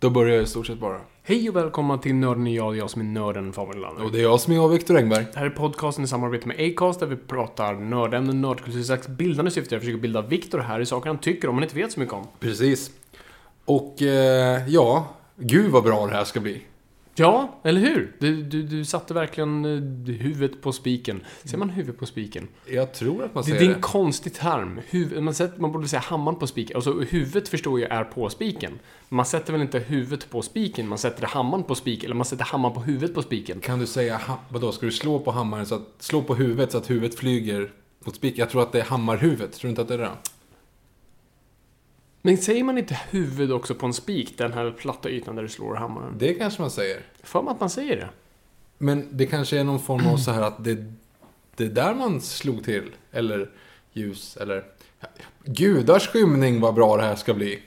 Då börjar jag i stort sett bara. Hej och välkomna till Nörden är jag, jag som är nörden Fabian Lander. Och det är jag som är jag, Viktor Engberg. Det här är podcasten i samarbete med Acast där vi pratar nördämnen, nördkultur, slags bildande syfte. Jag försöker bilda Viktor här i saker han tycker om men inte vet så mycket om. Precis. Och eh, ja, gud vad bra det här ska bli. Ja, eller hur? Du, du, du satte verkligen eh, huvudet på spiken. Ser man huvudet på spiken? Jag tror att man Det, säger det är det. en konstig term. Huvud, man, sätter, man borde säga hammaren på spiken. Alltså huvudet förstår jag är på spiken. Man sätter väl inte huvudet på spiken, man sätter hammaren på spiken. Eller man sätter hammaren på huvudet på spiken. Kan du säga, vadå, ska du slå på hammaren så att, slå på huvudet så att huvudet flyger mot spiken? Jag tror att det är hammarhuvudet, tror du inte att det är det? Men säger man inte huvud också på en spik, den här platta ytan där du slår hammaren? Det kanske man säger. För mig att man säger det. Men det kanske är någon form av så här att det, det är där man slog till. Eller ljus, eller... Gudars skymning vad bra det här ska bli.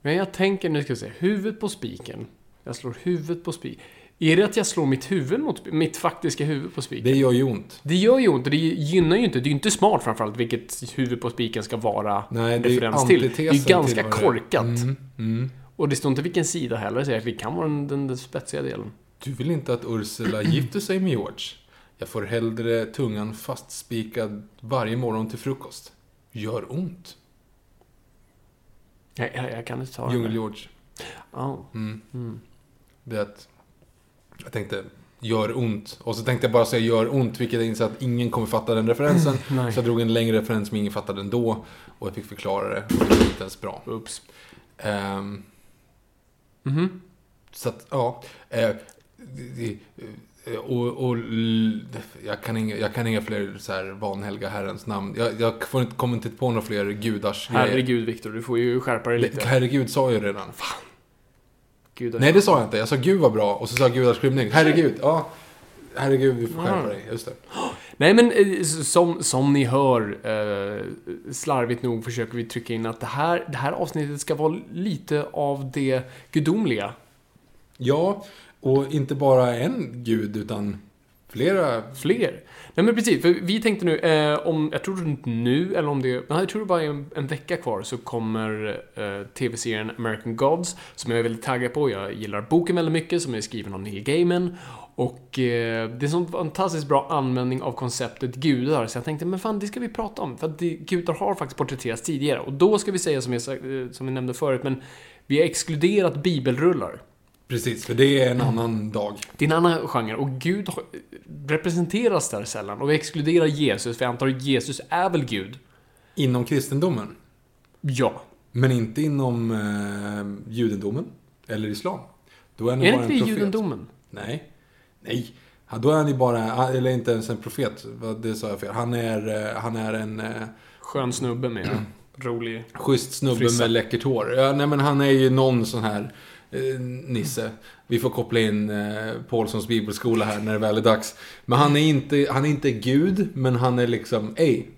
Men jag tänker, nu ska vi se, huvudet på spiken. Jag slår huvudet på spiken. Är det att jag slår mitt huvud mot mitt faktiska huvud på spiken? Det gör ju ont. Det gör ju ont och det gynnar ju inte. Det är ju inte smart framförallt vilket huvud på spiken ska vara Nej, det är referens till. Det är ju ganska korkat. Mm, mm. Och det står inte vilken sida heller, så det kan vara den, den, den spetsiga delen. Du vill inte att Ursula gifter sig med George? Jag får hellre tungan fastspikad varje morgon till frukost. Gör ont. Jag, jag, jag kan inte ta det. Djungel-George. Ja. Mm. Det är att... Jag tänkte, gör ont. Och så tänkte jag bara säga gör ont, vilket jag insåg att ingen kommer fatta den referensen. Så jag drog en längre referens som ingen fattade ändå. Och jag fick förklara det. Och det var inte ens bra. Oops. Ehm, Mhm. Så att, ja. Det- och, och jag, kan inga, jag kan inga fler så här vanhelga herrens namn. Jag, jag får inte, kommer inte på några fler gudars. Herregud Viktor, du får ju skärpa dig lite. Herregud sa jag ju redan. Gud, Nej, det sa jag inte. Jag sa gud vad bra. Och så sa jag gudars skymning. Herregud. Ja. Herregud, vi får skärpa dig. Just det. Nej men eh, som, som ni hör, eh, slarvigt nog försöker vi trycka in att det här, det här avsnittet ska vara lite av det gudomliga. Ja, och inte bara en gud, utan flera. Fler. Nej men precis, för vi tänkte nu, eh, om, jag tror inte nu, eller om det, nej, jag tror det bara är en, en vecka kvar, så kommer eh, tv-serien American Gods, som jag är väldigt taggad på. Jag gillar boken väldigt mycket, som är skriven av Neil Gaiman. Och eh, det är en sån fantastiskt bra användning av konceptet gudar, så jag tänkte, men fan, det ska vi prata om. För att det, gudar har faktiskt porträtterats tidigare. Och då ska vi säga, som jag, eh, som vi nämnde förut, men vi har exkluderat bibelrullar. Precis, för det är en annan dag. Det är en annan genre och Gud representeras där sällan. Och vi exkluderar Jesus, för jag antar att Jesus är väl Gud? Inom kristendomen. Ja. Men inte inom eh, judendomen. Eller islam. Då är Är det inte en det judendomen? Nej. Nej. Då är han ju bara, eller inte ens en profet. Vad- Det sa jag fel. Han är, eh, han är en eh, Skön snubbe med rolig... schysst snubbe Frissa. med läckert hår. Ja, nej men han är ju någon sån här nisse. Vi får koppla in eh, Paulssons bibelskola här när det väl är dags. Men han är inte, han är inte Gud, men han är liksom, ej.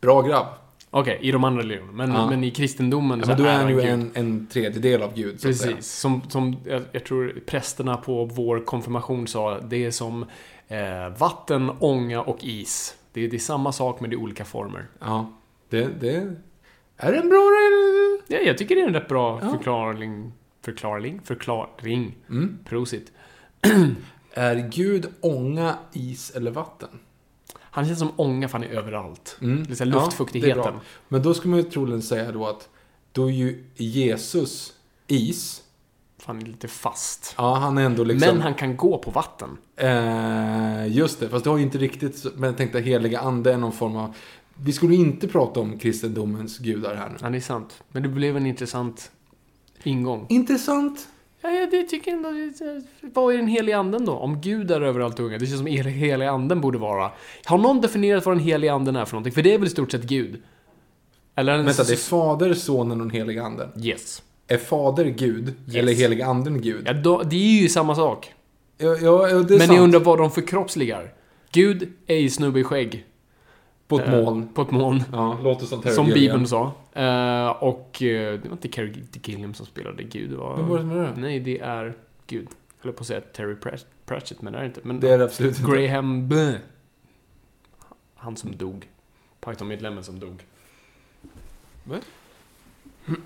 Bra grabb. Okej, i de andra religionerna. Men, Ja. men i kristendomen Ja, men då är han ju Gud. en, en tredjedel av Gud. Så att säga. Precis. Som, som jag, jag tror prästerna på vår konfirmation sa, det är som eh, vatten, ånga och is. Det är, det är samma sak men det är olika former. Ja, det, det... Är en bra... Ja, jag tycker det är en rätt bra Ja. förklaring. Förklaring? Förklaring. Mm. Prosit. Är Gud ånga, is eller vatten? Han känns som ånga för han är överallt. Mm. Är Ja, luftfuktigheten. bra. Men då ska man ju troligen säga då att då är ju Jesus is. För han är lite fast. Ja, han är ändå liksom... Men han kan gå på vatten. Eh, just det, fast det har ju inte riktigt... Men jag tänkte att heliga ande är någon form av... Vi skulle inte prata om kristendomens gudar här nu. Ja, det är sant. Men det blev en intressant ingång. Intressant. Ja, ja, det tycker jag ändå. Vad är den heliga anden då? Om Gud är överallt unga. Det känns som hel- heliga anden borde vara. Har någon definierat vad den heliga anden är för någonting? För det är väl i stort sett Gud? Eller är den Vänta, det är Fader, Sonen och den heliga anden. Yes. Är Fader Gud? Yes. Eller heliga anden Gud? Ja, då, det är ju samma sak. Ja, ja, ja det är Men sant. ni undrar vad de förkroppsligar? Gud är i snubbe i skägg. På ett Eh, moln. På ett moln. Ja, låter som Terry Som. Bibeln sa. Eh, och eh, det var inte Carrie Gilliam som spelade Gud. Det var... Vem var det som var det? Nej, det är Gud. Jag höll på att säga Terry Prat- Pratchett, men det är inte. Men Det är det absolut inte. Graham Bö. Han som dog. Python-medlemmen som dog. Va?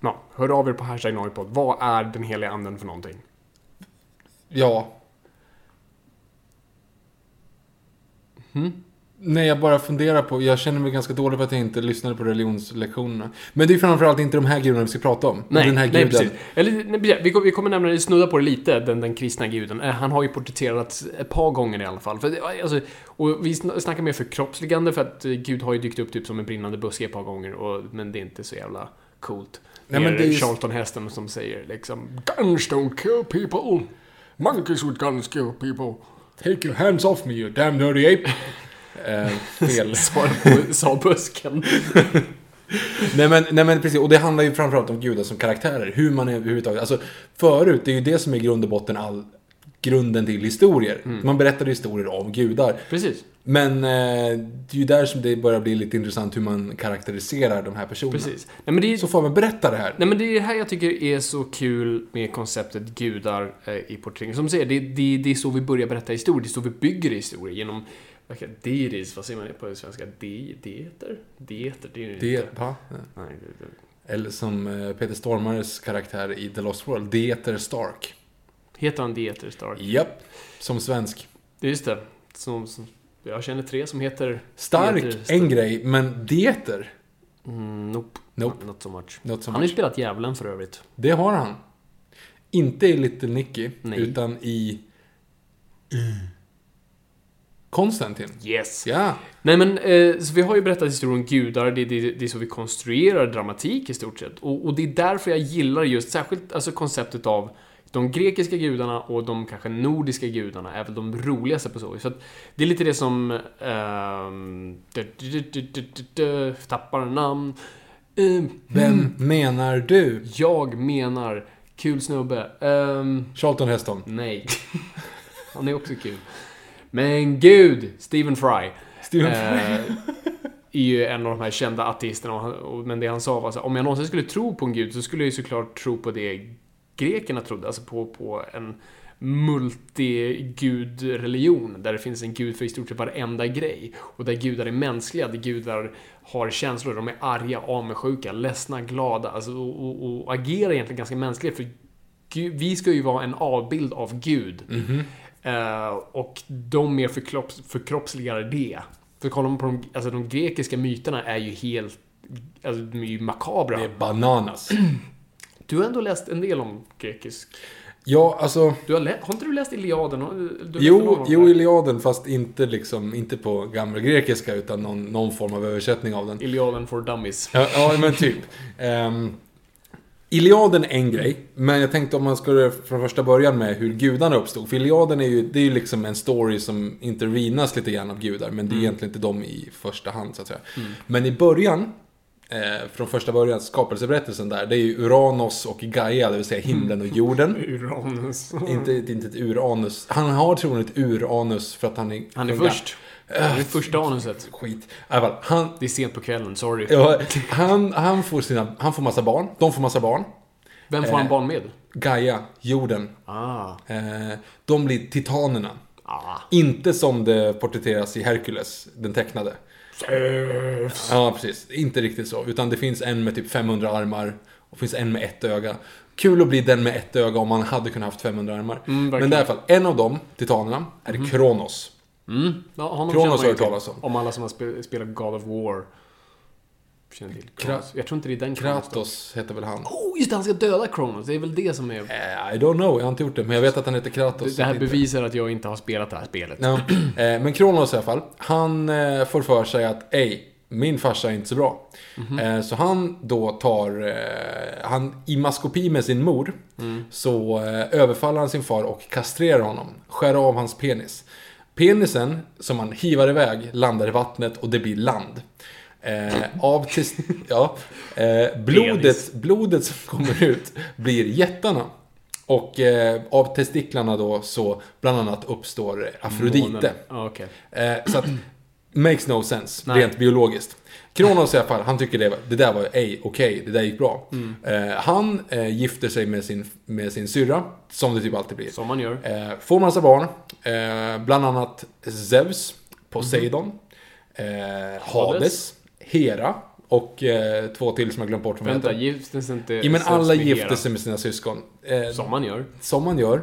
Ja, hör av er på hashtag Noipod. Vad är den heliga anden för någonting? Ja. Hmm? Nej, jag bara funderar på... Jag känner mig ganska dålig för att jag inte lyssnade på religionslektionerna. Men det är framförallt inte de här gudarna vi ska prata om. Nej, den här nej guden. precis. Eller, nej, vi, kommer- vi kommer nämna, snudda på det lite, den, den kristna guden. Eh, Han har ju porträtterats ett par gånger i alla fall. För, alltså, och vi sn- snackar mer förkroppsligande för att eh, Gud har ju dykt upp typ som en brinnande buske ett par gånger. Och, men det är inte så jävla coolt. Nej, men det är Charlton-hästen som säger liksom Guns don't kill people. Monkeys with guns kill people. Take your hands off me you damn dirty ape. Eh, fel. Sa, busken. nej, men, nej men precis, och det handlar ju framförallt om gudar som karaktärer. Hur man är överhuvudtaget. Alltså, förut, det är ju det som är grund och botten all grunden till historier. Mm. Man berättade historier om gudar. Precis. Men eh, det är ju där som det börjar bli lite intressant hur man karaktäriserar de här personerna. Precis. Nej, men det är, Så får man berätta det här. Nej men det är det här jag tycker är så kul med konceptet gudar eh, i porträttering. Som du säger, det, det, det är så vi börjar berätta historier. Det är så vi bygger historier. Genom, det? deities, vad säger man på svenska? De, deter? Deter, det är det Det, inte. va? Nej, det, det. Eller som eh, Peter Stormares karaktär i The Lost World, Dieter Stark. Heter han Deter Stark? Japp, som svensk. Just det. Som, som, jag känner tre som heter... Stark, Dieter en grej, men Dieter, Mm, nope. Nope. Not so much. not so Han har ju spelat Djävulen för övrigt. Det har han. Inte i Little Nicky, Nej. utan i... Konstantin. Yes! Ja. Nej men, eh, så vi har ju berättat historien om gudar, det, det, det är så vi konstruerar dramatik i stort sett. Och, och det är därför jag gillar just särskilt alltså konceptet av de grekiska gudarna och de kanske nordiska gudarna är väl de roligaste på så vis. För att det är lite det som... du, tappar namn. Ehm, Vem menar du? jag menar, kul snubbe. Ehm, Charlton Heston. nej. Han är också kul. Men gud, Stephen Fry. Stephen Eh, är ju en av de här kända ateisterna. Och han, och, men det han sa var så här, om jag någonsin skulle tro på en gud så skulle jag ju såklart tro på det grekerna trodde. Alltså på, på en multigudreligion. Där det finns en gud för i stort sett varenda grej. Och där gudar är mänskliga, där gudar har känslor. De är arga, avundsjuka, ledsna, glada. Alltså, och, och, och agerar egentligen ganska mänskligt. För Gud, vi ska ju vara en avbild av Gud. Eh, och de mer förkropps, förkroppsligar det. För kollar man på de, alltså de grekiska myterna är ju helt, alltså de är ju makabra. Det är bananas. Du har ändå läst en del om grekisk. Ja, alltså... Du har, har inte du läst Iliaden? Du- Jo, jo? Iliaden, fast inte liksom, inte på gamla grekiska utan någon, någon form av översättning av den. Iliaden for dummies. Ja, ja men typ. Um, Iliaden är en grej, men jag tänkte om man skulle från första början med hur gudarna uppstod. För Iliaden är ju, det är ju liksom en story som intervenas lite grann av gudar, men det är egentligen inte de i första hand så att säga. Men i början, eh, från första början, skapelseberättelsen där, det är ju Uranos och Gaia, det vill säga himlen och jorden. Uranus. Inte, inte ett uranus. Han har troligen ett uranus för att han är... Han är först. Han är första anuset. Skit. Han, Det är sent på kvällen, sorry. ja, han, han, får sina, han får massa barn. De får massa barn. Vem får han Eh. barn med? Gaia, jorden. Ah. Eh, de blir titanerna. Ah. Inte som det porträtteras i Hercules, den tecknade. Ja, precis. Inte riktigt så. Utan det finns en med typ 500 armar och finns en med ett öga. Kul att bli den med ett öga om man hade kunnat haft 500 armar. Mm. Men i alla fall, en av dem, titanerna, är Kronos. Mm. Ja, honom Kronos har till. talas om. Om alla som har spe- spelat God of War. Känner till Kronos. Jag tror inte det är den Kronos. Kratos heter väl han? Oh, just det, han ska döda Kronos. Det är väl det som är... Eh, I don't know, jag har inte gjort det. Men jag vet att han heter Kratos. Det här bevisar att jag inte har spelat det här spelet. Ja, eh, men Kronos i alla fall, han eh, får för sig att ej, min farsa är inte så bra. Eh, så han då tar, han i maskopi med sin mor, så eh, överfaller han sin far och kastrerar honom. Skär av hans penis. Penisen, som han hivar iväg, landar i vattnet och det blir land. Eh, av tes- ja, eh, blodet, blodet som kommer ut blir jättarna. Och eh, av testiklarna då så bland annat uppstår Afrodite. Ja, okej. Eh, så att, makes no sense, Nej. rent biologiskt. Kronos i alla fall, han tycker det, det där var ej okej, det där gick bra. Mm. Eh, han eh, gifter sig med sin, med sin syrra, som det typ alltid blir. Som man gör. Eh, får massa barn, eh, bland annat Zeus, Poseidon, eh, Hades, Hera och eh, två till som jag glömt bort vad Vänta, heter. sig inte Ja men alla gifter sig med sina syskon. Som man gör. som man gör,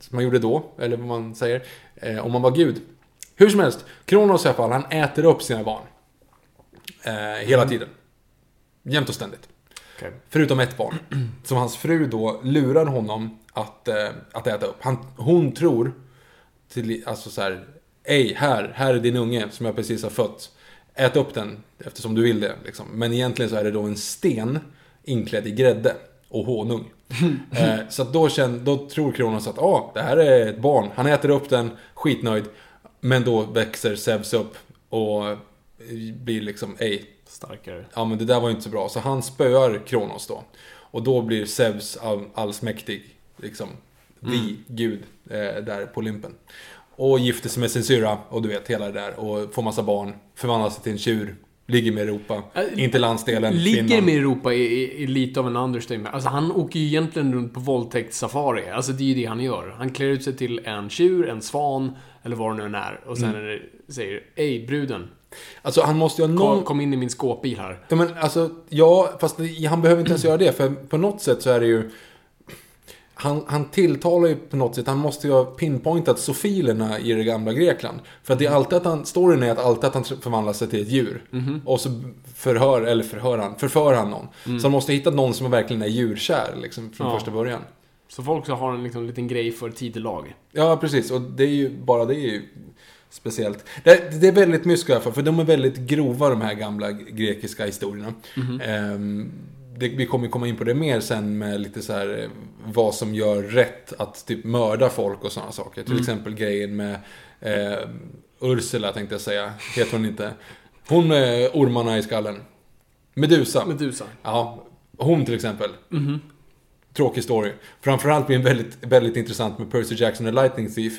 som man gjorde då, eller vad man säger, om man var gud. Hur som helst, Kronos i alla fall, han äter upp sina barn. Eh, hela tiden. Jämt och ständigt. Okej. Förutom ett barn. Som hans fru då lurar honom att, eh, att äta upp. Han, hon tror, till, alltså så här, Ej, här, här är din unge som jag precis har fött. Ät upp den eftersom du vill det. Liksom. Men egentligen så är det då en sten inklädd i grädde och honung. eh, så då, känner, då tror Kronos att ah, det här är ett barn. Han äter upp den, skitnöjd. Men då växer Zeus upp och blir liksom, ej, Starkare. ja men det där var ju inte så bra. Så han spöar Kronos då. Och då blir Zeus all, allsmäktig, liksom, the gud eh, där på Olympen. Och gifter sig med sin syrra och du vet hela det där. Och får massa barn, förvandlar sig till en tjur, ligger med Europa, Äh, inte landsdelen, Ligger Finland. med Europa är, lite av en understatement. Alltså han åker ju egentligen runt på våldtäktssafari. Alltså det är ju det han gör. Han klär ut sig till en tjur, en svan, eller vad det nu än är. Och sen Mm. säger Ej bruden, Alltså han måste ju ha någon... kom in i min skåpbil här. Ja, men alltså, ja, fast han behöver inte ens göra det. För på något sätt så är det ju... Han, han tilltalar ju på något sätt, han måste ju ha pinpointat sofilerna i det gamla Grekland. För att det är alltid att han, storyn är att alltid att han förvandlar sig till ett djur. Och så förhör, eller förhör han, förför han någon. Så han måste hitta någon som verkligen är djurkär, liksom, från Ja. första början. Så folk så har en liksom, liten grej för tidelag. Ja, precis. Och det är ju, bara det är ju speciellt. Det, det är väldigt mysko i alla fall, för de är väldigt grova de här gamla grekiska historierna. Ehm, det, vi kommer komma in på det mer sen med lite så här eh, vad som gör rätt att typ mörda folk och sådana saker. Till exempel grejen med eh, Ursula tänkte jag säga, heter hon inte. Hon med ormarna i skallen. Medusa. Medusa. Ja, hon till exempel. Tråkig story. Framförallt blir den väldigt, väldigt intressant med Percy Jackson och Lightning Thief.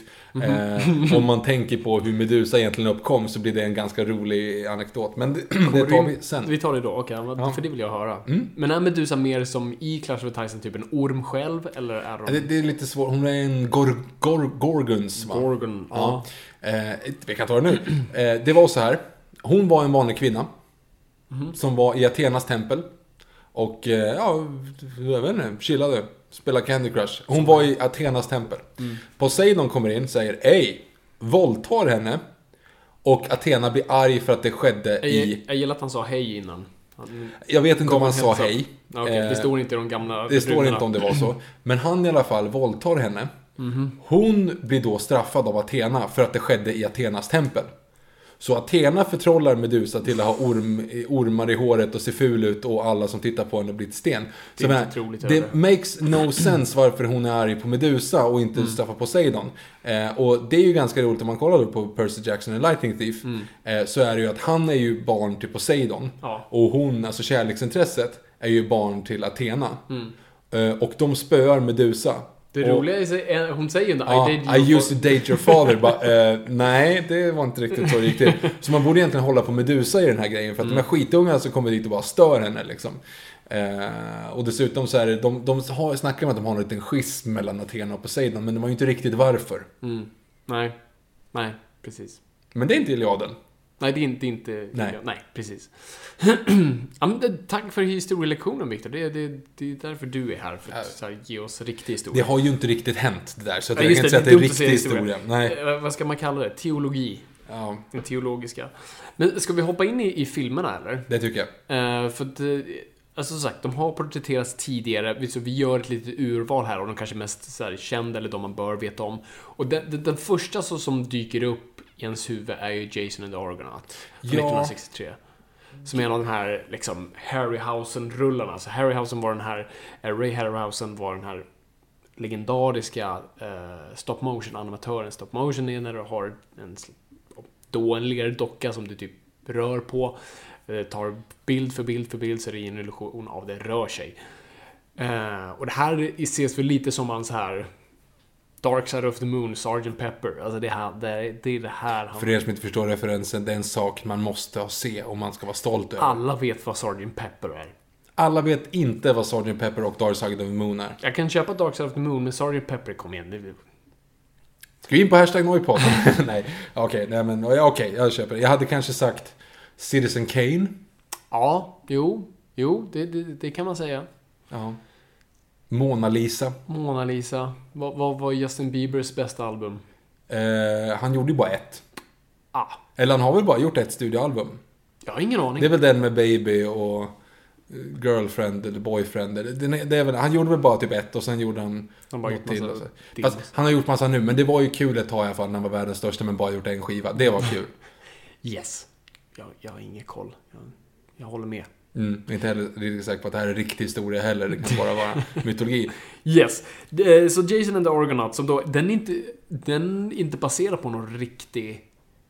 Eh, om man tänker på hur Medusa egentligen uppkom så blir det en ganska rolig anekdot. Men det, det tar vi sen. Vi tar det då, okej. Ja. Mm. För det vill jag höra. Men är Medusa mer som i Clash of Tyson typ en orm själv, eller är de... Det, det är lite svårt. Hon är en gor, gor, Gorgons va? Gorgon? Ja. Eh, vi kan ta det nu. Eh, det var så här. Hon var en vanlig kvinna. Som var i Athenas tempel. Och eh, ja, jag vet inte, chillade. Spelade Candy Crush. Hon var i Athenas tempel. Poseidon kommer in säger Ej, våldtar henne. Och Athena blir arg för att det skedde Jag, i... jag gillar att han sa hej innan. Han, Jag vet inte om han sa hej. Ja, okej, det Eh, står inte i de gamla det står runorna. inte om det var så. Men han i alla fall våldtar henne. Mhm. Hon blir då straffad av Athena för att det skedde i Athenas tempel. Så Athena förtrollar Medusa till att ha orm, ormar i håret och se ful ut och alla som tittar på henne blir till sten. Det är men, inte troligt det makes no sense varför hon är arg på Medusa och inte Mm. straffar Poseidon. Eh, och det är ju ganska roligt om man kollar då på Percy Jackson och Lightning Thief. Eh, så är det ju att han är ju barn till Poseidon. Mm. Ja. Och hon, alltså kärleksintresset, är ju barn till Athena. Mm. Eh, och de spöar Medusa. Det roliga är, är- hon säger ju Ja, I, date I used to date your father. Bara, eh, nej, det var inte riktigt så det gick till. Så man borde egentligen hålla på Medusa i den här grejen. För att de här skitungarna som kommer dit och bara stör henne liksom. Eh, och dessutom så är det, de, de har, snackar om att de har en liten schism mellan Athena och Poseidon. Men de har ju inte riktigt varför. Mm. Nej. Nej, precis. Men det är inte Iliaden. Nej, det är inte... inte Nej. Nej, precis. ja, men, det- tack för historielektionen, Viktor. Det, det, det är därför du är här. För att här, ge oss riktig Det historia. har ju inte riktigt hänt det där, så Ja, jag kan inte säga att det är riktig historia. Nej. Eh, vad ska man kalla det? Teologi. Ja, Den teologiska. Men ska vi hoppa in i, i filmerna, eller? det tycker jag. Eh, för att, eh, alltså som sagt, de har porträtterats tidigare. Vi- Så vi gör ett litet urval här och de kanske mest så här, kända eller de man bör veta om. Och den, den, den första så, som dyker upp i ens huvud är ju Jason and the Argonaut. Från Ja. 1963. Som är en av de här liksom Harryhausen-rullarna. Så Harryhausen var den här, eh, Ray Harryhausen var den här legendariska eh, stop motion-animatören. Stop motion är när du har en då en lerdocka som du typ rör på. Eh, tar bild för bild för bild så är det en illusion av det rör sig. Eh, och det här ses väl lite som hans här Dark Side of the Moon, Sgt. Pepper. Alltså det, här, det, är- det är det här han... För er som inte förstår referensen, det är en sak man måste ha se om man ska vara stolt över. Alla vet vad Sgt. Pepper är. Alla vet inte vad Sgt. Pepper och Dark Side of the Moon är. Jag kan köpa Dark Side of the Moon, men Sgt. Pepper, kom igen. Det, Ska vi in på hashtag Noipod? nej, okej, nej men okej, jag köper det. Jag hade kanske sagt Citizen Kane. ja, jo, jo, det, det, det kan man säga. Ja. Mona Lisa. Mona Lisa. Vad, vad var Justin Biebers bästa album? Eh, han gjorde ju bara ett. Ah, Eller han har väl bara gjort ett studioalbum. jag har ingen aning. Det är väl den med Baby och eh, Girlfriend eller Boyfriend. Det, det är väl, han gjorde väl bara typ ett och sen gjorde han Han något till. massa. Fast han har gjort massa nu, men det var ju kul ett tag i alla fall när han var världens största men bara gjort en skiva. Det var kul. Yes. Jag, jag har ingen koll. Jag, jag håller med. Mm, inte heller riktigt säker på att det här är riktig historia heller. Det kan bara vara mytologi. Yes. Det- Så Jason and the Argonaut, som då, den är inte, den är inte baserad på någon riktig...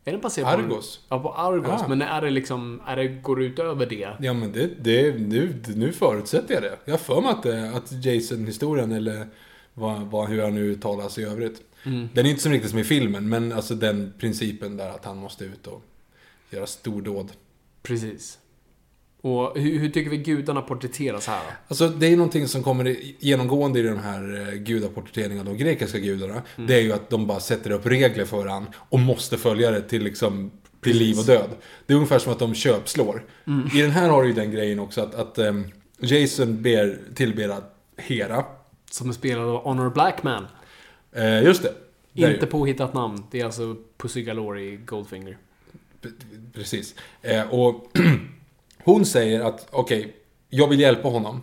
Är den baserad på... Argos? Ja, på Argos. Ah. Men är det liksom, är det, går det utöver det? Ja men det, det, nu, nu förutsätter jag det. Jag för mig att, det- att Jason-historien eller vad, vad, hur han nu uttalas i övrigt. Mm. Den är inte så riktigt som i filmen, men alltså den principen där att han måste ut och göra stordåd. Precis. Och hur, hur tycker vi gudarna porträtteras här? Alltså det är någonting som kommer genomgående i de här eh, gudaporträtteringarna, de grekiska gudarna. Mm. Det är ju att de bara sätter upp regler för han och måste följa det till liksom till liv och död. Det är ungefär som att de köpslår. Mm. I den här har du ju den grejen också att, att ehm, Jason ber, tillber att Hera. Som är spelad av Honor Blackman. Eh, just det. Det är Inte påhittat namn. Det är alltså Pussy Galore i Goldfinger. P- Precis. Eh, och hon säger att okej, jag vill hjälpa honom.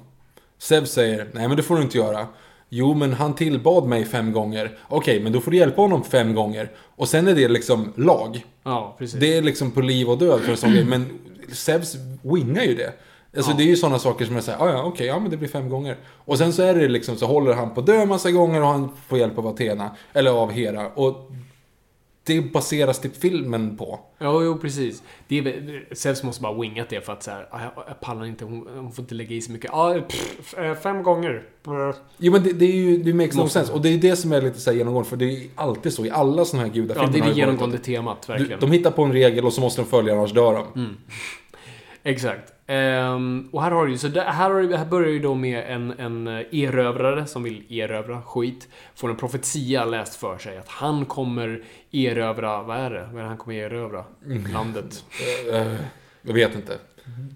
Zeus säger nej men det får du inte göra. Jo men han tillbad mig fem gånger. Okej men då får du hjälpa honom fem gånger. Och sen är det liksom lag. Ja, precis. Det är liksom på liv och död för en sån grej. Men Zeus wingar ju det. Alltså Ja. det är ju sådana saker som jag säger, "Ah, ja okej, ja men det blir fem gånger. Och sen så är det liksom, så håller han på att dö massa gånger och han får hjälp av Athena. Eller av Hera. Och det baseras typ filmen på. Jo, jo, precis. Det är, Zeus måste bara wingat det för att så här, "Ah, jag, jag pallar inte, hon, hon får inte lägga i så mycket. Ja, pff, eh, fem gånger. Brr. Jo men det, det är ju, det makes no sense. Och det är det som är lite så här genomgående. För det är alltid så i alla såna här Ja, gudafilmer. det är det genomgående varit temat, verkligen. Du, de hittar på en regel och så måste de följa annars dör de. Mm. Exakt. Ehm, och här har du så det, här, har här börjar ju då med en, en eh, erövrare som vill erövra skit. Får en profetia läst för sig att han kommer erövra, vad är det? Vad är det han kommer erövra? Landet. Eh, jag vet inte.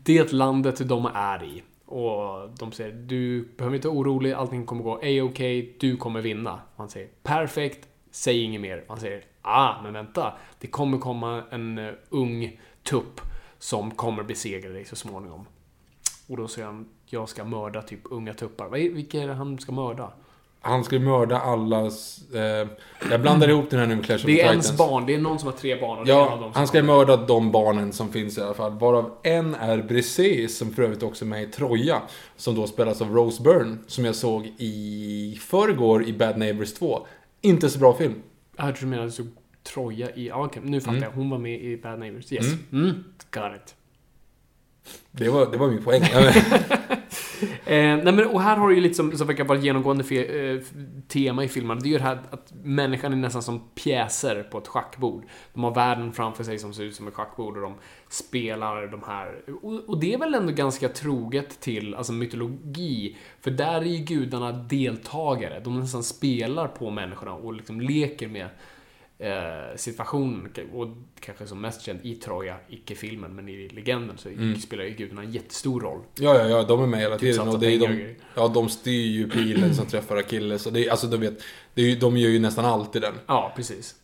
Det landet de är i. Och de säger, du behöver inte vara orolig, allting kommer gå a-okej, du kommer vinna. Han säger, perfekt, säg inget mer. Han säger, ah, men vänta, det kommer komma en eh, ung tupp som kommer besegra dig så småningom. Och då säger han, jag ska mörda typ unga tuppar. Vilka är det han ska mörda? Han ska mörda allas... Eh, jag blandar ihop den här nu med Clash of Det är ens barn, det är någon som har tre barn och Ja, han ska mörda de barnen som finns i alla fall. Varav en är Briseis, som för övrigt också är med i Troja. Som då spelas av Rose Byrne, som jag såg i förrgår i Bad Neighbors 2. Inte så bra film. Jag hörde du menade så Troja i... Ja, okej, nu fattar Mm. jag. Hon var med i Bad Neighbors. Yes. Mm. Got it. Det var, det var min poäng. Eh, nej men, och här har du ju lite som, som verkar vara genomgående fe, eh, tema i filmen. Det är ju det här att människan är nästan som pjäser på ett schackbord. De har världen framför sig som ser ut som ett schackbord och de spelar de här. Och, och det är väl ändå ganska troget till alltså mytologi. För där är ju gudarna deltagare. De nästan spelar på människorna och liksom leker med eh, situation, och kanske som mest känd i Troja, icke-filmen, men i legenden så Mm. spelar ju gudarna en jättestor roll. Ja, ja, ja, de är med hela Typ tiden. Och det är de, ja, de styr ju pilen som träffar Achilles. Och det är, alltså, du vet, det är, de gör ju nästan alltid den. Ja, precis.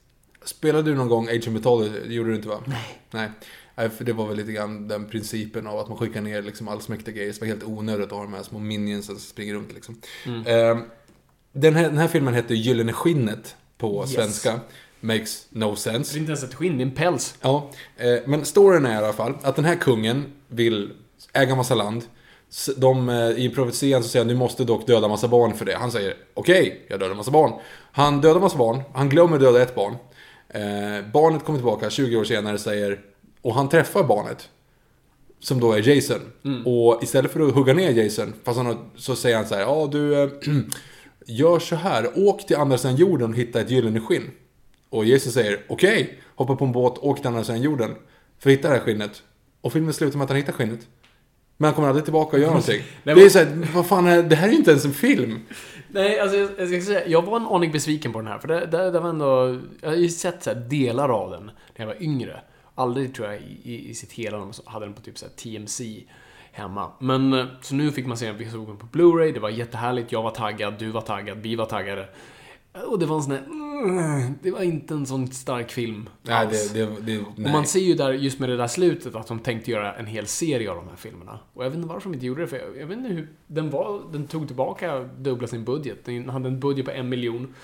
Spelade du någon gång Age of Mythology? Det gjorde du inte va? Nej. Nej. Nej, för det var väl lite grann den principen av att man skickar ner liksom allsmäktiga grejer. Det var helt onödigt att ha de här små minionsen som springer runt liksom. Mm. Ehm, den, här, den här filmen heter Gyllene Skinnet på Yes. svenska. Makes no Det sense. är inte ens ett skinn, det är en päls. Ja, eh, men storyn är i alla fall att den här kungen vill äga massa land. De, eh, I profetian så säger han du måste dock döda massa barn för det. Han säger okej, jag dödar massa barn. Han dödar massa barn, han glömmer döda ett barn. Eh, barnet kommer tillbaka 20 år senare säger, och han träffar barnet. Som då är Jason. Och istället för att hugga ner Jason, fast han så säger han så här, ja du, eh, gör så här, åk till andra sidan jorden och hitta ett gyllene skinn. Och Jesus säger okej, hoppa på en båt, åk till andra sidan jorden. För att hitta det här skinnet. Och filmen slutar med att han hittar skinnet. Men han kommer aldrig tillbaka och gör någonting. Nej, det är men- såhär, vad fan är det här är ju inte ens en film. Nej, alltså jag, jag ska säga, jag var en aning besviken på den här. För det, det, det var ändå... Jag har ju sett så delar av den när jag var yngre. Aldrig tror jag i, i, sitt hela, de hade den på typ så här TMC hemma. Men eh, så nu fick man se den, vi såg den på Blu-ray, det var jättehärligt, jag var taggad, du var taggad, vi var taggade. Och det var en sån här... mm, Det var inte en sån stark film Nej, alls. det, det, det, Och nej. man ser ju där, just med det där slutet, att de tänkte göra en hel serie av de här filmerna. Och jag vet inte varför de inte gjorde det, för jag, jag vet inte hur... Den, var, den tog tillbaka dubbla sin budget. Den hade en budget på en miljon.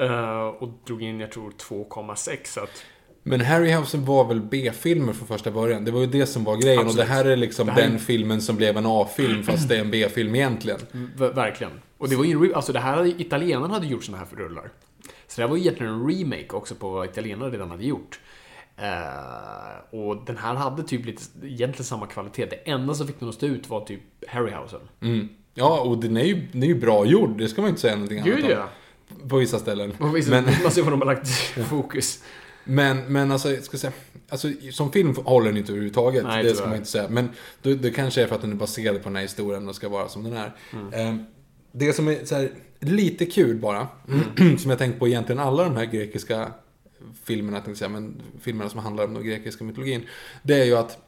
eh, och drog in, jag tror, 2,6. Så att... Men Harryhausen var väl B-filmer från första början. Det var ju det som var grejen. Absolut. Och det här är liksom här är- den filmen som blev en A-film, fast det är en B-film egentligen. V- verkligen. Och det var ju Alltså det här, italienarna hade gjort såna här rullar. Så det här var ju egentligen en remake också på vad italienarna redan hade gjort. Eh, och den här hade typ lite, egentligen samma kvalitet. Det enda som fick den att stå ut var typ Harryhausen. Mm. Ja, och den är, ju, den är ju bra gjord. Det ska man ju inte säga någonting annat Gud om. ja! På vissa ställen. Och visst, Men, Man ser vad de har lagt fokus. men, men alltså, jag ska säga, alltså, som film håller den inte överhuvudtaget. Nej, det ska man inte säga. Men det, det kanske är för att den är baserad på den här historien och ska vara som den är. Mm. Eh, det som är här, lite kul bara, Mm. som jag tänkt på egentligen alla de här grekiska filmerna, tänkte säga, men filmerna som handlar om den grekiska mytologin. Det är ju att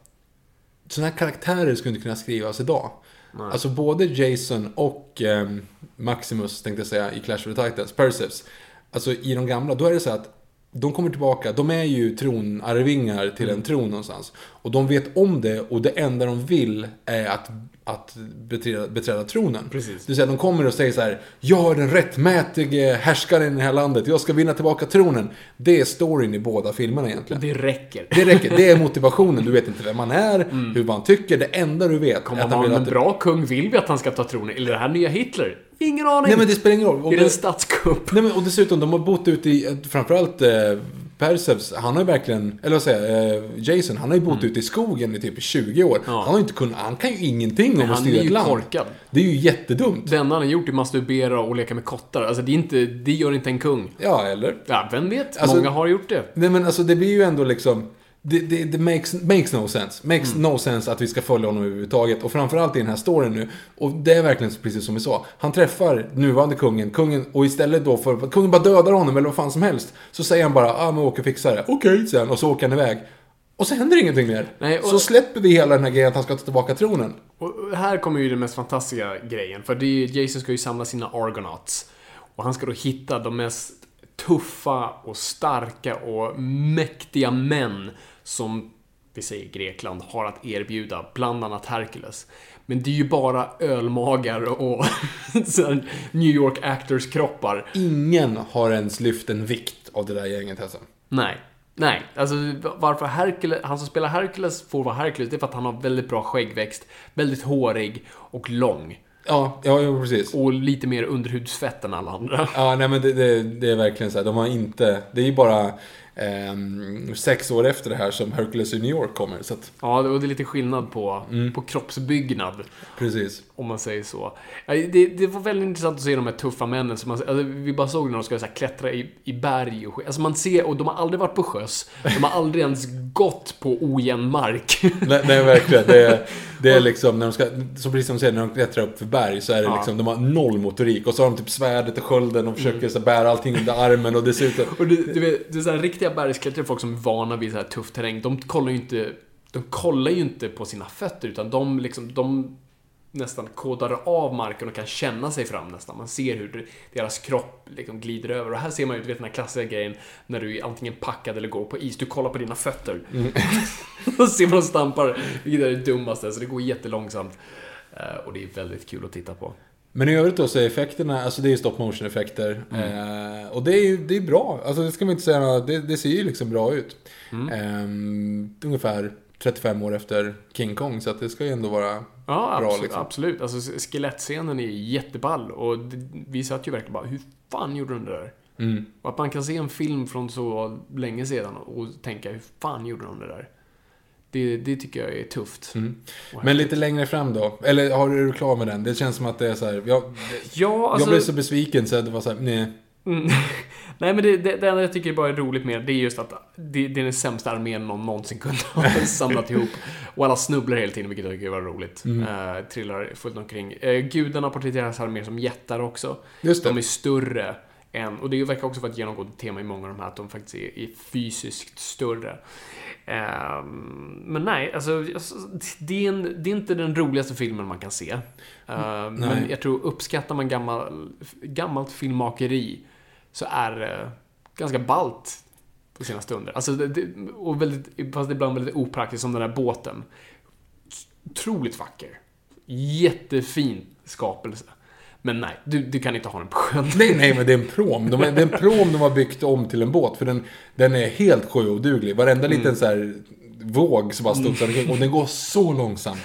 sådana här karaktärer skulle inte kunna skrivas idag. Alltså både Jason och ehm, Maximus, tänkte jag säga, i Clash of the Titans, Perseus. Alltså i de gamla, då är det så att de kommer tillbaka, de är ju tronarvingar till Mm. en tron någonstans. Och de vet om det och det enda de vill är att, att beträda, beträda tronen. Precis. Det vill säga, de kommer och säger så här: Jag är den rättmätige härskaren i det här landet, jag ska vinna tillbaka tronen. Det är storyn i båda filmerna egentligen. Det räcker. Det räcker, det är motivationen. Du vet inte vem man är, hur man tycker. Det enda du vet Kommer vill en bra kung? Vill vi att han ska ta tronen? Eller det här nya Hitler? Ingen aning! Nej men det spelar ingen roll. Och, är det en statskupp? Nej, men, och dessutom, de har bott ute i, framförallt eh, Perseus, han har ju verkligen, eller vad säger eh, Jason, han har ju bott ute i skogen i typ 20 år. Ja. Han har ju inte kunnat, han kan ju ingenting om att Han styra är ett ju land. korkad. Det är ju jättedumt. Det enda han har gjort är masturbera och leka med kottar. Alltså det är inte, det gör inte en kung. Ja, eller? Ja, vem vet? Alltså- Många har gjort det. Nej men alltså det blir ju ändå liksom det, det, det makes, makes no sense. Makes Mm. no sense att vi ska följa honom överhuvudtaget. Och framförallt i den här storyn nu. Och det är verkligen precis som vi sa. Han träffar nuvarande kungen, kungen och istället då för att kungen bara dödar honom eller vad fan som helst. Så säger han bara, ah men åker fixar det. Okej, säger han och så åker han iväg. Och så händer ingenting mer. Nej, och- Så släpper vi hela den här grejen att han ska ta tillbaka tronen. Och här kommer ju den mest fantastiska grejen. För det är, Jason ska ju samla sina Argonauts. Och han ska då hitta de mest tuffa och starka och mäktiga män som, vi säger Grekland, har att erbjuda. Bland annat Hercules. Men det är ju bara ölmagar och New York actors kroppar. Ingen har ens lyft en vikt av det där gänget alltså. Nej. Nej, alltså varför Hercules, han som spelar Hercules får vara Hercules, det är för att han har väldigt bra skäggväxt, väldigt hårig och lång. Ja, ja, ja precis. Och lite mer underhudsfett än alla andra. Ja, nej men det, det, det är verkligen så här. De har inte... Det är ju bara... ehm, sex år efter det här som Hercules i New York kommer. Så att, Ja, och det är lite skillnad på, på kroppsbyggnad. precis. Om man säger så. Det, det var väldigt intressant att se de här tuffa männen. Som man, alltså, vi bara såg när de ska så här, klättra i, i berg och. Alltså man ser, och de har aldrig varit på sjöss. De har aldrig ens gått på ojämn mark. Nej, nej verkligen. Det är, det är liksom, när de ska, som precis som du säger, när de klättrar upp för berg så är det Ja. liksom, de har noll motorik. Och så har de typ svärdet och skölden och försöker så bära allting under armen och dessutom... Och du, du vet, det är så här, riktiga bergsklättrare, folk som är vana vid så här tuff terräng, de kollar ju inte, de kollar ju inte på sina fötter, utan de liksom, de nästan kodar av marken och kan känna sig fram nästan. Man ser hur deras kropp liksom glider över. Och här ser man ju, du vet den här klassiska grejen när du är antingen packad eller går på is. Du kollar på dina fötter. Då ser man stampar, vilket är det dummaste. Så det går jättelångsamt. Eh, Och det är väldigt kul att titta på. Men i övrigt då så är effekterna, alltså det är stop motion effekter. Eh, och det är ju det är bra. Alltså det ska man inte säga det, det ser ju liksom bra ut. Eh, ungefär 35 år efter King Kong, så att det ska ju ändå vara Ja, bra absolut. liksom. absolut. Alltså, skelettscenen är jätteball och det, vi satt ju verkligen bara, hur fan gjorde de det där? Mm. Och att man kan se en film från så länge sedan och tänka, hur fan gjorde de det där? Det, det tycker jag är tufft. Mm. Men lite längre fram då? Eller har du klar med den? Det känns som att det är så här, jag, Ja, alltså... jag blev så besviken så att det var så här, nej. Mm. Nej, men det, det, det enda jag tycker bara är roligt med det är just att det, det är den sämsta armén någon någonsin kunde ha samlat ihop. Och alla snubblar hela tiden, vilket jag tycker var roligt. Mm. Eh, trillar fullt omkring. Eh, gudarna porträtteras här mer som jättar också. Just det. De är större än, och det verkar också vara ett genomgående tema i många av de här, att de faktiskt är, är fysiskt större. Ehm, men nej, alltså, alltså, det, är en, det är inte den roligaste filmen man kan se. Ehm, men jag tror, uppskattar man gammal, gammalt filmmakeri så är det ganska balt på sina stunder. Alltså, det, och väldigt, fast ibland väldigt opraktiskt, som den där båten. Otroligt vacker. Jättefin skapelse. Men nej, du, du kan inte ha den på sjön. Nej, nej, men det är en prom. De, det är en prom de har byggt om till en båt. För den, den är helt sjöoduglig. Varenda Mm. liten så här våg som bara studsar omkring. Och den går så långsamt.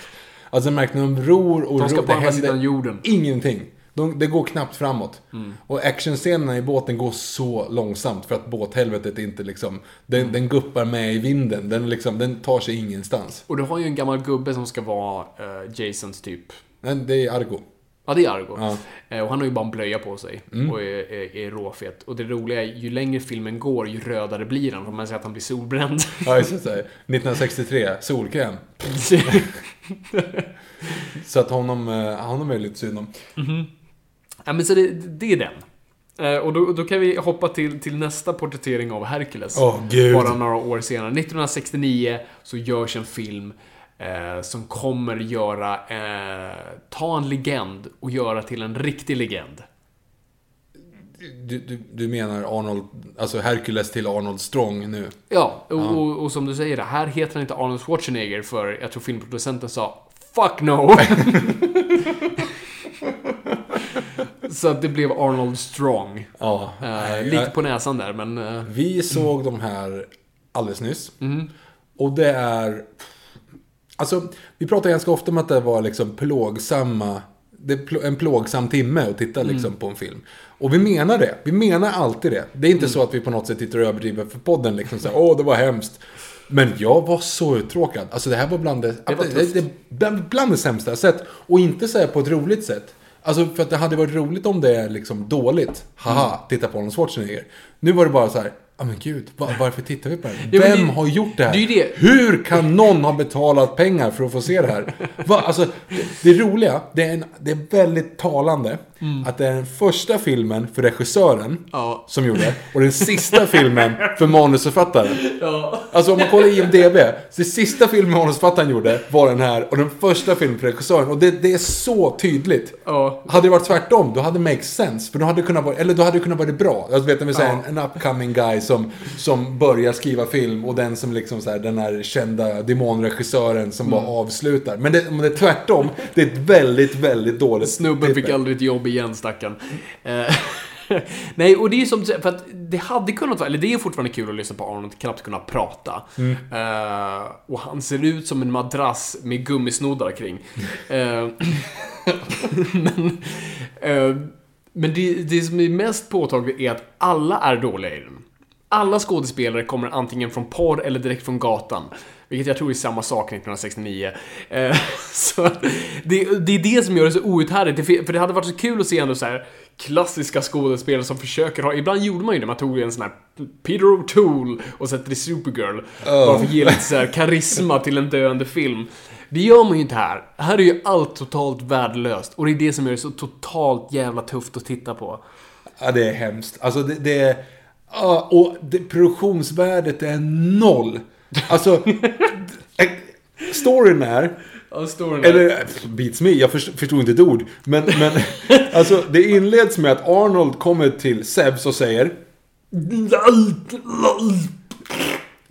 Alltså, märker när de ror och De ska ror. det andra händer sidan jorden. Ingenting. De, det går knappt framåt. Mm. Och actionscenerna i båten går så långsamt för att båthelvetet inte liksom... Den, Mm. den guppar med i vinden. Den, liksom, den tar sig ingenstans. Och du har ju en gammal gubbe som ska vara eh, Jasons typ. Men det är Argo. Ja, det är Argo. Ja. Eh, och han har ju bara en blöja på sig och är, är, är råfet. Och det roliga är, ju längre filmen går, ju rödare blir han. För man säger att han blir solbränd. Ja, just det. så här. 1963, solkräm. Så att honom, eh, honom är lite synd om. Ja, men så det, det är den. Eh, och då, då kan vi hoppa till, till nästa porträttering av Hercules. Åh, gud. Bara några år senare. 1969 så görs en film eh, som kommer göra, eh, ta en legend och göra till en riktig legend. Du, du, du menar Arnold, alltså Hercules till Arnold Strong nu? Ja, och, och, och som du säger, här heter han inte Arnold Schwarzenegger för jag tror filmproducenten sa Fuck no! Så att det blev Arnold Strong. Ja. Eh, lite på näsan där, men... eh, Vi såg de här alldeles nyss. Mm. Och det är... Alltså, vi pratar ganska ofta om att det var liksom plågsamma... Det är en plågsam timme att titta Mm. liksom på en film. Och vi menar det. Vi menar alltid det. Det är inte Mm. så att vi på något sätt sitter och överdriver för podden. Liksom så här, åh, det var hemskt. Men jag var så uttråkad. Alltså det här var bland det, Det var det, det, bland, bland det sämsta jag sett. Och inte så här på ett roligt sätt. Alltså för att det hade varit roligt om det är liksom dåligt. Haha, Mm. titta på Arnold Schwarzenegger. Nu var det bara så här, ja men gud, va- varför tittar vi på det här? Ja, Vem det- har gjort det här? det det. Hur kan någon ha betalat pengar för att få se det här? Va? Alltså, det, roliga, det är, en, det är väldigt talande att det är den första filmen för regissören Ja. som gjorde det och den sista filmen för manusförfattaren. Ja. Alltså om man kollar IMDB, så den sista filmen manusförfattaren gjorde var den här och den första filmen för regissören. Och det, är så tydligt. Ja. Hade det varit tvärtom, då hade det make sense. För då hade det kunnat vara, eller då hade det kunnat vara bra. Jag vet, när vi säger en, en upcoming guy som, som börjar skriva film och den som liksom så här, den här kända demonregissören som Mm. bara avslutar. Men det, om det är tvärtom, det är ett väldigt, väldigt dåligt Snubben fick tillfälle. aldrig ett jobb igen, stackarn. Eh, Nej, och det är ju som för att det hade kunnat vara, eller det är fortfarande kul att lyssna på Arnold knappt kunna prata. Eh, och han ser ut som en madrass med gummisnoddar kring. Eh, men eh, men det, det som är mest påtagligt är att alla är dåliga i den. Alla skådespelare kommer antingen från porr eller direkt från gatan. Vilket jag tror är samma sak 1969. Eh, så det, det är det som gör det så outhärdligt. För det hade varit så kul att se ändå så här klassiska skådespelare som försöker ha... Ibland gjorde man ju det, man tog en sån här Peter O'Toole och satte i Supergirl. Bara för att ge lite så här karisma till en döende film. Det gör man ju inte här. Här är ju allt totalt värdelöst. Och det är det som gör det så totalt jävla tufft att titta på. Ja, det är hemskt. Alltså det, det är... ja, och det, produktionsvärdet är noll. Alltså... d- storyn är... Ja, storyn där. Eller, beats me, jag förstod, förstod inte ett ord. Men, men alltså, det inleds med att Arnold kommer till Sebs och säger...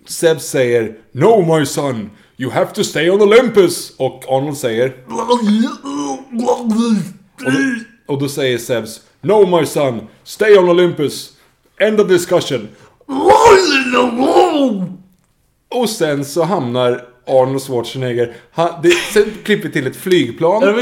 Sebs säger No my son, you have to stay on Olympus. Och Arnold säger... Och då, och då säger Sebs No my son, stay on Olympus. End of discussion. Och sen så hamnar Arnold Schwarzenegger... Han, det, sen klipper vi till ett flygplan. Ja,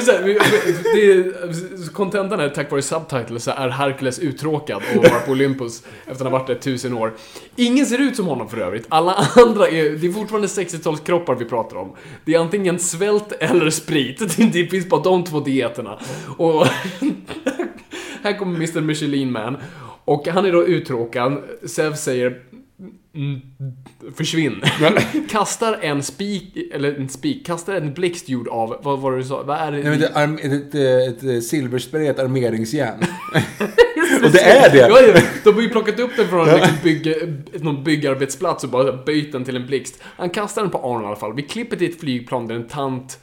det är- Kontentan är tack vare subtitles så är Hercules uttråkad och var på Olympus efter att ha varit där tusen år. Ingen ser ut som honom för övrigt. Alla andra är... Det är fortfarande 60-talskroppar vi pratar om. Det är antingen svält eller sprit. Det finns bara de två dieterna. Och här kommer Mr Michelin Man. Och han är då uttråkad. Zev säger Mm, försvinn. kastar en spik, eller en spik, kastar en blixt gjord av, vad var det du sa? Vad är det? Nej, det är ett, ett, ett silversprayat armeringsjärn. och det är det! Ja, ja, de har ju plockat upp den från en liksom bygge, någon byggarbetsplats och bara böjt den till en blixt. Han kastar den på Arnold i alla fall. Vi klipper till ett flygplan där en tant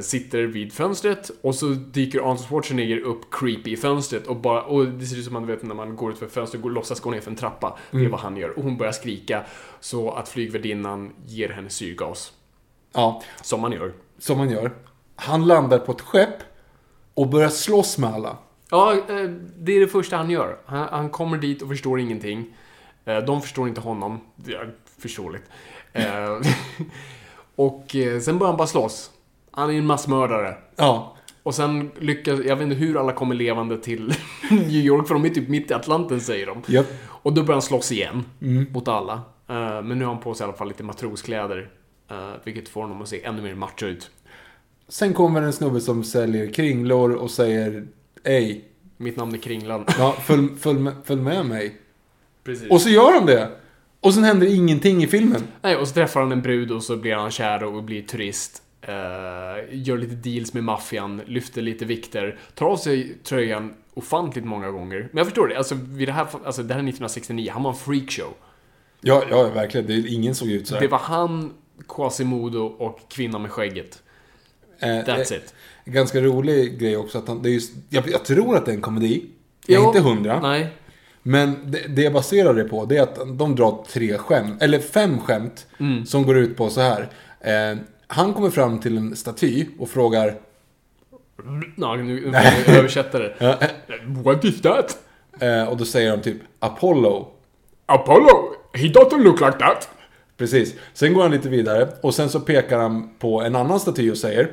sitter vid fönstret och så dyker Arnold Schwarzenegger upp creepy i fönstret och bara, och det ser ut som man vet när man går ut för fönstret och låtsas gå ner för en trappa. Det är vad han gör. Och hon börjar skrika så att flygvärdinnan ger henne syrgas. Ja, Som man gör. som man gör. Han landar på ett skepp och börjar slåss med alla. Ja, eh, det är det första han gör. Han, han kommer dit och förstår ingenting. Eh, De förstår inte honom. Det är förståeligt. Eh, Och eh, sen börjar han bara slåss. Han är en massmördare. Ja. Och sen lyckas, jag vet inte hur alla kommer levande till New York, för de är typ mitt i Atlanten säger de. Japp. Och då börjar han slåss igen, mot alla. Eh, Men nu har han på sig i alla fall lite matroskläder. eh, Vilket får honom att se ännu mer macho ut. Sen kommer en snubbe som säljer kringlor och säger Ey, Mitt namn är Kringlan. ja, följ, följ, med, följ med mig. Precis. Och så gör han det! Och sen händer ingenting i filmen. Nej, och så träffar han en brud och så blir han kär och blir turist. Eh, gör lite deals med maffian, lyfter lite vikter, tar av sig tröjan ofantligt många gånger. Men jag förstår det, alltså, vid det, här, alltså det här är 1969, han var en freakshow. Ja, ja verkligen. Det, ingen såg ut så här. Det var han, Quasimodo och kvinnan med skägget. Eh, That's eh, it. Ganska rolig grej också att han, det är just, jag, jag tror att det är en komedi. Jag är inte hundra. Nej. Men det, det jag baserar det på, det är att de drar tre skämt, eller fem skämt, Mm. som går ut på så här. Eh, han kommer fram till en staty och frågar Ja, nu översätta det. What is that? eh, Och då säger de typ Apollo. Apollo? He doesn't look like that. Precis. Sen går han lite vidare och sen så pekar han på en annan staty och säger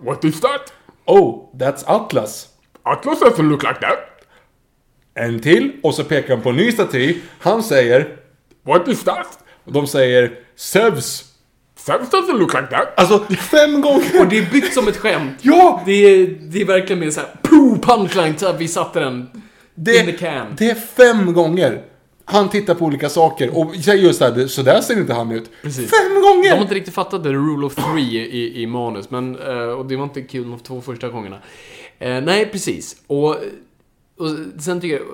What is that? Oh, that's Atlas. Atlas doesn't look like that. En till och så pekar han på en ny staty. Han säger What is that? och de säger Zeus. Zeus doesn't look like that. Alltså fem gånger! Och det är byggt som ett skämt. Ja! Det är, det är verkligen mer såhär, poo, punchline, så här, vi satte den Det, in the can. det är fem gånger. Han tittar på olika saker och säger just det här, så där ser inte han ut. Precis. Fem De gånger! har inte riktigt fattat the rule of three i, i manus, men, eh, och det var inte kul de två första gångerna. Eh, nej, precis. Och, och sen tycker jag,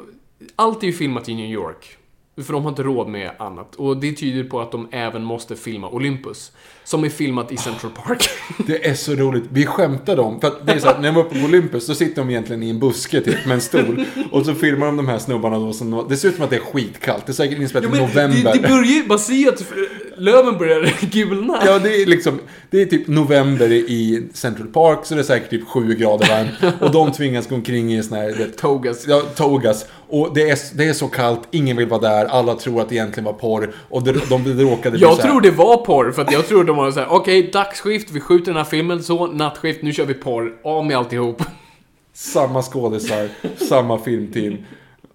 allt är ju filmat i New York. För de har inte råd med annat. Och det tyder på att de även måste filma Olympus. Som är filmat i Central Park. Det är så roligt. Vi skämtade om, för att det är så att när jag var på Olympus så sitter de egentligen i en buske typ med en stol. Och så filmar de de här snubbarna då som, det ser ut som att det är skitkallt. Det är säkert inspelat i november. det, det börjar ju, man ser att löven börjar gulna. Ja, det är liksom, det är typ november i Central Park, så det är säkert typ 7 grader varmt. Och de tvingas gå omkring i sån här, vet, Togas. Ja, togas. Och det är, det är så kallt, ingen vill vara där, alla tror att det egentligen var porr. Och de, de, de råkade Jag tror det var porr, för att jag tror de var såhär, okej, dagsskift, vi skjuter den här filmen, så, nattskift, nu kör vi porr, av med alltihop. Samma skådisar, samma filmteam.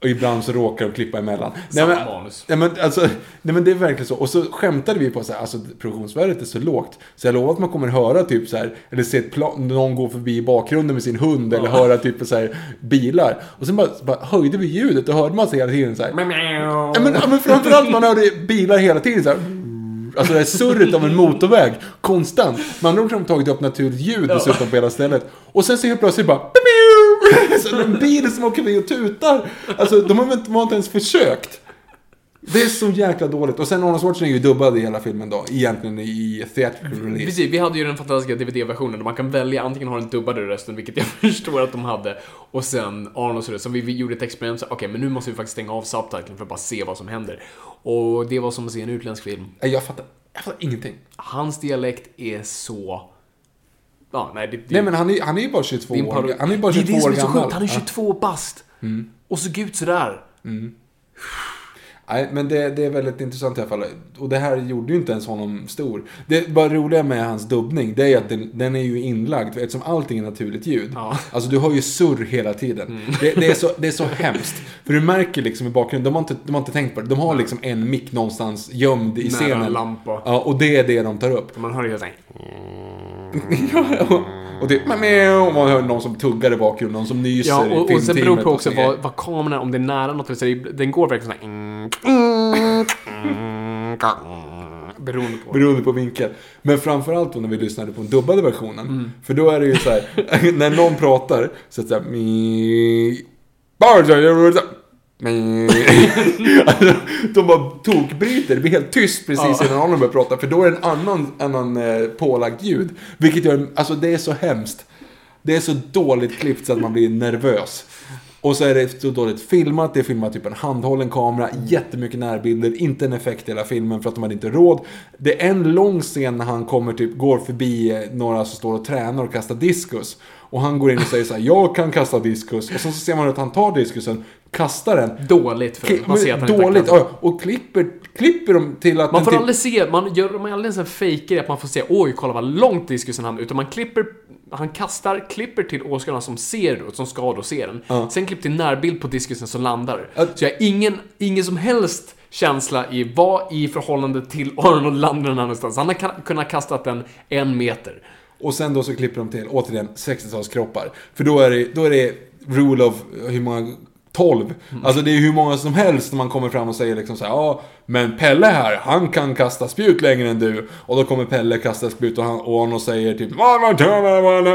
Och ibland så råkar de klippa emellan. Nej, Samma men, manus. nej, men, alltså, nej men det är verkligen så. Och så skämtade vi på så här, alltså produktionsvärdet är så lågt. Så jag lovar att man kommer höra typ så här, eller se ett plan, någon gå förbi i bakgrunden med sin hund. Eller höra typ så här, bilar. Och sen bara, bara höjde vi ljudet och hörde man sig hela tiden så här. Ja, men, ja, men framförallt man hörde bilar hela tiden så här. Alltså det här surret av en motorväg, konstant. Man har de tagit upp naturligt ljud dessutom på hela stället. Och sen så helt plötsligt bara... Så en bil som åker förbi och tutar. Alltså de har inte, de har inte ens försökt. Det är så jäkla dåligt. Och sen Arnold Schwarzenegger är ju dubbad i hela filmen då. Egentligen i theatrical release. Precis, vi hade ju den fantastiska DVD-versionen där man kan välja antingen ha den dubbade rösten, vilket jag förstår att de hade, och sen Arnolds röst. Så vi, vi gjorde ett experiment, okej, men nu måste vi faktiskt stänga av subtiteln för att bara se vad som händer. Och det var som att se en utländsk film. Jag fattar, jag fattar ingenting. Hans dialekt är så... Ja, nej, det, det, Nej men han är, han är ju bara 22 det är en år. Han är bara Det är 22 det som år är så gammal. sjukt, han är Ja. Mm. 22 bast. Och såg ut sådär. Nej, men det, det är väldigt intressant i alla fall. Och det här gjorde ju inte ens honom stor. Det bara roliga med hans dubbning, det är att den, den är ju inlagd, eftersom allting är naturligt ljud. Ja. Alltså du har ju surr hela tiden. Det, det, är så, det är så hemskt. För du märker liksom i bakgrunden, de har inte, de har inte tänkt på det. De har liksom en mick någonstans gömd i Nära scenen. en lampa. Ja, och det är det de tar upp. Man hör ju såhär... ja, och det och man hör någon som tuggar i bakgrunden, någon som nyser Ja, och, i och sen beror det på också och så vad, vad kameran, om det är nära något, så det, den går verkligen såhär... Beroende på. Beroende på vinkel. Men framförallt då när vi lyssnade på den dubbade versionen. Mm. För då är det ju så här, när någon pratar så att det är så här, mi... Bara- mi- alltså, De bara tokbryter, det blir helt tyst precis Ja. innan Arnold börjar prata. För då är det en annan, annan eh, pålagt ljud. Vilket gör, alltså det är så hemskt. Det är så dåligt klippt så att man blir nervös. Och så är det så dåligt filmat, det är filmat typ en handhållen kamera, jättemycket närbilder, inte en effekt i hela filmen för att de hade inte råd. Det är en lång scen när han kommer typ, går förbi eh, några som står och tränar och kastar diskus. Och han går in och säger så här, jag kan kasta diskus. Och sen så ser man att han tar diskusen, kastar den. Dåligt för man ser att han inte Dåligt, kan. ja, och klipper, klipper dem till att Man får aldrig se, man gör man aldrig en sån här fejkgrej att man får se oj, kolla vad långt diskusen han utan man klipper, han kastar, klipper till åskådarna som ser det och som ska då se den. Ja. Sen klipp till närbild på diskusen som landar. Ja. Så jag har ingen, ingen som helst känsla i vad i förhållande till Arnold landar den här någonstans. Han har kunnat kastat den en meter. Och sen då så klipper de till, återigen, 60-talskroppar. För då är det, då är det rule of, hur många, 12. Alltså det är hur många som helst när man kommer fram och säger liksom så här, ja, men Pelle här, han kan kasta spjut längre än du. Och då kommer Pelle kasta spjut och, han, och Arnold säger typ,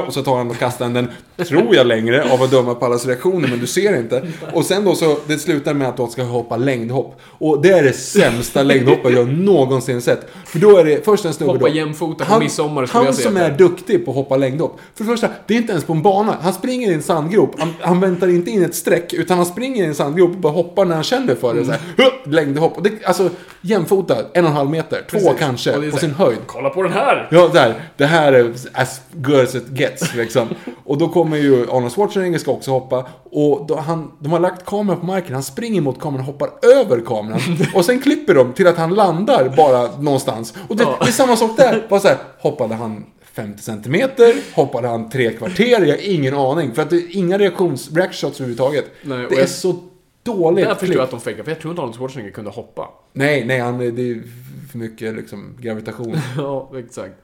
och så tar han och kastar den, tror jag längre, av att döma på allas reaktioner, men du ser inte. Och sen då så, det slutar med att de ska hoppa längdhopp. Och det är det sämsta längdhoppet jag någonsin sett. För då är det först en snubbe Hoppa jämfota på midsommar skulle Han jag säga som att det är duktig på att hoppa längdhopp. För det första, det är inte ens på en bana. Han springer i en sandgrop. Han, han väntar inte in ett streck, utan han springer i en sandgrop och bara hoppar när han känner för det. Så här, "Huh!" längdhopp. Och det, alltså, jämfota, en och en halv meter. Två Precis. kanske, det är på sin höjd. Kolla på den här! Ja, där. Det här är as good as it gets, liksom. Och då kommer ju Arnold Schwarzenegger ska också hoppa. Och då han, de har lagt kameran på marken, han springer mot kameran och hoppar över kameran. Och sen klipper de till att han landar bara någonstans. Och det, Ja. det är samma sak där. Bara så här, hoppade han 50 centimeter? Hoppade han tre kvarter? Jag har ingen aning. För att det är inga reaktions, reactshots överhuvudtaget. Nej, det är jag- så dåligt Där förstår jag att de fejkar, för jag tror inte Arnold Schwarzenegger kunde hoppa. Nej, nej, han, det är för mycket liksom gravitation. Ja, exakt.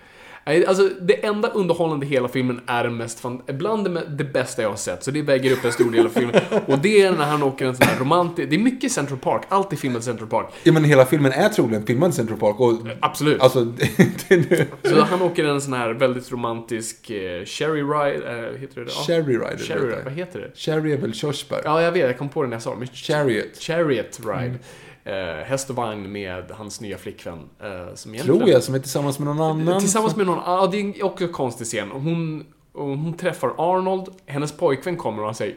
Alltså, det enda underhållande i hela filmen är den mest fan, bland det, det bästa jag har sett, så det väger upp en stor del av filmen. Och det är när han åker en sån här romantisk... Det är mycket Central Park, allt är filmat Central Park. Ja men hela filmen är troligen filmad i Central Park och Absolut. alltså... Det, det, Så han åker en sån här väldigt romantisk eh, Cherry Ride, eh, heter det? Ja. Cherry Rider. Ride, jag. vad heter det? Cherry är väl körsbär? Ja, jag vet, jag kom på det när jag sa det. Chariot. Chariot Ride. Mm. Eh, häst och vagn med hans nya flickvän. Eh, som Tror jag, som är tillsammans med någon annan. Tillsammans med någon, ja det är också en konstig scen. Hon, och hon träffar Arnold, hennes pojkvän kommer och han säger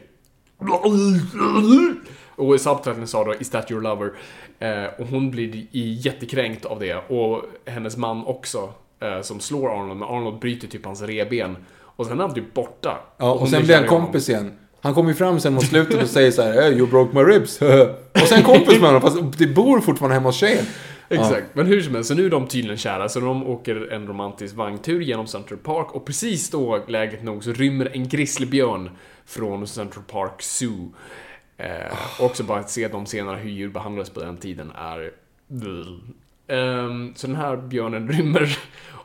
och i subtiteln sa då Is that your lover? Eh, och hon blir i- jättekränkt av det. Och hennes man också. Eh, som slår Arnold, men Arnold bryter typ hans revben. Och sen är han typ borta. Ja, och hon sen blir han kompis igen. Han kommer ju fram sen mot slutet och säger så här, hey, you broke my ribs. och sen kompis med honom, fast det bor fortfarande hemma hos tjejen. Exakt, men hur som helst, så nu är de tydligen kära, så de åker en romantisk vagntur genom Central Park och precis då, läget nog, så rymmer en grizzlybjörn från Central Park Zoo. Eh, också bara att se de scenerna hur djur behandlades på den tiden är... Ehm, så den här björnen rymmer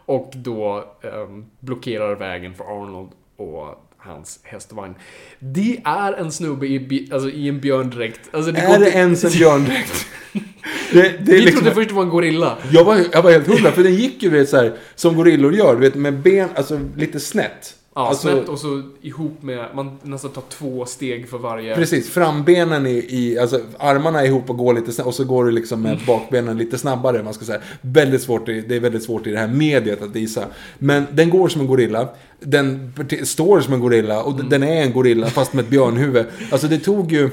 och då ehm, blockerar vägen för Arnold och hans hästvagn. Det är en snubbe i, alltså, i en björndräkt. Alltså, det Är det ens en björndräkt? det, det Vi liksom, trodde först det var en gorilla. jag, var, jag var helt hundra, för den gick ju vet, så här, som gorillor gör, du vet, med ben, alltså lite snett. Ja, alltså, snett och så ihop med, man nästan tar två steg för varje. Precis, frambenen i, i, alltså armarna ihop och går lite snabbt och så går du liksom Mm. med bakbenen lite snabbare, man ska säga. Väldigt svårt, det är väldigt svårt i det här mediet att visa. Men den går som en gorilla, den står som en gorilla och Mm. den är en gorilla fast med ett björnhuvud. Alltså det tog ju,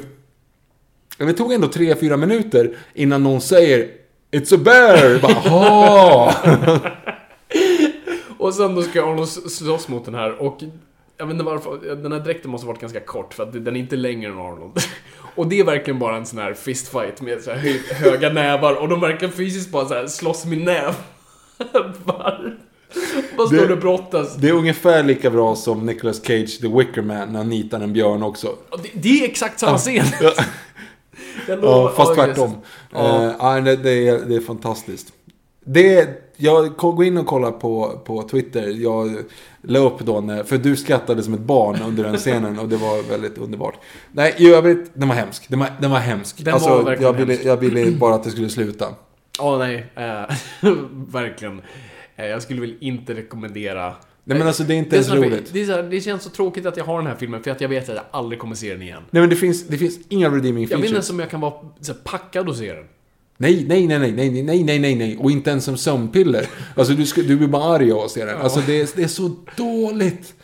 det tog ändå 3-4 minuter innan någon säger It's a bear! Bara. Och sen då ska Arnold slåss mot den här och jag vet inte varför, den här dräkten måste ha varit ganska kort för att den är inte längre än Arnold. Och det är verkligen bara en sån här fistfight med så här höga nävar och de verkar fysiskt bara så här slåss med näv. bara bara står Det- brottas. Det är ungefär lika bra som Nicolas Cage, The Wicker Man, när han nitar en björn också. Det, det är exakt samma scen. Ja. Fast tvärtom. Ja. Eh, ja, det, det, är, det är fantastiskt. Det, jag går in och kollar på, på Twitter. Jag la upp då, när, för du skrattade som ett barn under den scenen och det var väldigt underbart. Nej, i övrigt, den var hemsk. Den var, den var hemsk. Den alltså, var verkligen jag, ville, hemsk. jag ville bara att det skulle sluta. Ja, nej. eh, verkligen. Eh, jag skulle väl inte rekommendera... Nej men alltså det är inte Det, ens roligt. det, här, det känns så tråkigt att jag har den här filmen för att jag vet att jag aldrig kommer se den igen. Nej men det finns, det finns inga redeeming Jag vet inte features. ens om jag kan vara här, packad och se den. Nej, nej, nej, nej, nej, nej, nej, nej, nej, och inte ens som sömnpiller. Alltså du, ska, du blir bara arg av att se den. Alltså det är, det är så dåligt.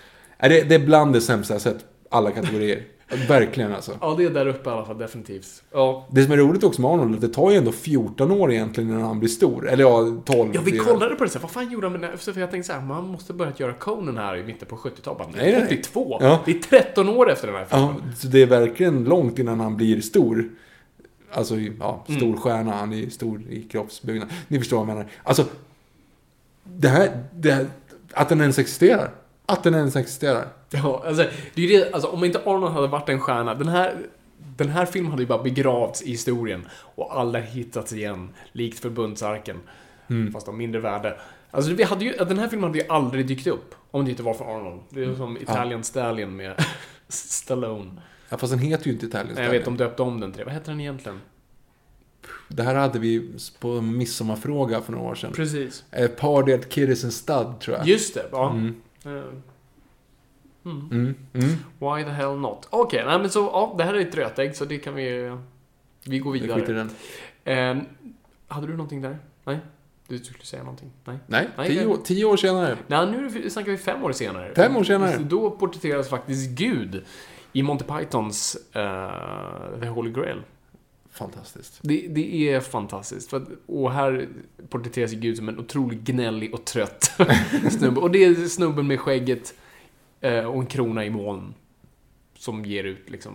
Det, det är bland det sämsta jag sett. Alla kategorier. Verkligen alltså. Ja, det är där uppe i alla fall, definitivt. Ja. Det som är roligt också med Arnold, det tar ju ändå 14 år egentligen innan han blir stor. Eller ja, 12. Ja, vi Det kollade på det här, vad fan gjorde han med den? För jag tänkte så här, man måste börjat göra Conan här i mitten på 70-talet. Bara, Nej, nej, nej. 82! Ja. Det är 13 år efter den här filmen. Ja, så det är verkligen långt innan han blir stor. Alltså, ja, Mm. stor stjärna. Han är stor i kroppsbyggnad. Ni förstår vad jag menar. Alltså, det här, det här, att den ens existerar. Att den ens existerar. Ja, alltså, det är det, alltså, om inte Arnold hade varit en stjärna, den här, den här filmen hade ju bara begravts i historien och alla hittats igen, likt förbundsarken. Mm. Fast av mindre värde. Alltså, vi hade ju, den här filmen hade ju aldrig dykt upp om det inte var för Arnold. Det är som Italian Stallion med Stallone. Ja, fast den heter ju inte Italian Nej, jag vet, de döpte om den till det. Vad heter den egentligen? Det här hade vi på en midsommarfråga för några år sedan. Precis. Eh, Party at Kiddies and Stud, tror jag. Just det, ja. Mm. Eh, mm. Mm. Mm. Why the hell not? Okej, nej men så, ja, det här är ett rötägg så det kan vi... Vi går Vi vidare. den. Eh, hade du någonting där? Nej? Du skulle säga någonting? Nej? Nej, Nej, tio, det- år, tio år senare. Nej, nu snackar vi fem år senare. Fem år senare. Då porträtteras faktiskt Gud i Monty Pythons eh, The Holy Grail. Fantastiskt. Det, det är fantastiskt. Att, och här porträtteras Gud som en otroligt gnällig och trött snubbe. Och det är snubben med skägget eh, och en krona i moln. Som ger ut liksom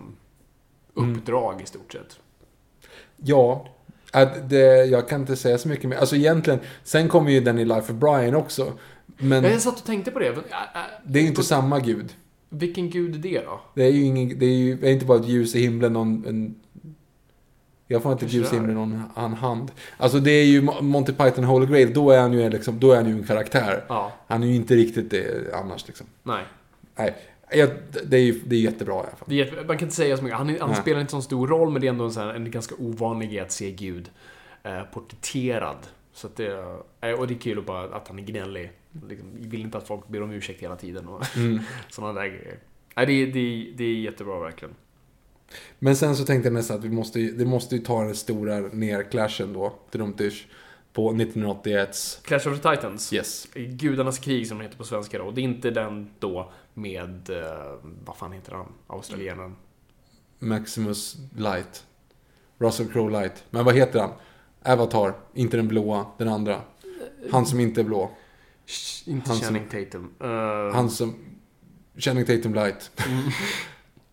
Mm. uppdrag i stort sett. Ja, att det, jag kan inte säga så mycket mer. Alltså egentligen, sen kommer ju den i Life of Brian också. Men Jag satt och tänkte på det. Det är ju inte på- samma gud. Vilken gud är det då? Det är ju ingen, det är ju det är inte bara ett ljus i himlen, någon, en... Jag får inte ett ljus i himlen, någon en hand. Alltså det är ju Mo- Monty Python Holy Grail, då är han ju liksom, då är han ju en karaktär. Ja, Han är ju inte riktigt det annars liksom. nej. Nej, jag, det är ju det är jättebra i alla fall. Jätte- man kan inte säga så mycket. Han, han spelar inte så stor roll, men det är ändå en, sån här, en ganska ovanlig att se Gud eh, porträtterad. Så att det, eh, och det är kul att, bara, att han är gnällig. Liksom, vill inte att folk ber om ursäkt hela tiden och Mm. sådana där grejer. Nej, det, är- det, det är jättebra verkligen. Men sen så tänkte jag nästan att vi måste, det måste ju ta den stora nerclashen då, Trumtish, på 1981s Clash of the Titans. Yes. Gudarnas krig som den heter på svenska då. Det är inte den då med, eh, vad fan heter han, australienaren? Maximus Light. Russell Crowe Light. Men vad heter han? Avatar. Inte den blåa, den andra. Han som inte är blå. Inte Han som- Channing Tatum. Eh, Han som... Channing Tatum Light. mm,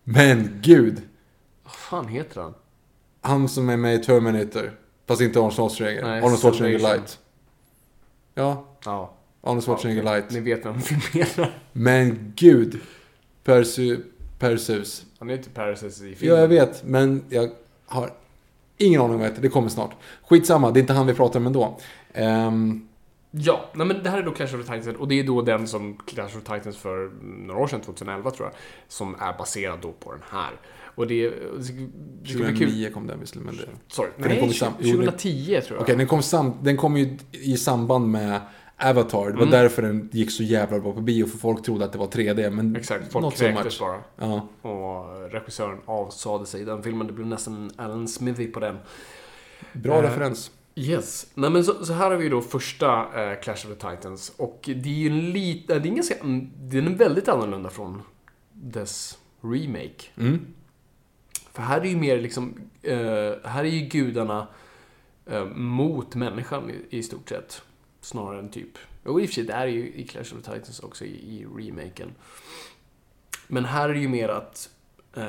Men gud! vad fan heter han? Han som är med i Terminator. Fast inte Arnold Schwarzenegger. Nej, Arnold Schwarzenegger. Light. Ja, Ja, Arnold Schwarzenegger ja, Light. Ni vet vem vi menar. Men gud! Percy... Perseus. Han är inte Perseus i Ja, filmen. jag vet, men jag har ingen aning om vad det. Det kommer snart. Skitsamma, det är inte han vi pratar om ändå. Ehm, Ja, nej men det här är då Clash of the Titans och det är då den som Clash of the Titans för några år sedan, 2011 tror jag, som är baserad då på den här. Och det, det det ska bli kul. 2009 kom den visserligen, men det... Sorry, den nej, kom i sam- jo, det- 2010 tror jag. Okej, den, kom sam... den kom ju i samband med Avatar. Det var Mm. därför den gick så jävla bra på bio, för folk trodde att det var 3D, men Exakt, folk kräktes bara. Ja. Och regissören avsade sig den filmen. Det blev nästan en Alan Smithy på den. Bra Eh, referens. Yes. Nej men så, så här har vi då första eh, Clash of the Titans. Och det är ju en lite, det är ganska, mm, den är väldigt annorlunda från dess remake. Mm. För här är ju mer liksom, eh, här är ju gudarna eh, mot människan i, i stort sett. Snarare än typ, och i och för sig det är ju i Clash of the Titans också i, i remaken. Men här är det ju mer att, eh,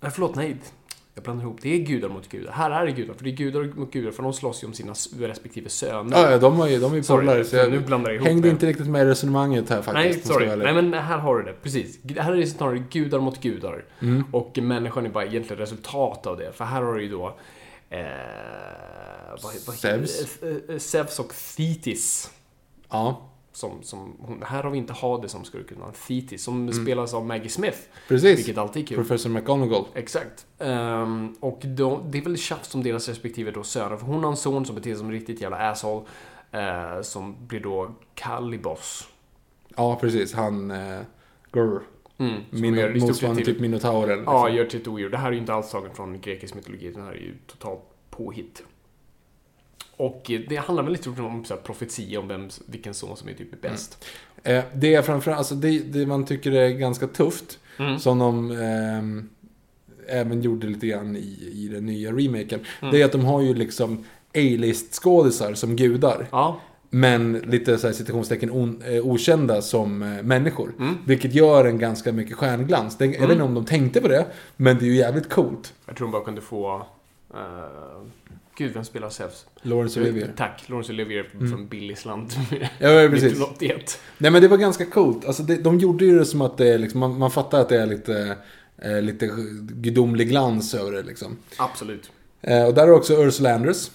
nej förlåt, nej. Jag blandar ihop. Det är gudar mot gudar. Här är det gudar, för det är gudar mot gudar, för de slåss ju om sina respektive söner. Ja, ja, de, har ju, de är ju polare, så jag nu blandar jag ihop hängde det. inte riktigt med i resonemanget här faktiskt. Nej, sorry. Nej, men här har du det. Precis. Här är det snarare gudar mot gudar. Mm. Och människan är bara egentligen resultat av det. För här har du ju då... Eh, vad, vad, Zeus. eh, eh, Zeus och Thetis. Ja, Som, som, hon- här har vi inte Hades som skurken, utan Thetis. Som spelas av Maggie Smith. Mm. precis. Vilket alltid är kul. Professor McGonagall. Exakt. Ehm, och då, det är väl tjafs om deras respektive då söner. För hon har en son som beter sig som riktigt jävla asshole. eh, som blir då Calibos. Ja, precis. Han... Eh, grr. Mm, Min, motsvarande typ minotauren. Ja, liksom. gör till ett. Det här är ju inte alls taget från grekisk mytologi. Det här är ju totalt påhitt. Och eh, det handlar väl lite om så här, profetia om vem, vilken son som är typ bäst. Eh, det är framförallt, alltså det, det man tycker är ganska tufft, Mm. som de ehm, även gjorde lite grann i, i den nya remaken, Mm. det är att de har ju liksom A-list skådisar som gudar. Ja, Men lite så här citationstecken on, eh, okända som eh, människor. Mm. Vilket gör en ganska mycket stjärnglans. Det, Jag vet inte om de tänkte på det, men det är ju jävligt coolt. jag tror de bara kunde få... Uh, gud, vem spelar Zeus? Laurence Olivier. Tack, Laurence Olivier från Billys land. Ja, precis. 1981. Nej men det var ganska coolt. Alltså det, de gjorde ju det som att det är liksom, man, man fattar att det är lite, eh, lite gudomlig glans över det liksom. Absolut. Eh, och där är också Ursula Andress.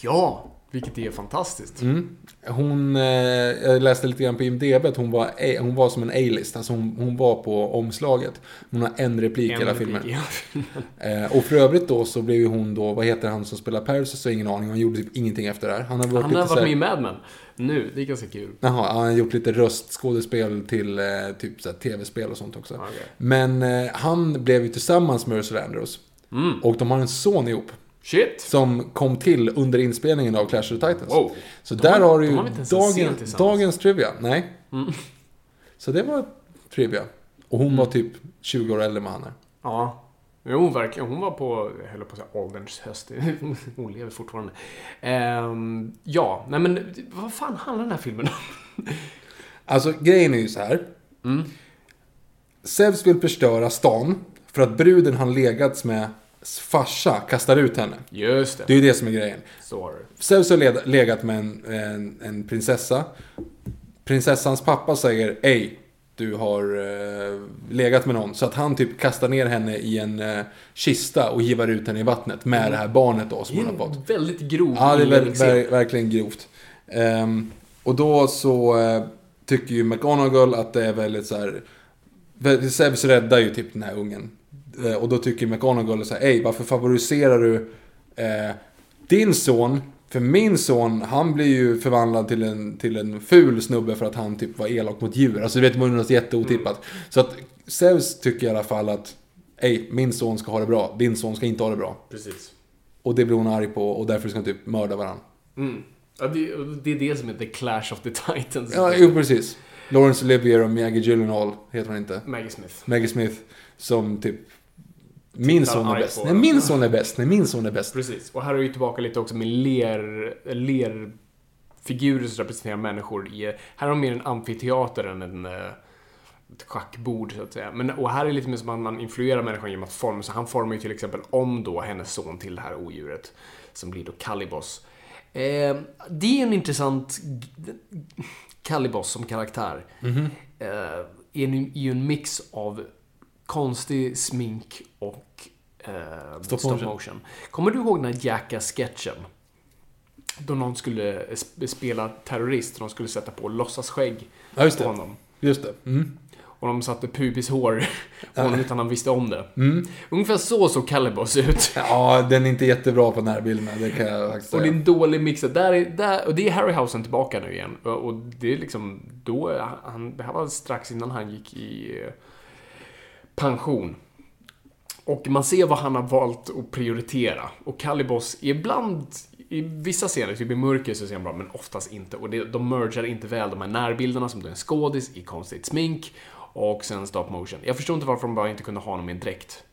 Ja, vilket är fantastiskt. Mm. Hon, eh, jag läste lite grann på IMDB att hon var, A- hon var som en A-list. Alltså hon, hon var på omslaget. Hon har en replik i hela filmen. filmen. Eh, och för övrigt då så blev ju hon då, vad heter han som spelar Perseus? Så ingen aning. Han gjorde typ ingenting efter det här. Han har varit Han har varit här- med i Mad Men. Nu, det är ganska kul. Jaha, han har gjort lite röstskådespel till eh, typ så tv-spel och sånt också. Okej. Men han blev ju tillsammans med Ursula Andrews. Mm. Och de har en son ihop. Shit! Som kom till under inspelningen av Clash of the Titans. Wow. Så De där har- du ju dagen, dagens trivia. Nej. Mm. Så det var trivia. Och hon var typ 20 år äldre än han är. Ja. Jo, verkligen. Hon var på, jag höll på att säga ålderns höst. Hon lever fortfarande. Ehm, ja, nej men vad fan handlar den här filmen om? Alltså grejen är ju så här. Mm. Zeus vill förstöra stan för att bruden han legats med farsa kastar ut henne. Just Det det. är ju det som är grejen. Zeus har led- legat med en, en, en prinsessa. Prinsessans pappa säger Ej, du har eh, legat med någon. Så att han typ kastar ner henne i en eh, kista och hivar ut henne i vattnet med det här barnet då som hon har fått. väldigt grov Ja, det är inledningsscen. ver, verkligen grovt. Ehm, och då så eh, tycker ju McGonagall att det är väldigt så här. Zeus räddar ju typ den här ungen. Eh, och då tycker McGonagall så här, Ej, varför favoriserar du eh, din son? För min son, han blir ju förvandlad till en, till en ful snubbe för att han typ var elak mot djur. Alltså du vet, var ju något jätteotippat. Så att Zeus tycker i alla fall att Ej, min son ska ha det bra. Din son ska inte ha det bra. Precis. Och det blir hon arg på och därför ska hon typ mörda varandra. Mm. Ja, det, det är det som är the clash of the titans. Ja, jo precis. Lawrence Olivier och Maggie Gyllenhaal heter hon inte. Maggie Smith. Maggie Smith som typ... Min Tittar son är bäst. Nej, min son är bäst. Nej, min son är bäst. Precis. Och här är vi tillbaka lite också med ler, lerfigurer som representerar människor. I, här har de mer en amfiteater än en, eh, ett schackbord, så att säga. Men, och här är det lite mer som att man influerar människan genom att forma. Så han formar ju till exempel om då hennes son till det här odjuret. Som blir då Calibos. Eh, det är en intressant Calibos som karaktär. Mhm. Eh, är ju- är ju en mix av konstig smink och eh, Stop stop, motion. motion. Kommer du ihåg den här Jackass-sketchen? Då någon skulle sp- spela terrorist och de skulle sätta på låtsasskägg Ja, just på honom. Just det. Mm. Och de satte pubishår på honom utan han visste om det. Mm. Ungefär så såg Calibos ut. Ja, den är inte jättebra på närbilderna, det kan jag faktiskt Och det är säga. en dålig mix. Där är, där, och det är Harryhausen tillbaka nu igen. Och, det är liksom, då, han, det här var strax innan han gick i eh, pension. Och man ser vad han har valt att prioritera. Och Calibos, ibland, i vissa scener, typ i mörker så ser han bra, men oftast inte. Och det, de mergar inte väl de här närbilderna som då är en skådis i konstigt smink och sen stop motion. Jag förstår inte varför de bara inte kunde ha honom i en dräkt.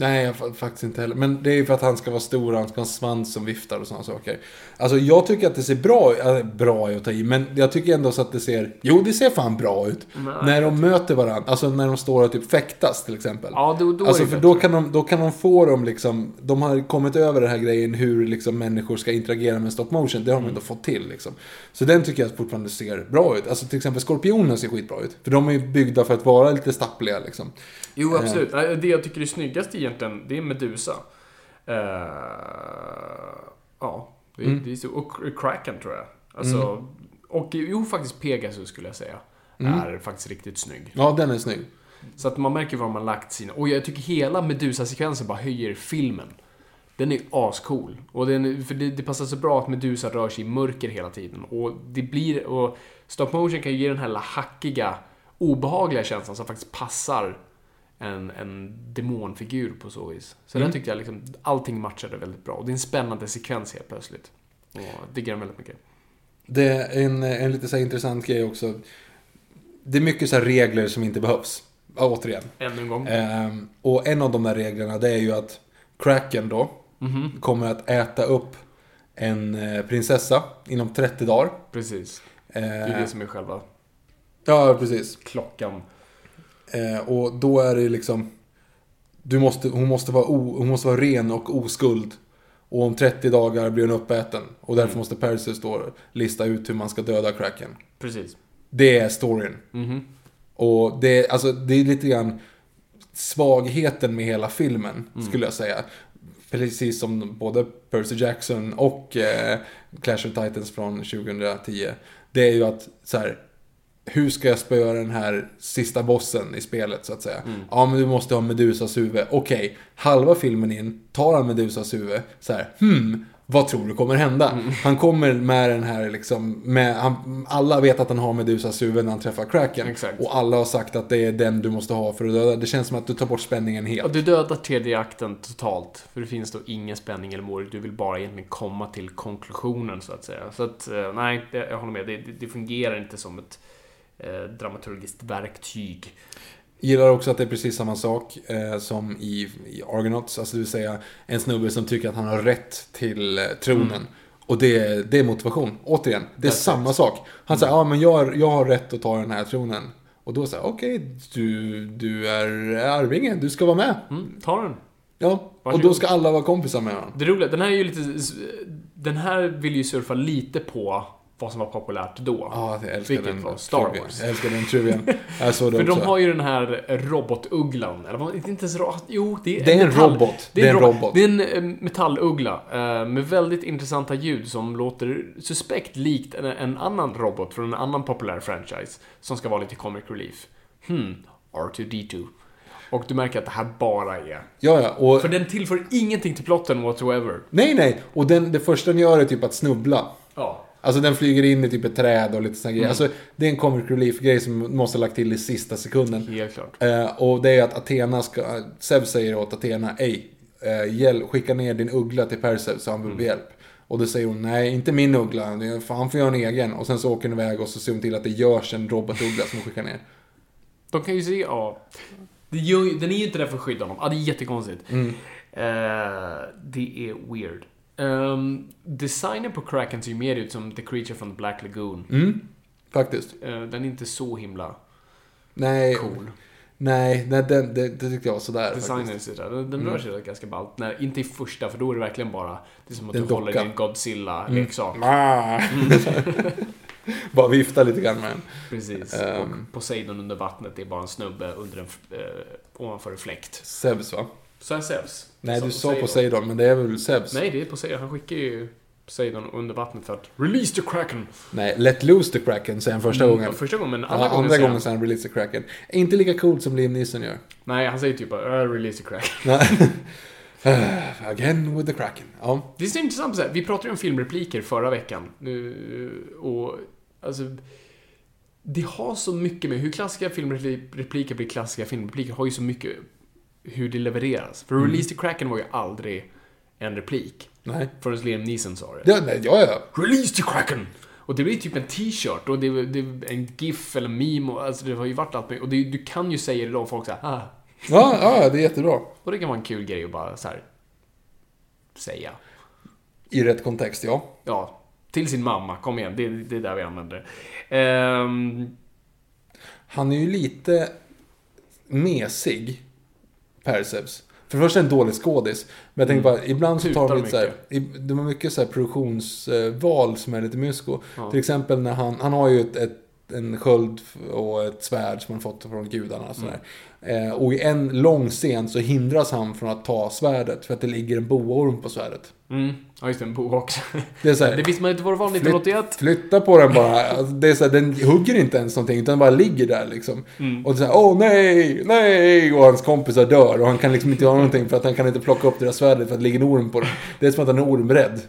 Nej, jag fa- faktiskt inte heller. Men det är ju för att han ska vara stor och han ska ha en svans som viftar och sådana saker. Alltså jag tycker att det ser bra äh, Bra är att ta i, men jag tycker ändå så att det ser... Jo, det ser fan bra ut. när de möter varandra. Alltså när de står och typ fäktas till exempel. Ja, då, då alltså för då kan, de, då kan de få dem liksom... De har kommit över den här grejen hur liksom människor ska interagera med stop motion. Det har de Mm. ändå fått till liksom. Så den tycker jag fortfarande ser bra ut. Alltså till exempel Skorpionen ser skitbra ut. För de är ju byggda för att vara lite stappliga liksom. Jo, absolut. Nej, Det jag tycker är snyggast egentligen, det är Medusa. Eh, ja, det, Mm. det är så, och Kraken tror jag. Alltså, Och jo, faktiskt Pegasus skulle jag säga. Är faktiskt riktigt snygg. Ja, den är snygg. Så att man märker var man lagt sina... Och jag tycker hela Medusa-sekvensen bara höjer filmen. Den är ascool. Och den, för det, det passar så bra att Medusa rör sig i mörker hela tiden. Och det blir... Och stop motion kan ju ge den här hackiga, obehagliga känslan som faktiskt passar en, en demonfigur på så vis. Så den tyckte jag liksom, allting matchade väldigt bra. Och det är en spännande sekvens helt plötsligt. Och jag diggar den väldigt mycket. Det är en, en lite så här intressant grej också. Det är mycket så här regler som inte behövs. Ja, Återigen. Ännu en gång. Ehm, och en av de där reglerna det är ju att Kraken då Mhm, kommer att äta upp en eh, prinsessa inom 30 dagar. precis. Det är Ehm, det som är själva ja, precis. klockan. Eh, och då är det liksom... Du måste, hon, måste vara o, hon måste vara ren och oskuld. Och om 30 dagar blir hon uppäten. Och därför Mm. måste Perseus då lista ut hur man ska döda Kraken. Precis. Det är storyn. Mhm. Och det, alltså, det är lite grann svagheten med hela filmen, Mm. skulle jag säga. Precis som både Percy Jackson och eh, Clash of Titans från 2010. Det är ju att så här, hur ska jag spöa den här sista bossen i spelet så att säga? Mm. Ja, men du måste ha Medusas huvud. Okej, halva filmen in tar han Medusas huvud. Så här, hmm, vad tror du kommer hända? Mm. Han kommer med den här liksom, med, han, alla vet att han har Medusas huvud när han träffar Kraken. Exakt. Och alla har sagt att det är den du måste ha för att döda. Det känns som att du tar bort spänningen Ja, helt. du dödar tredje akten totalt. För det finns då ingen spänning eller mål. Du vill bara egentligen komma till konklusionen så att säga. Så att, eh, nej, jag håller med. Det, det fungerar inte som ett eh, dramaturgiskt verktyg. Gillar också att det är precis samma sak eh, som i, i Argonauts. Alltså det vill säga en snubbe som tycker att han har rätt till eh, tronen. Och det, är- det är motivation. Återigen, det är That's samma it. sak. Han säger, ja men jag, jag har rätt att ta den här tronen. Och då säger okej, du, du är arvinge, du ska vara med. Mm, ta den. Ja, och Varsågod. då ska alla vara kompisar med honom. Det roliga, den här är ju lite... Den här vill ju surfa lite på vad som var populärt då. Ja, jag älskar Vilket den var Star. Wars. Jag älskar den trivian. Jag såg det För också. de har ju den här robotugglan. Eller inte ens Jo, det är, Det är en metall- robot. Det är en, ro- robot. Det är en eh, metalluggla eh, med väldigt intressanta ljud som låter suspekt likt en, en annan robot från en annan populär franchise som ska vara lite comic relief. Hmm, R2D2. Och du märker att det här bara är... Ja, ja. Och, För den tillför ingenting till plotten whatsoever. nej, nej. Och den, det första den gör är typ att snubbla. Ja. Alltså den flyger in i typ ett träd och lite såna Mm. grejer. Alltså det är en comic relief-grej som måste ha lagt till i sista sekunden. Helt klart. Eh, och det är att Athena ska... Zeus säger åt Athena, ej, eh, hjäl, skicka ner din uggla till Perseus så han Mm. behöver hjälp. Och då säger hon, nej inte min uggla, han får göra en egen. Och sen så åker hon iväg och så ser hon till att det görs en robotuggla som hon skickar ner. De kan ju se, ja. Den är ju inte där för att skydda honom. Ja, det är jättekonstigt. Mm. Eh, det är weird. Um, designen på Kraken ser ju mer ut som The Creature from the Black Lagoon. Mm, faktiskt. Eh, den är inte så himla Nej, cool. nej, nej den, det, det tyckte jag var sådär Designen är sådär. Den, den rör sig ganska ballt. Nej, inte i första, för då är det verkligen bara... Det är som att är du en håller docka. din Godzilla-leksak. Ah. Bara vifta lite grann med den. Precis. Ehm. Och Poseidon under vattnet är bara en snubbe under en, eh, ovanför en fläkt. Zeus va? Så är Zeus. Nej, du sa Poseidon, men det är väl Zeus? Nej, det är Poseidon. Han skickar ju Poseidon under vattnet för att release the kraken. Nej, Let Loose the Kraken säger han första Mm, gången. Första gången, men Ja, andra andra, gången, säger gången säger han Release the Kraken. Inte lika coolt som Liam Neeson gör. Nej, han säger typ bara "Uh, release the kraken. Nej. Again with the Kraken. Ja. Det är så intressant, så här, vi pratade ju om filmrepliker förra veckan. Nu, och alltså... Det har så mycket med hur klassiska filmrepliker blir klassiska filmrepliker har ju så mycket hur det levereras. För Mm. Release the Kraken var ju aldrig en replik. Nej. Förrän Liam Neeson sa det. Ja, nej, ja, ja. Release the Kraken! Och det blir typ en t-shirt och det, det en GIF eller meme och alltså det har ju varit allt med. Och det, du kan ju säga det då folk säger ah. Ja, ja, det är jättebra. Och det kan vara en kul grej att bara så här säga. I rätt kontext, ja. Ja, till sin mamma. Kom igen, det, det är där vi använder det. Ehm, Han är ju lite mesig, Perseus. För det första är en dålig skådis. Men jag tänker bara, ibland så tar de lite så här, De har mycket så här produktionsval som är lite mysko. Ja. Till exempel när han, han har ju ett, ett, en sköld och ett svärd som han fått från gudarna. Och, sådär. Eh, och i en lång scen så hindras han från att ta svärdet för att det ligger en boorm på svärdet. mm, ja, just det, en bok också. Det är så här, Det visste man inte vad det var 1981. Flytta på den bara. Alltså, det är så här, den hugger inte ens någonting, utan bara ligger där liksom. Mm. Och det är så här, åh nej, nej! Och hans kompisar dör och han kan liksom inte göra någonting för att han kan inte plocka upp deras svärd för att det ligger en orm på den. Det är som att han är ormrädd.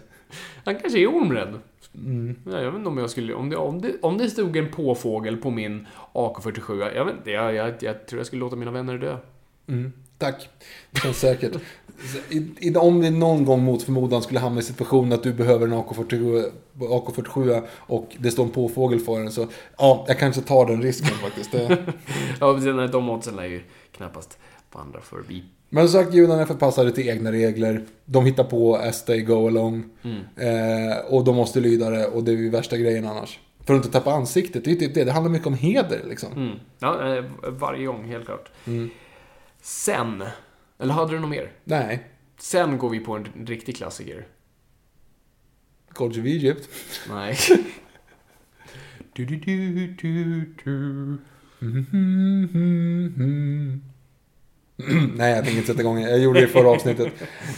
Han kanske är ormrädd. Mm. Ja, jag vet inte om jag skulle... Om det, om det, om det stod en påfågel på min AK47, jag vet inte, jag, jag, jag tror jag skulle låta mina vänner dö. Mm. Tack. Det känns säkert. I, om det någon gång mot förmodan skulle hamna i situationen att du behöver en AK47, AK47 och det står en påfågel för den så ja, jag kanske tar den risken faktiskt. Ja, de oddsen lär ju knappast vandra förbi. Men som sagt, judarna är förpassade till egna regler. De hittar på as they go along. Mm. Eh, och de måste lyda det och det är ju värsta grejen annars. För att inte tappa ansiktet, det är ju typ det. Det handlar mycket om heder liksom. Mm. Ja, eh, varje gång, helt klart. Mm. Sen, eller hade du något mer? Nej, Sen går vi på en riktig klassiker. Gods of Egypt. Nej. du, du, du, du, du. Nej, jag tänker inte sätta igång. Jag gjorde det i förra avsnittet.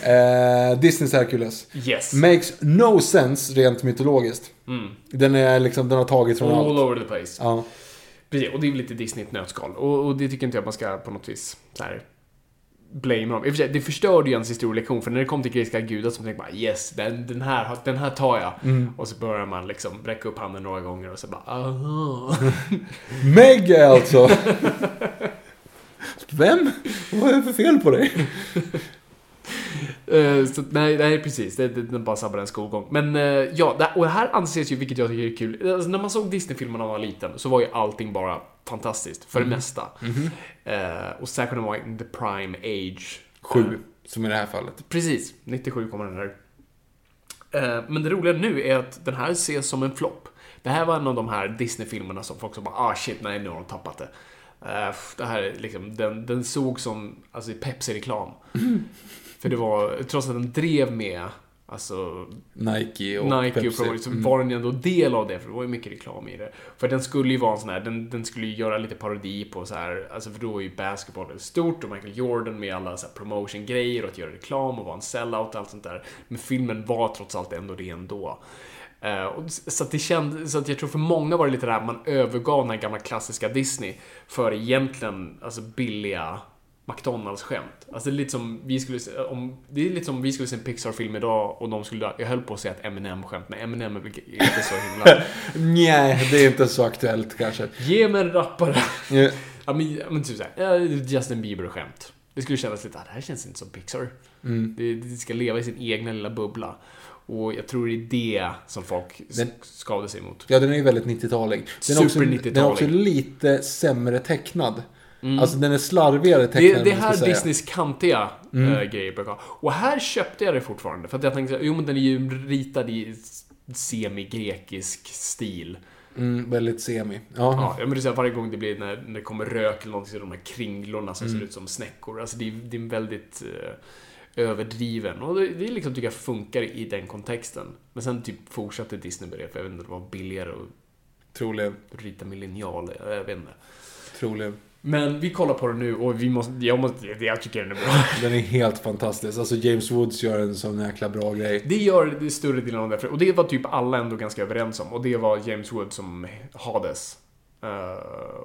Eh, Disneys Hercules. Yes. Makes no sense rent mytologiskt. Mm. Den är liksom, den har tagit från All allt. over the place. Ja. Precis, och det är väl lite Disney ett nötskal. Och, och det tycker inte jag man ska på något vis så här blame dem. I och för sig, det förstörde ju ens historielektion, för när det kom till grekiska gudar så tänkte man yes, den, den, här, den här tar jag. Mm. Och så börjar man liksom räcka upp handen några gånger och så bara aha. Meg alltså... Vem? Vad är det för fel på dig? Eh, så, nej, nej, precis. Det, det, den bara sabbar en skolgång. Men eh, ja, det, och det här anses ju, vilket jag tycker är kul. Alltså, när man såg Disney-filmerna när man var liten så var ju allting bara fantastiskt. För det mesta. Eh, och särskilt när man var in the prime age. Sju, som i det här fallet. Precis, 97 kommer den här. Men det roliga nu är att den här ses som en flopp. Det här var en av de här Disney-filmerna som folk som bara ah shit, nej nu har de tappat det. Eh, Det här är liksom, den, den såg som alltså, Pepsi-reklam. För det var, trots att den drev med alltså, Nike och Nike och Pepsi. Pro, så Mm. var den ändå del av det, för det var ju mycket reklam i det. För den skulle ju vara en sån här, den, den skulle ju göra lite parodi på så här, alltså för då var ju basketboll väldigt stort och Michael Jordan med alla så promotion-grejer och att göra reklam och vara en sellout och allt sånt där. Men filmen var trots allt ändå det ändå. Eh, så att det kändes, så att jag tror för många var det lite där man övergav den här gamla klassiska Disney för egentligen, alltså billiga McDonalds-skämt. Alltså det är lite som vi skulle se, om, det är lite som vi skulle se en Pixar-film idag och de skulle, jag höll på att säga ett Eminem-skämt, men Eminem är inte så himla... Nej, det är inte så aktuellt kanske. Ge mig en rappare! Ja, Ja men, men typ såhär, eh, Justin Bieber-skämt. Det skulle kännas lite, ah, det här känns inte som Pixar. Mm. Det, det ska leva i sin egna lilla bubbla. Och jag tror det är det som folk Den- sk- skavde sig emot. Ja, den är ju väldigt 90-talig. Den är, också, Super den är också 90-talig. lite sämre tecknad. Mm. Alltså den är slarvigare tecknad. Det, det här. Disneys kantiga Mm. äh, grejer brukar. Och här köpte jag det fortfarande. För att jag tänkte, jo men den är ju ritad i semi-grekisk stil. Mm, väldigt semi. Ja. Ja, menar så här, varje gång det blir när, när det kommer rök eller någonting så är de här kringlorna som Mm. ser ut som snäckor. Alltså det är, det är väldigt eh, överdriven. Och det, det liksom tycker jag funkar i den kontexten. Men sen typ fortsatte Disney med det, för jag vet inte, det var billigare att Troligen. Rita med linjal, jag vet inte. Troligen. Men vi kollar på den nu och vi måste, jag, måste, jag tycker den är bra. Den är helt fantastisk. Alltså James Woods gör en sån jäkla bra grej. Det gör det större delen av det. Och det var typ alla ändå ganska överens om. Och det var James Wood som Hades. Uh,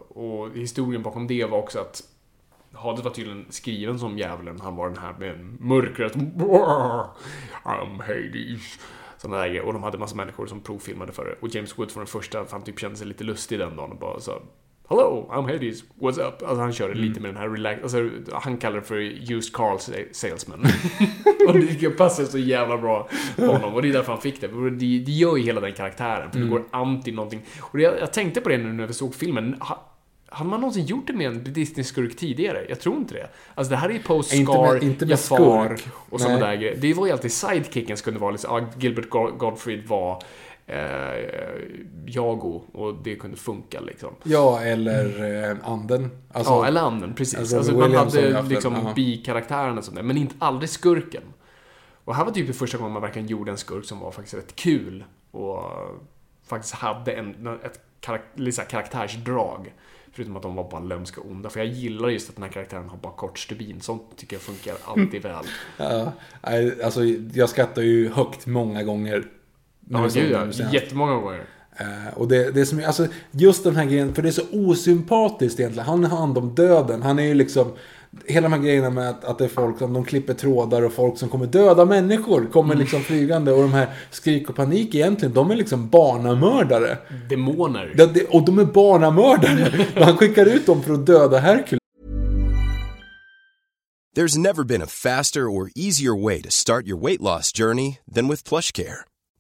och historien bakom det var också att Hades var tydligen skriven som djävulen. Han var den här med mörkret. I'm Hades. Sådana där. Och de hade massa människor som provfilmade för det. Och James Wood var den första, för han typ kände sig lite lustig den dagen och bara så Hello, I'm Hades, what's up? Alltså han körde lite med den här relax... Alltså han kallar det för used car salesman. och det passar så jävla bra på honom. Och det är därför han fick det. Det, det gör ju hela den karaktären. För det går anti någonting. Och det, jag tänkte på det nu när vi såg filmen. Hade man någonsin gjort det med en Disney-skurk tidigare? Jag tror inte det. Alltså det här är ju post Scar, inte med, inte med Jafar och sådana där grejer. Det var ju alltid sidekicken skulle vara liksom, ah, Gilbert Gottfried var eh, Jago och det kunde funka liksom. Ja, eller eh, anden. Alltså, ja, eller anden, precis. Alltså, alltså man hade liksom bikaraktärerna som det, men inte aldrig skurken. Och här var typ det första gången man verkligen gjorde en skurk som var faktiskt rätt kul och faktiskt hade en, ett karak karaktärsdrag. Förutom att de var bara lömska och onda. För jag gillar just att den här karaktären har bara kort stubin. Sånt tycker jag funkar alltid väl. Ja, alltså jag skrattar ju högt många gånger Ja, gud ja. Jättemånga gånger. Uh, och det, det som, alltså, just den här grejen, för det är så osympatiskt egentligen. Han har hand om döden. Han är ju liksom, hela de här grejerna med att, att det är folk som de klipper trådar och folk som kommer döda människor kommer mm. liksom flygande. Och de här skrik och panik egentligen, de är liksom barnamördare. Demoner. Ja, det, och de är barnamördare. Han skickar ut dem för att döda Hercules. There's never been a faster or easier way to start your weight loss journey than with plush care.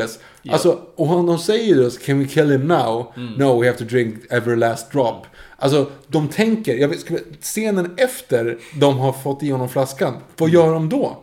Yes. Yeah. Alltså, och de säger ju Can we kill him now? Mm. No, we have to drink every last drop. Alltså, de tänker, jag vet, scenen efter de har fått i honom flaskan, vad gör de då?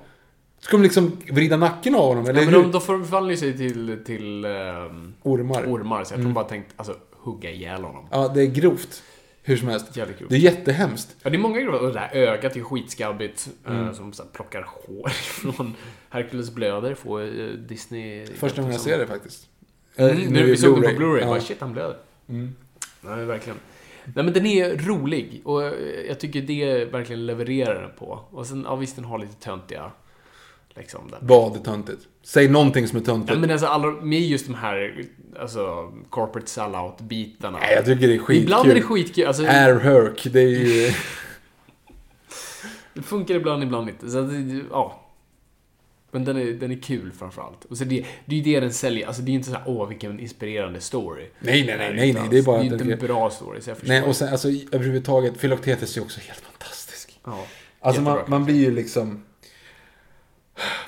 Ska de liksom vrida nacken av honom? Eller ja, men de, de förvandlar sig till, till um, ormar. ormar. Så jag tror mm. bara tänkt, alltså, hugga ihjäl honom. Ja, det är grovt. Hur som helst. Det är jättehemskt. Ja, det är många grejer. Och det här ögat är skitskabbigt. Eh, mm. som så här, plockar hår från Hercules blöder. Får uh, Disney... Första gången jag ser det faktiskt. Mm, nu, nu vi såg den på Blu-ray. Ja. Bara, shit, han blöder. Mm. Nej, verkligen. Nej men den är rolig och jag tycker det verkligen levererar den på. Och sen, ja visst den har lite töntiga Liksom, Vad är töntigt? Säg någonting som är töntigt. Ja, men alltså, alla, med just de här alltså, corporate sellout-bitarna. Nej, jag tycker det är skitkul. Ibland är det skitkul. Alltså, Air Herc, det är ju... det funkar ibland, ibland inte. Så ja. Men den är, den är kul framförallt. Och så det, det är ju det den säljer. Alltså det är inte så här, åh vilken inspirerande story. Nej, nej, nej, nej, nej. Det är bara... Det är inte en bra story, så jag Nej, och sen alltså överhuvudtaget, Philoctetes är också helt fantastisk. Ja. Alltså man, man blir ju liksom...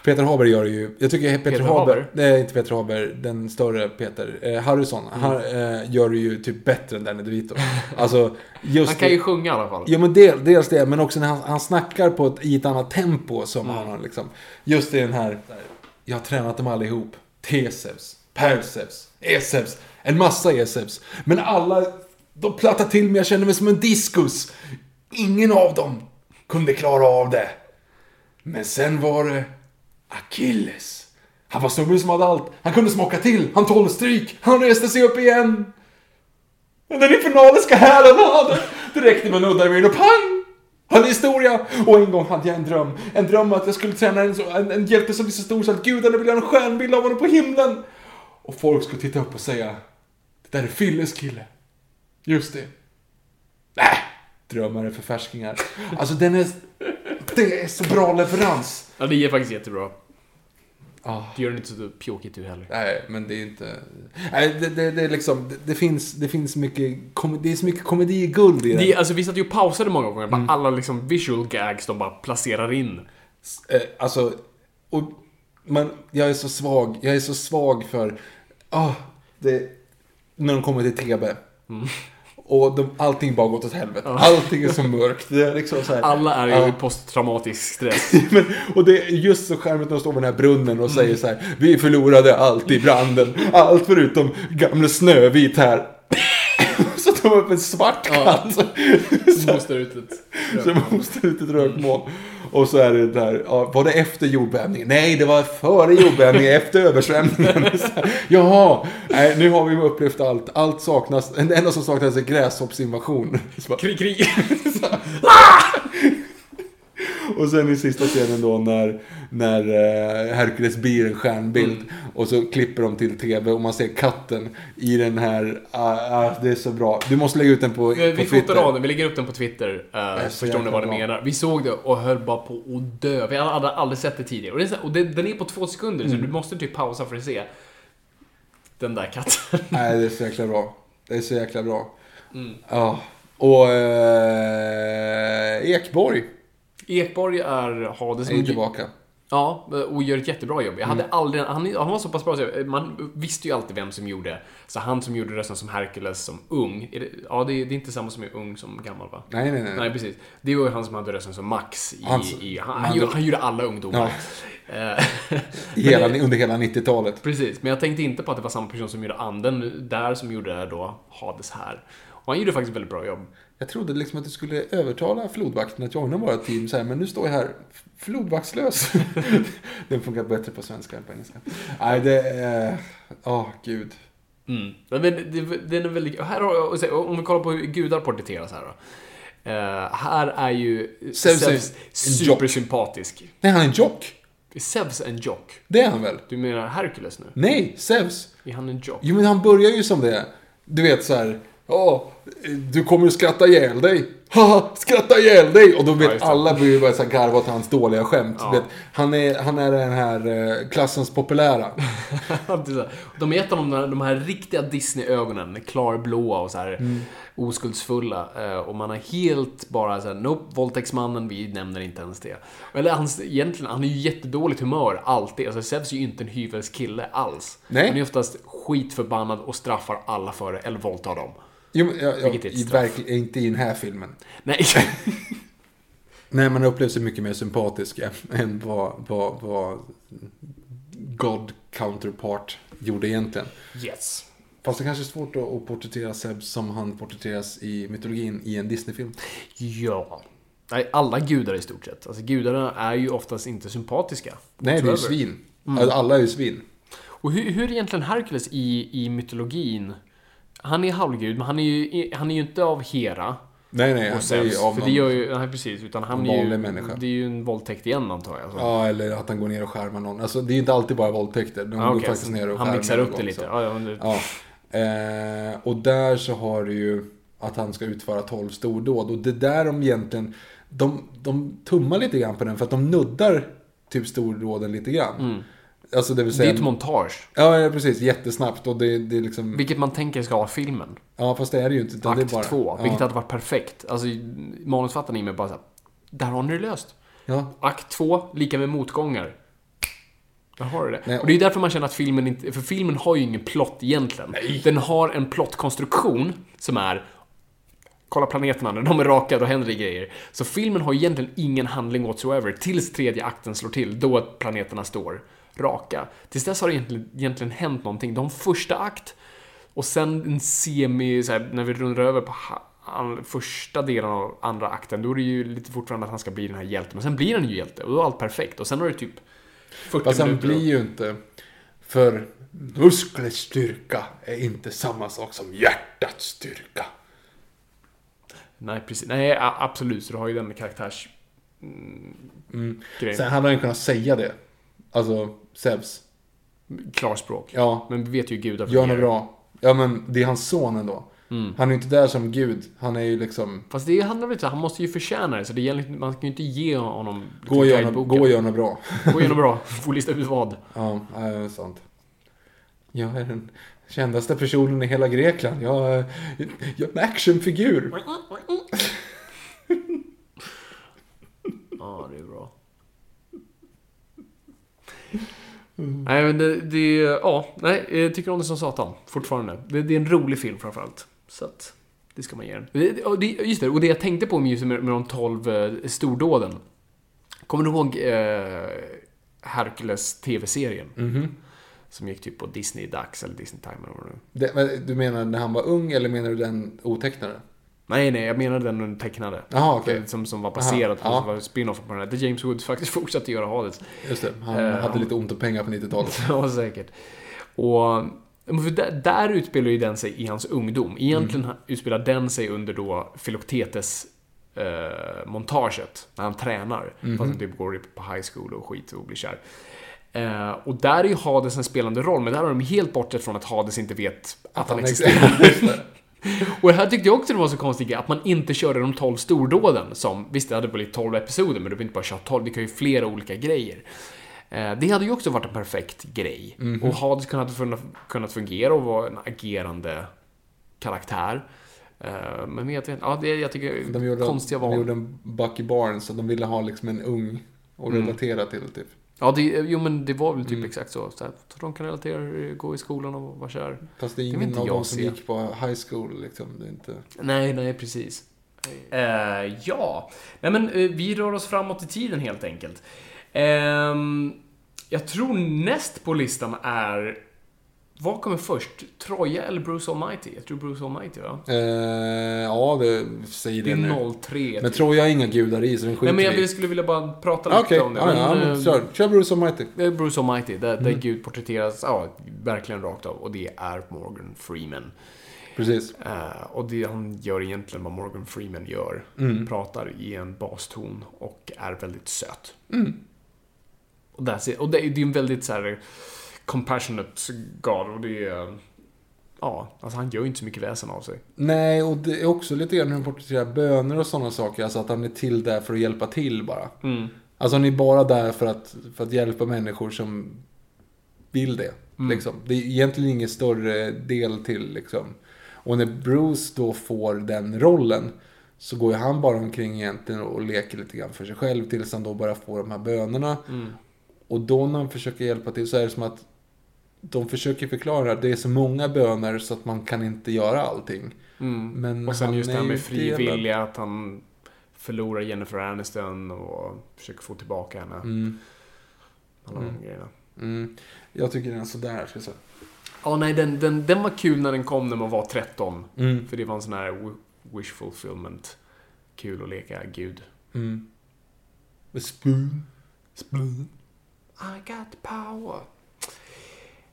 Peter Haber gör det ju. Jag tycker Peter, Peter Haber, Haber? Nej, inte Peter Haber, den större Peter. Eh, Harrison. Mm. Han eh, gör det ju typ bättre än Danny DeVito. Alltså, just han kan ju sjunga i alla fall. Ja, men del, dels det, men också när han, han snackar på ett, i ett annat tempo som mm. han liksom. Just i den här, jag har tränat dem allihop. Teseus, Perseus, Eseus. En massa Eseus. Men alla De plattade till mig, jag kände mig som en diskus. Ingen av dem kunde klara av det. Men sen var det Achilles. Han var snubben som hade allt. Han kunde smaka till, han tålde stryk, han reste sig upp igen. Den infernaliska hälen han hade, det räckte med att nudda och pang! Han är historia! Och en gång hade jag en dröm. En dröm att jag skulle träna en, en, en hjälte som blir så stor så att gudarna vill ha en stjärnbild av honom på himlen. Och folk skulle titta upp och säga Det där är Filles kille. Just det. Nej, drömmar är förfärskningar. Alltså den är... Det är så bra leverans. Ja, det är faktiskt jättebra. Ah. Det gör den inte så pjåkigt du heller. Nej, men det är inte... Nej, det, det, det är liksom... Det, det, finns, det finns mycket... Kom, det är så mycket komedi-guld i det. Det, alltså, vi satt ju och pausade många gånger. Mm. Bara alla liksom visual gags de bara placerar in. Eh, alltså, och man, jag är så svag. Jag är så svag för... Ah, det, när de kommer till TB. Mm. Och de, allting bara gått åt helvete. Allting är så mörkt. Det är liksom så här, Alla är ju Ja. i posttraumatisk stress. Men, och det är just så charmigt när de står vid den här brunnen och säger så här. Vi förlorade allt i branden. Allt förutom gamle Snövit här. så tar de upp en svart katt. Ett... Som hostar ut ett rökmoln. Och så är det där, ja, var det efter jordbävningen? Nej, det var före jordbävningen, efter översvämningen. Här, Jaha, nej, nu har vi upplevt allt. Allt saknas, det enda som saknas är gräshoppsinvasion. Krig, krig. Och sen i sista scenen då när, när eh, Hercules blir en stjärnbild. Och så klipper de till TV och man ser katten i den här. Ah, ah, det är så bra. Du måste lägga ut den på, Vi på fotar Twitter. av den, vi lägger upp den på Twitter. Uh, förstår ni vad bra. menar? Vi såg det och höll bara på att dö. Vi hade aldrig sett det tidigare. Och, det är så, och det, den är på två sekunder, Mm. så du måste typ pausa för att se den där katten. Nej, det är så jäkla bra. Det är så jäkla bra. Mm. Ja. Och eh, Ekborg Ekborg är Hades är ju tillbaka. Ja, och gör ett jättebra jobb. Jag hade Mm. aldrig, han, han var så pass bra så jag- man visste ju alltid vem som gjorde. Så han som gjorde rösten som Hercules som ung. Är det, ja, det är, det är inte samma som är ung som gammal va? Nej, nej, nej. Nej, precis. Det var ju han som hade rösten som Max i... Han i, han, han- han, gjorde, han gjorde alla ungdomar. Eh, Hela, under hela 90-talet. Precis, men jag tänkte inte på att det var samma person som gjorde anden där som gjorde då Hades här. Och han gjorde faktiskt väldigt bra jobb. Jag trodde liksom att du skulle övertala flodvakten att joina våra team så här, men nu står jag här flodvaktslös. Den funkar bättre på svenska än på engelska. Nej, det är... Åh, gud. Mm. Men det, den är väldigt... Här har, om vi kollar på hur gudar porträtteras här då. Eh, här är ju Zeus supersympatisk. Nej, han är en jock. Är Zeus en jock? Det är han väl? Du menar Hercules nu? Nej, Zeus. Är han en jock? Jo, men han börjar ju som det. Du vet så här. Ja, du kommer ju skratta ihjäl dig. Haha, skratta ihjäl dig! Och då vet Ja, alla börjar här garva åt hans dåliga skämt. Ja. Vet, han, är, han är den här eh, klassens populära. Här. De är ett av de, där- de här riktiga Disney-ögonen, klarblåa och så här Mm. oskuldsfulla. Eh, Och man är helt bara så här, nope, våldtäktsmannen, vi nämner inte ens det. Eller hans, egentligen, han är ju jättedåligt humör, alltid. Alltså Zeus är ju inte en hyvels kille alls. Nej. Han är oftast skitförbannad och straffar alla för det, eller våldtar dem. Jo, jag, jag, är ett straff. verkligen inte i den här filmen. Nej. Nej, man upplever sig mycket mer sympatisk än- vad, vad, vad God Counterpart gjorde egentligen. yes. Fast det kanske är svårt att, porträttera Seb som han porträtteras i mytologin i en Disney-film. Ja. Nej, alla gudar i stort sett. Alltså gudarna är ju oftast inte sympatiska. Nej, det är ju svin. Mm. Alltså, Alla är ju svin. Och hur, hur är egentligen Herkules i, i mytologin? Han är halvgud, men han är ju, han är ju inte av Hera. Nej, nej, och Zeus, för någon- det gör ju, nej precis, utan han är ju, människa. det är ju en våldtäkt igen antar jag. Så. Ja, eller att han går ner och skärmar någon. Alltså, det är inte alltid bara våldtäkter. De Ja, går faktiskt ner och han mixar upp det lite. Ja, ja, det- Ja. Eh, och där så har du ju att han ska utföra 12 stordåd. Och det där de egentligen... De, de tummar lite grann på den för att de nuddar typ stordåden lite grann. Alltså det vill Mm. Det säga... är ett montage. Ja, ja, precis. Jättesnabbt. Och det, det är liksom... Vilket man tänker ska ha filmen. Ja, fast det är det ju inte. Akt det bara... två, ja. vilket hade varit perfekt. Alltså, manusfattaren i mig bara såhär, där har ni det löst. Ja. Akt två, lika med motgångar. Där har du det. Nej, och det är därför man känner att filmen inte... För filmen har ju ingen plott egentligen. Den har en plottkonstruktion som är... Kolla planeterna, när de är raka, då händer det grejer. Så filmen har egentligen ingen handling whatsoever tills tredje akten slår till, då planeterna står raka. Tills dess har det egentligen, egentligen hänt någonting. De första akt Och sen en semi, så här, när vi rundar över på första delen av andra akten, då är det ju lite fortfarande att han ska bli den här hjälten. Men sen blir han ju hjälte och då är allt perfekt. Och sen har det typ 40 Fast han blir ju inte... För musklets styrka är inte samma sak som hjärtats styrka. Nej, precis. Nej, absolut. Så du har ju den karaktärs... Mm, grejen. Sen hade han ju kunnat säga det. Alltså, Zeus. Klarspråk. Ja, Men vi vet ju hur gudar gör något bra. Ja, men det är hans son ändå. Mm. Han är ju inte där som gud. Han är ju liksom... Fast det handlar väl inte han måste ju förtjäna det. Så det gäller, man kan ju inte ge honom liksom, Gå och gör något, guideboken. gå och gör något bra. Gå igenom bra. Få lista ut vad. Ja, det är sant. Jag är den kändaste personen i hela Grekland. Jag, jag är en actionfigur. Ja, det är bra. Nej, men det, det... Ja, nej, jag tycker om det som satan. Fortfarande. Det, det är en rolig film framförallt. Så att... Det ska man ge den. Det, just det, och det jag tänkte på med, med, de 12 eh, stordåden. Kommer du ihåg eh, Hercules TV-serien? Mhm. Som gick typ på Disney Dags eller Disney Time eller vad det nu men du menar när han var ung eller menar du den otecknade? Nej, nej, jag menade den tecknade. Jaha, okej. Som, som var baserad på, Aha, ja. som var spin-off på den här. Där James Woods faktiskt fortsatte göra Hades. Just det, han Eh, hade lite ont om pengar på 90-talet. Ja, säkert. Och där, där utspelar ju den sig i hans ungdom. Egentligen Mm. utspelar den sig under då Filoktetes eh, montaget när han tränar. Mhm. Fast han typ går på high school och skit och blir kär. Eh, och där är ju Hades en spelande roll, men där har de helt bortsett från att Hades inte vet att, han, existerar. Det. Och här tyckte jag också det var så konstigt att man inte körde de 12 stordåden som, visst det hade blivit 12 episoder, men du behöver inte bara köra 12, vi kan ju flera olika grejer. Eh, Det hade ju också varit en perfekt grej. Mhm. Och Hades kunnat, kunnat- kunnat fungera och vara en agerande karaktär. Eh, Men vet, ja, det, jag tycker De gjorde, konstiga de val. gjorde en Bucky Barnes, så de ville ha liksom en ung och Mm. relatera till typ. Ja, det, jo men det var väl typ Mm. exakt så. så, här, de kan relatera, gå i skolan och vara kär. Fast det är Det ingen inte av dem som se. gick på high school liksom. Det är inte... Nej, nej, precis. Eh, ja, nej men eh, vi rör oss framåt i tiden helt enkelt. Ehm, jag tror näst på listan är... Vad kommer först? Troja eller Bruce Almighty? Jag tror Bruce Almighty, va? Eh, ja, det säger Det det, nu. är 03. Men typ. Troja har inga gudar i, så den skiter Nej, men jag skulle vilja bara prata lite Okej, om det. ja, ja, Men, men eh, kör. Kör Bruce Almighty. det Bruce Almighty, där, Mm. där Gud porträtteras, ja, verkligen rakt av. Och det är Morgan Freeman. Precis. Eh, och det han gör egentligen vad Morgan Freeman gör. Mm. Pratar i en baston och är väldigt söt. Mm. Och, it. och det, är- det är en väldigt så här compassionate God och det är... Ja, alltså han gör ju inte så mycket väsen av sig. Nej, och det är också lite grann hur han porträtterar böner och sådana saker. Alltså att han är till där för att hjälpa till bara. Mm. Alltså han är bara där för att, för att hjälpa människor som vill det. Mm. Liksom. Det är egentligen ingen större del till liksom. Och när Bruce då får den rollen så går ju han bara omkring egentligen och leker lite grann för sig själv tills han då börjar få de här bönerna. Mm. Och då när han försöker hjälpa till så är det som att de försöker förklara att det är så många böner så att man kan inte göra allting. Mm. Men och sen just det är här med frivilliga, att han förlorar Jennifer Aniston och försöker få tillbaka henne. Mm. Alla de grejerna. Mm. Jag tycker den är sådär, ska jag säga. Ja, nej, den, den, den var kul när den kom när man var 13. Mm. För det var en sån här wi- wish fulfillment. Kul att leka gud. Mm. Spoon. Spoon. I got power.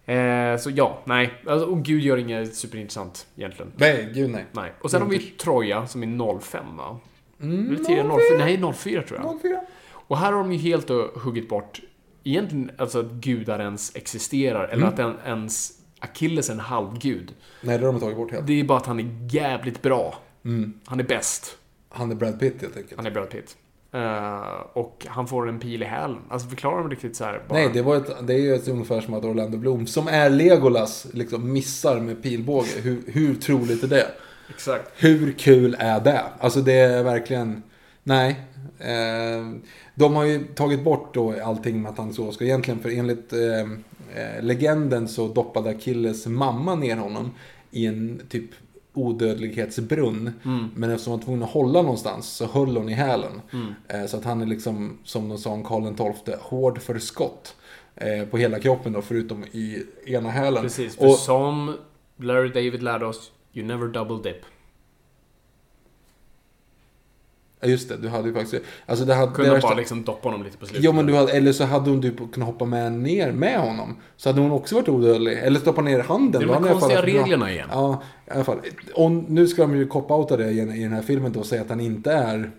Eh, så ja, nej. Alltså, och gud gör inget superintressant egentligen. Nej, gud nej. Nej. Och sen har vi Troja som är 05 va? Mm, Eller tidigare 04? Nej, 04 tror jag. 04. Och här har de ju helt och huggit bort egentligen alltså att gudar ens existerar. Eller Mm. att en, ens Achilles är en halvgud. Nej, det har de tagit bort helt. Det är bara att han är jävligt bra. Mm. Han är bäst. Han är Brad Pitt helt enkelt. Han är Brad Pitt. Eh, och han får en pil i hälen. Alltså förklara dem riktigt så här. Bara. Nej, det, var ett, det är ju ett ungefär som att Orlando Bloom, som är Legolas, liksom missar med pilbåge. Hur, hur troligt är det? Exakt. Hur kul är det? Alltså det är verkligen... Nej. Eh, de har ju tagit bort då allting med att han så ska egentligen, för enligt eh, eh, legenden så doppade Achilles mamma ner honom i en typ odödlighetsbrunn. Men eftersom han var tvungen att hålla någonstans så höll hon i hälen. Eh, så att han är liksom, som de sa om Karl XII, hård för skott. Eh, på hela kroppen då, förutom i ena hälen. Precis, för Och, som Larry David lärde oss You never double dip. Ja, just det. Du hade ju faktiskt... Alltså det hade... Kunde det bara värsta- liksom doppa honom lite på slutet. Ja, men du hade, eller så hade hon typ kunnat hoppa med ner med honom. Så hade hon också varit odödlig. Eller stoppa ner handen. Det är de fall konstiga bra. reglerna igen. Ja, i alla fall. Och nu ska de ju cop-outa det i, i den här filmen då och säga att han inte är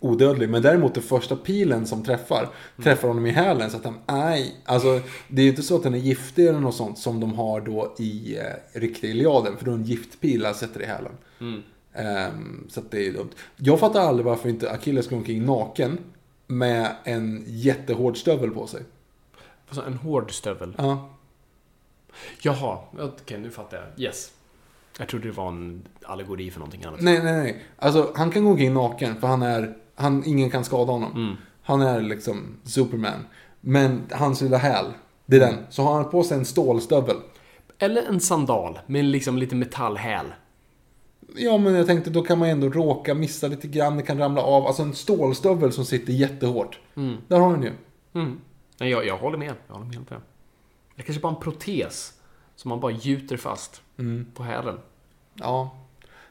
odödlig. Men däremot den första pilen som träffar, Mm. träffar honom i hälen så att han, aj. Alltså, det är ju inte så att den är giftig eller något sånt som de har då i eh, riktiga Iliaden. För då är en giftpil han sätter i hälen. Mm. Ehm, så det är ju dumt. Jag fattar aldrig varför inte Achilles går omkring naken med en jättehård stövel på sig. Alltså, en hård stövel. Ja. Jaha, okej nu fattar jag. Yes. Jag trodde det var en allegori för någonting annat. Nej, nej, nej. Alltså, han kan gå omkring naken för han är... Han, ingen kan skada honom. Mm. Han är liksom Superman. Men hans lilla häl, det är den. Så har han på sig en stålstövel. Eller en sandal med liksom lite metallhäl. Ja, men jag tänkte då kan man ändå råka missa lite grann. Det kan ramla av. Alltså en stålstövel som sitter jättehårt. Där har han ju. Mm. Nej, jag, jag håller med. Jag håller med med. Det kanske bara en protes som man bara gjuter fast på hälen. Ja.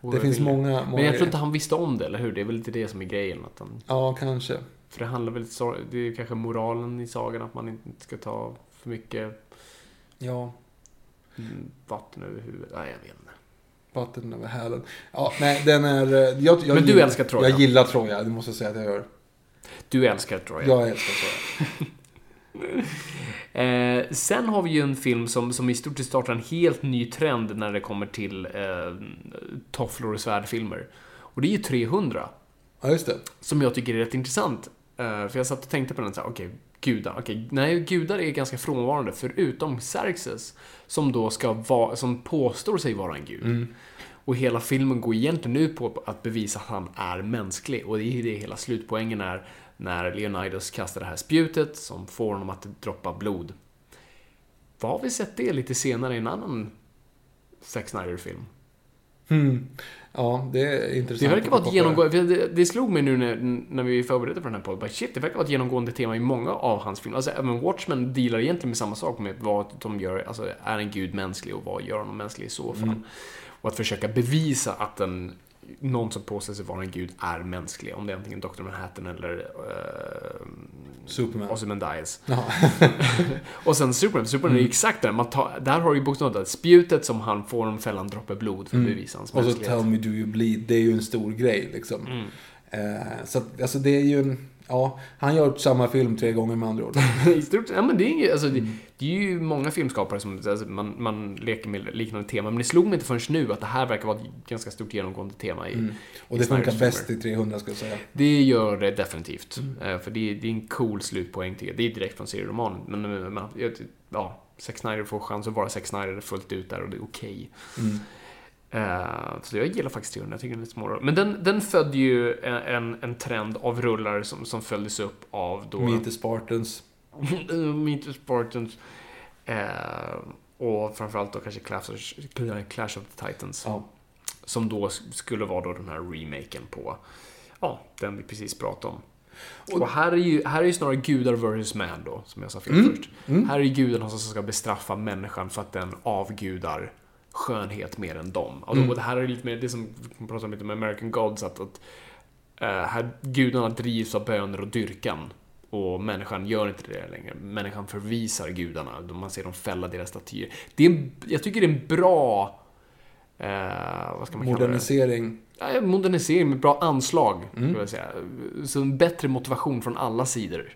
Och Det finns många... många Men jag tror inte han visste om det, eller hur? Det är väl lite det som är grejen. Att han, Ja, kanske. för det handlar väl så, det är kanske moralen i sagan att man inte ska ta för mycket Ja. mm, vatten över huvudet. Nej, jag vet inte. Vatten över hälen. Ja, nej, den är... eh, Jag, jag Men du gillar- älskar Troja. Jag gillar Troja, det måste jag säga att jag gör. Du älskar Troja. Jag älskar Troja. Eh, sen har vi ju en film som, som i stort sett startar en helt ny trend när det kommer till eh, tofflor och svärdfilmer. Och det är ju 300. Ja, just det. Som jag tycker är rätt intressant. Eh, för jag satt och tänkte på den så här, okej, gudar. Okej, nej, gudar är ganska frånvarande, förutom Xerxes. Som då ska vara, som påstår sig vara en gud. Och hela filmen går egentligen ut på att bevisa att han är mänsklig. Och det är det hela slutpoängen är när Leonidas kastar det här spjutet som får honom att droppa blod. Vad har vi sett det lite senare i en annan Zack Snyder-film? Hmm. Ja, det är intressant. Det verkar vara ett genomgående... Det, det slog mig nu när, när vi förberedde för den här podden. Shit, det verkar vara ett genomgående tema i många av hans filmer. Alltså, även Watchmen dealar egentligen med samma sak med vad de gör. Alltså, är en gud mänsklig och vad gör honom mänsklig i så fall? Och att försöka bevisa att en, någon som påstår sig vara en gud är mänsklig. Om det är antingen Dr. Manhattan eller uh, Superman. Ozymandias. Ja. Och sen Superman. Superman är ju exakt det. Man tar, där har du ju bokstavligt spjutet som han får om fällan droppe blod för att bevisa hans Och så. Tell Me Do You Bleed, det är ju en stor grej liksom. Mm. Eh, så att, alltså det är ju. Ja, han gör samma film tre gånger med andra ord. I stort, ja, men det, är, inget- alltså, det, det är ju många filmskapare som alltså, man, man leker med liknande tema, men det slog mig inte förrän nu att det här verkar vara ett ganska stort genomgående tema i Och i det funkar Snyders bäst i 300 ska jag säga. Det gör det definitivt. Mm. Eh, För det är, det är en cool slutpoäng jag. Det är direkt från serieromanen. Men, men, men ja, Zack Snyder får chans att vara Zack Snyder fullt ut där och det är okej. Mm. Eh, så jag gillar faktiskt 300, jag tycker den är lite smårolig. Men den, den födde ju en, en, en trend av rullar som, som följdes upp av då... Meet the Spartans. Meet the Spartans. Eh, och framförallt då kanske Clash of, Clash of the Titans. Ja. Som då skulle vara då den här remaken på, ja, den vi precis pratade om. Och, här, är ju, här är ju snarare gudar versus man då, som jag sa fel Mm. först. Här är ju gudarna som ska bestraffa människan för att den avgudar skönhet mer än dem. Alltså, Mm. Och det här är lite mer det som vi pratade om lite med American Gods, att, att eh, här, gudarna drivs av böner och dyrkan. Och människan gör inte det längre. Människan förvisar gudarna. Man ser dem fälla deras statyer. Det är en, jag tycker det är en bra... Eh, vad ska man kalla det? Modernisering. Ja, modernisering med bra anslag, Mm. jag säga. Så en bättre motivation från alla sidor.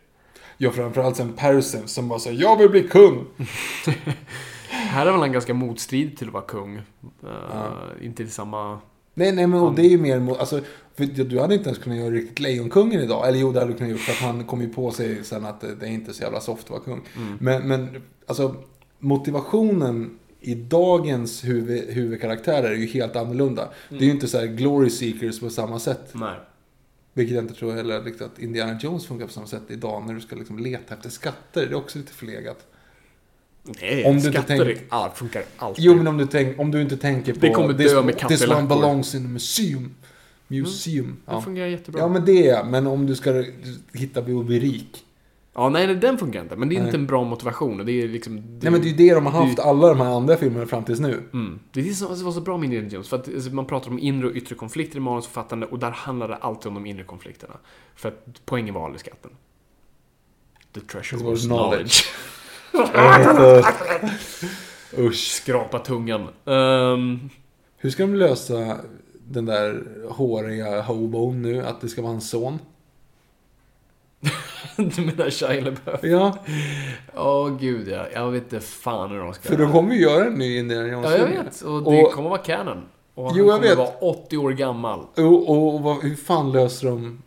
Ja, framförallt sen Persen som bara säger jag vill bli kung. Här är väl han ganska motstridig till att vara kung. Eh, Inte i samma... Nej, nej, men och det är ju mer mot, alltså, för du hade inte ens kunnat göra riktigt Lejonkungen idag. Eller jo, det hade du kunnat göra för att han kom ju på sig sen att det, det är inte så jävla soft att vara kung. Men, men alltså motivationen i dagens huvud, huvudkaraktärer är ju helt annorlunda. Det är ju inte så här glory seekers på samma sätt. Nej. Vilket jag inte tror heller att Indiana Jones funkar på samma sätt idag när du ska liksom leta efter skatter. Det är också lite förlegat. Nej, Om du inte skatter tänk- är- ja, funkar alltid. Jo, men om du, tänk, om du inte tänker på... Det kommer dö this, med This one kattelackor." belongs in a museum. Museum. Det Ja. fungerar jättebra. ja, men det är Men om du ska hitta och bli rik. Ja, nej, nej, den funkar inte. Men det är inte en bra motivation. Det är liksom... Det, Nej men det är ju det de har haft alla de här andra filmerna fram tills nu. Mm. Det är det som var så bra med Indiana Jones. För att alltså, man pratar om inre och yttre konflikter i manusförfattande och där handlar det alltid om de inre konflikterna. För att poängen var aldrig skatten. The treasure was was knowledge. Usch. Skrapa tungan. Ehm, Hur ska de lösa den där håriga hobon nu? Att det ska vara hans son? du menar Shia LaBeouf? Ja, Åh gud ja. Jag vet inte fan hur de ska... för de kommer ju göra en ny Indiana Ja, Jones jag film. vet. Och det Och- kommer vara canon. Och han Jo, jag kommer vet. vara 80 år gammal. Och, och, och vad, hur fan löser de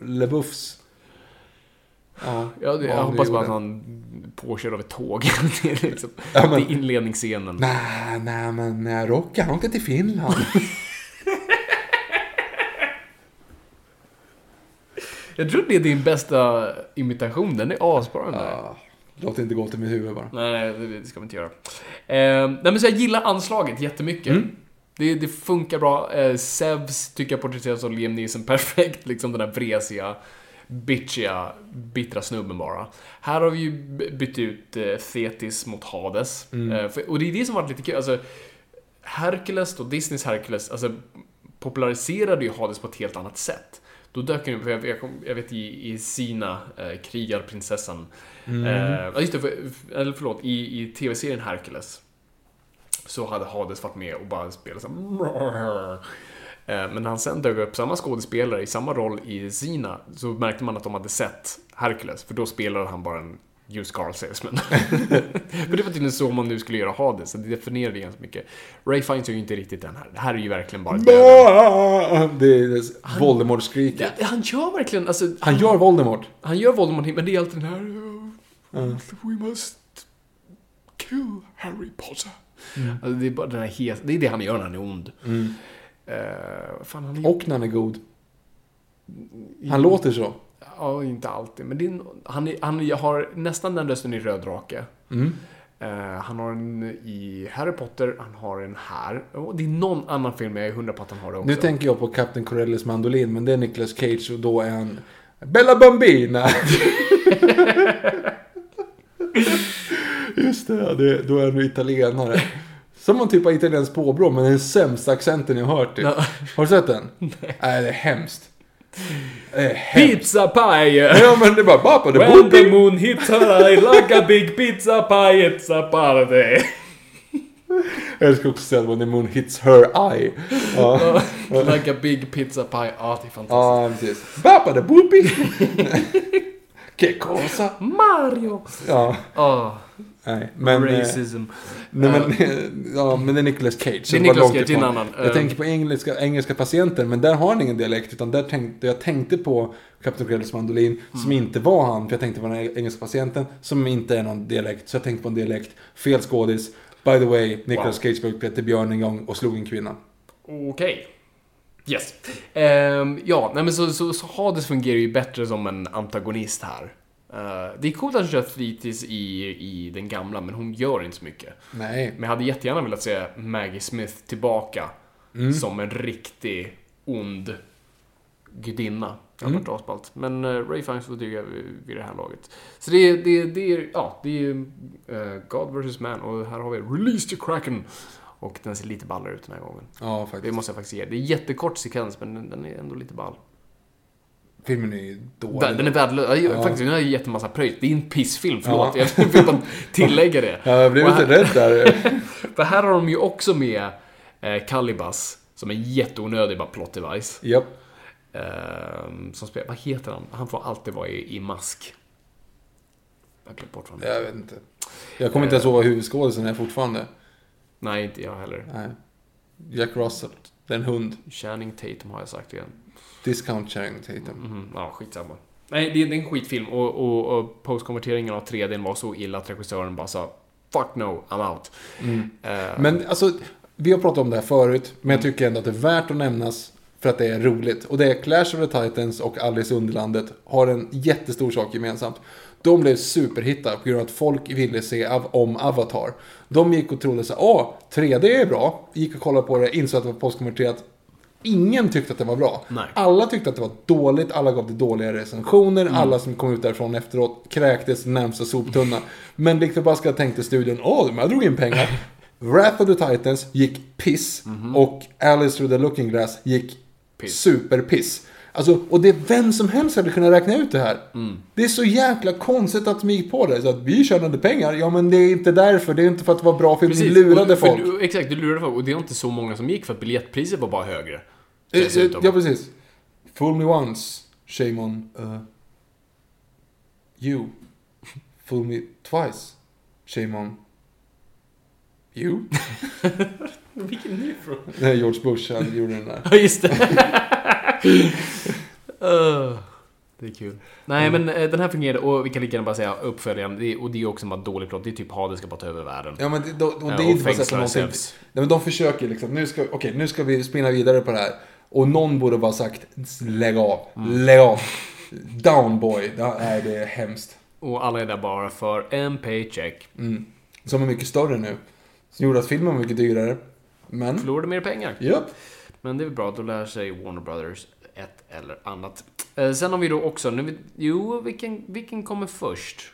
LeBuffs? Ja, Ja, det, jag hoppas bara att han påkörd av ett tåg. det är liksom, Ja, men- det är inledningsscenen. Nej, nej, men nej, Rocky han åker till Finland. Jag tror det är din bästa imitation. Den är asbra den där. Ja, Låt det inte gå till mitt huvud bara. Nej, det, det ska vi inte göra. Eh, nej, men så jag gillar anslaget jättemycket. Mm. Det, det funkar bra. Eh, Sevs tycker jag porträtteras av Liam Neeson perfekt. Liksom den där vresiga, bitchiga, bittra snubben bara. Här har vi ju bytt ut eh, Thetis mot Hades. Eh, för, och det är det som varit lite kul. Alltså, Hercules och Disneys Hercules, alltså populariserade ju Hades på ett helt annat sätt. Då dök den upp, jag, jag, jag vet i, i Sina, eh, krigarprinsessan. Eh, ja, just det, för, eller förlåt, i, i tv-serien Hercules så hade Hades varit med och bara spelat så här, Eh, Men när han sen dök upp samma skådespelare i samma roll i Sina så märkte man att de hade sett Hercules, för då spelade han bara en used car salesman. för det var tydligen så man nu skulle göra Hades, så det definierade ganska mycket. Ray Fiennes är ju inte riktigt den här. Det här är ju verkligen bara döden. Det är det Voldemort-skriket. Ja, han gör verkligen, alltså, Han gör Voldemort. han gör Voldemort, men det är alltid den här... "Oh, We must kill Harry Potter. Alltså, det är bara den här hes, Det är det han gör när han är ond. Eh, fan, är, Och när han är god. Han låter så. Ja, inte alltid. Men är, han, är, han har nästan den rösten i Röd Drake. Eh, han har en i Harry Potter, han har en här. Och det är någon annan film, jag är hundra på att han har det också. Nu tänker jag på Captain Corellis mandolin, men det är Nicolas Cage och då är han Bella Bambina. Just det, det, då är han italienare. Som man typ har italienskt påbrå, men den sämsta accenten jag hört. Typ. Ja. Har du sett den? Nej. det är hemskt. Det är hemskt. Pizza pie! Ja men det är bara Papa det When the moon hits her eye like a big pizza pie, it's a party. Jag älskar också att when the moon hits her eye. Ja, like a big pizza pie. Ja, det är fantastiskt. ja precis. Papa det booty. Che cosa? Mario! Ja, Oh, nej. Men, eh, racism. nej, men, ja, men det är Nicolas Cage. Det är Nicolas Cage, en annan. Jag Eh. tänker på engelska, engelska patienter, men där har han ingen dialekt. Utan där tänkte, jag tänkte på Captain Corellis mandolin, Mm. som inte var han. För jag tänkte på den engelska patienten, som inte är någon dialekt. Så jag tänkte på en dialekt. Fel skådis. By the way, Nicolas Cage var Peter Björn en gång och slog en kvinna. Okej. Yes. Ehm, ja, nej men så, så, så Hades fungerar ju bättre som en antagonist här. Eh, det är coolt att hon kör Thetis i, i den gamla, men hon gör inte så mycket. Nej. Men jag hade jättegärna velat se Maggie Smith tillbaka Mm. som en riktig ond gudinna. Det hade Mm. varit asballt. Men uh, Ray Fiennes får duga vid, det här laget. Så det är, det är, det är, ja, det är eh, God vs. Man och här har vi Release the Kraken. Och den ser lite ballare ut den här gången. Ja, Det faktiskt. måste jag faktiskt ge. Det är jättekort sekvens, men den är ändå lite ball. Filmen är ju dålig. Den är värdelös. Ja. Faktiskt, den har ju gett en massa pröjs. Det är en pissfilm, förlåt. Ja. Jag vill bara tillägga det. Ja, jag blev lite rädd där. För här har de ju också med eh, Calibas, som är jätteonödig bara plot device. Japp. Ehm, som spelar, vad heter han? Han får alltid vara i, i mask. Jag glömt bort vad han Jag vet inte. Jag kommer inte ens ihåg vad huvudskådisen är fortfarande. Nej, inte jag heller. Nej. Jack Russell. Det är en hund. Channing Tatum har jag sagt igen. Discount Channing Tatum. Mhm, ja, skitsamma. Nej, det är, det är en skitfilm och, och, och postkonverteringen av 3D var så illa att regissören bara sa Fuck no, I'm out. Eh, Men alltså, vi har pratat om det här förut, men jag tycker ändå att det är värt att nämnas för att det är roligt. Och det är Clash of the Titans och Alice i Underlandet har en jättestor sak gemensamt. De blev superhittar på grund av att folk ville se av, om Avatar. De gick och trodde så här, åh, 3D är bra. Gick och kollade på det, insåg att det var postkonverterat. Ingen tyckte att det var bra. Nej. Alla tyckte att det var dåligt, alla gav det dåliga recensioner, Mm. alla som kom ut därifrån efteråt kräktes närmsta soptunna. Men Dick Baska tänkte studion, åh, de här drog in pengar. Wrath of the Titans gick piss och Alice through the looking glass gick. Piss. superpiss. Alltså, och det är vem som helst hade kunnat räkna ut det här. Mm. Det är så jäkla konstigt att de gick på det. Så att vi tjänade pengar. Ja, men det är inte därför. Det är inte för att det var bra film. Ni lurade och- folk. du- Exakt, du lurade folk. Och det är inte så många som gick för att biljettpriset var bara högre. Eh, eh, Dessutom. Ja, precis. Fool me once, shame on uh, you. Fool me twice, shame on you. Vilken ny fråga? Är George Bush, han gjorde den där. Ja, just det. Uh, det är kul. Nej, men eh, den här fungerade och vi kan lika gärna bara säga uppföljaren. Det är, och det är också bara dålig plott. Det är typ Hades ska bara ta över världen. Ja, men det, då, och det Ja, är och inte bara så att fängslar någonting... Nej, men de försöker liksom, nu ska, okej, nu ska vi spinna vidare på det här. Och någon borde bara sagt, lägg av, Mm. lägg av. Down boy. Ja, Nej, det är hemskt. Och alla är där bara för en paycheck. Som är mycket större nu. Som gjorde att filmen var mycket dyrare. Men, Förlorade mer pengar. japp. Men det är väl bra, då lär sig Warner Brothers ett eller annat. Eh, sen har vi då också, nu, jo, vilken, vilken kommer först?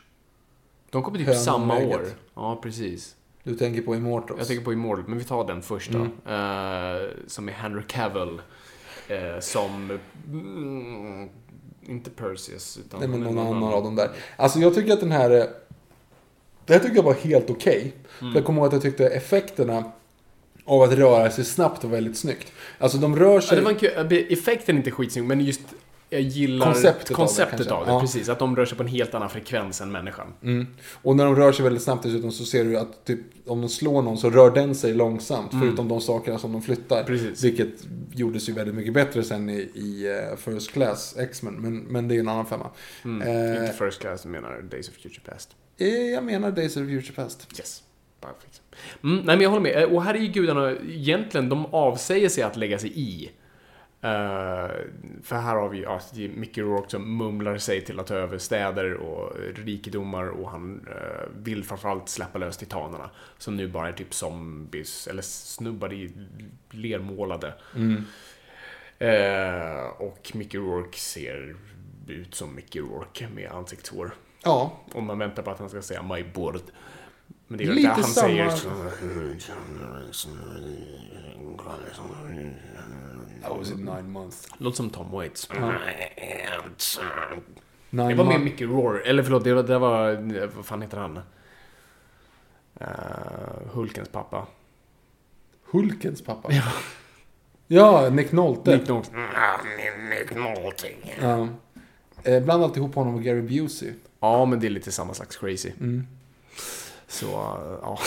De kommer typ Hönan samma ägget. år. Ja, precis. Du tänker på Immortals. Jag tänker på Immortal, men vi tar den första. Mm. Eh, som är Henry Cavill. Eh, som... Mm, inte Perseus, utan... Nej, men någon annan av dem där. Alltså jag tycker att den här... Det här tycker jag var helt okej. Mm. För Jag kommer ihåg att jag tyckte effekterna av att röra sig snabbt var väldigt snyggt. Alltså de rör Ja, sig... en kul, effekten är inte skitsnygg, men just jag gillar Konceptet av det konceptet av det. Ja. Precis, att de rör sig på en helt annan frekvens än människan. Mm. Och när de rör sig väldigt snabbt dessutom så ser du att typ, om de slår någon så rör den sig långsamt. Förutom de sakerna som de flyttar. Mm. Precis. Vilket gjordes ju väldigt mycket bättre sen i, i eh, First Class X-Men. Men, men det är en annan femma. Mm. Eh, Inte First Class, jag menar Days of Future Past. Eh, jag menar Days of Future Past. Yes. Perfect. Mm, nej, men jag håller med. Eh, Och här är ju gudarna, egentligen, de avsäger sig att lägga sig i. Eh, för här har vi ja, Mickey Rourke som mumlar sig till att ta över städer och rikedomar och han eh, vill framförallt släppa lös titanerna. Som nu bara är typ zombies, eller snubbar i lermålade. Eh, och Mickey Rourke ser ut som Mickey Rourke med ansiktshår. Ja, Om man väntar på att han ska säga my board. Men det är Lite han samma- säger. that was in nine months. Låter som Tom Waits. Nine Det var med. Mickey Rourke. Eller förlåt, det var, det var... Vad fan heter han? Uh, Hulkens pappa. Hulkens pappa? Ja, Nick Nolte. Nick Nolte. Ja. Eh, Bland alltihop honom och Gary Busey. Ja, men det är lite samma slags crazy. Mm. Så, ja.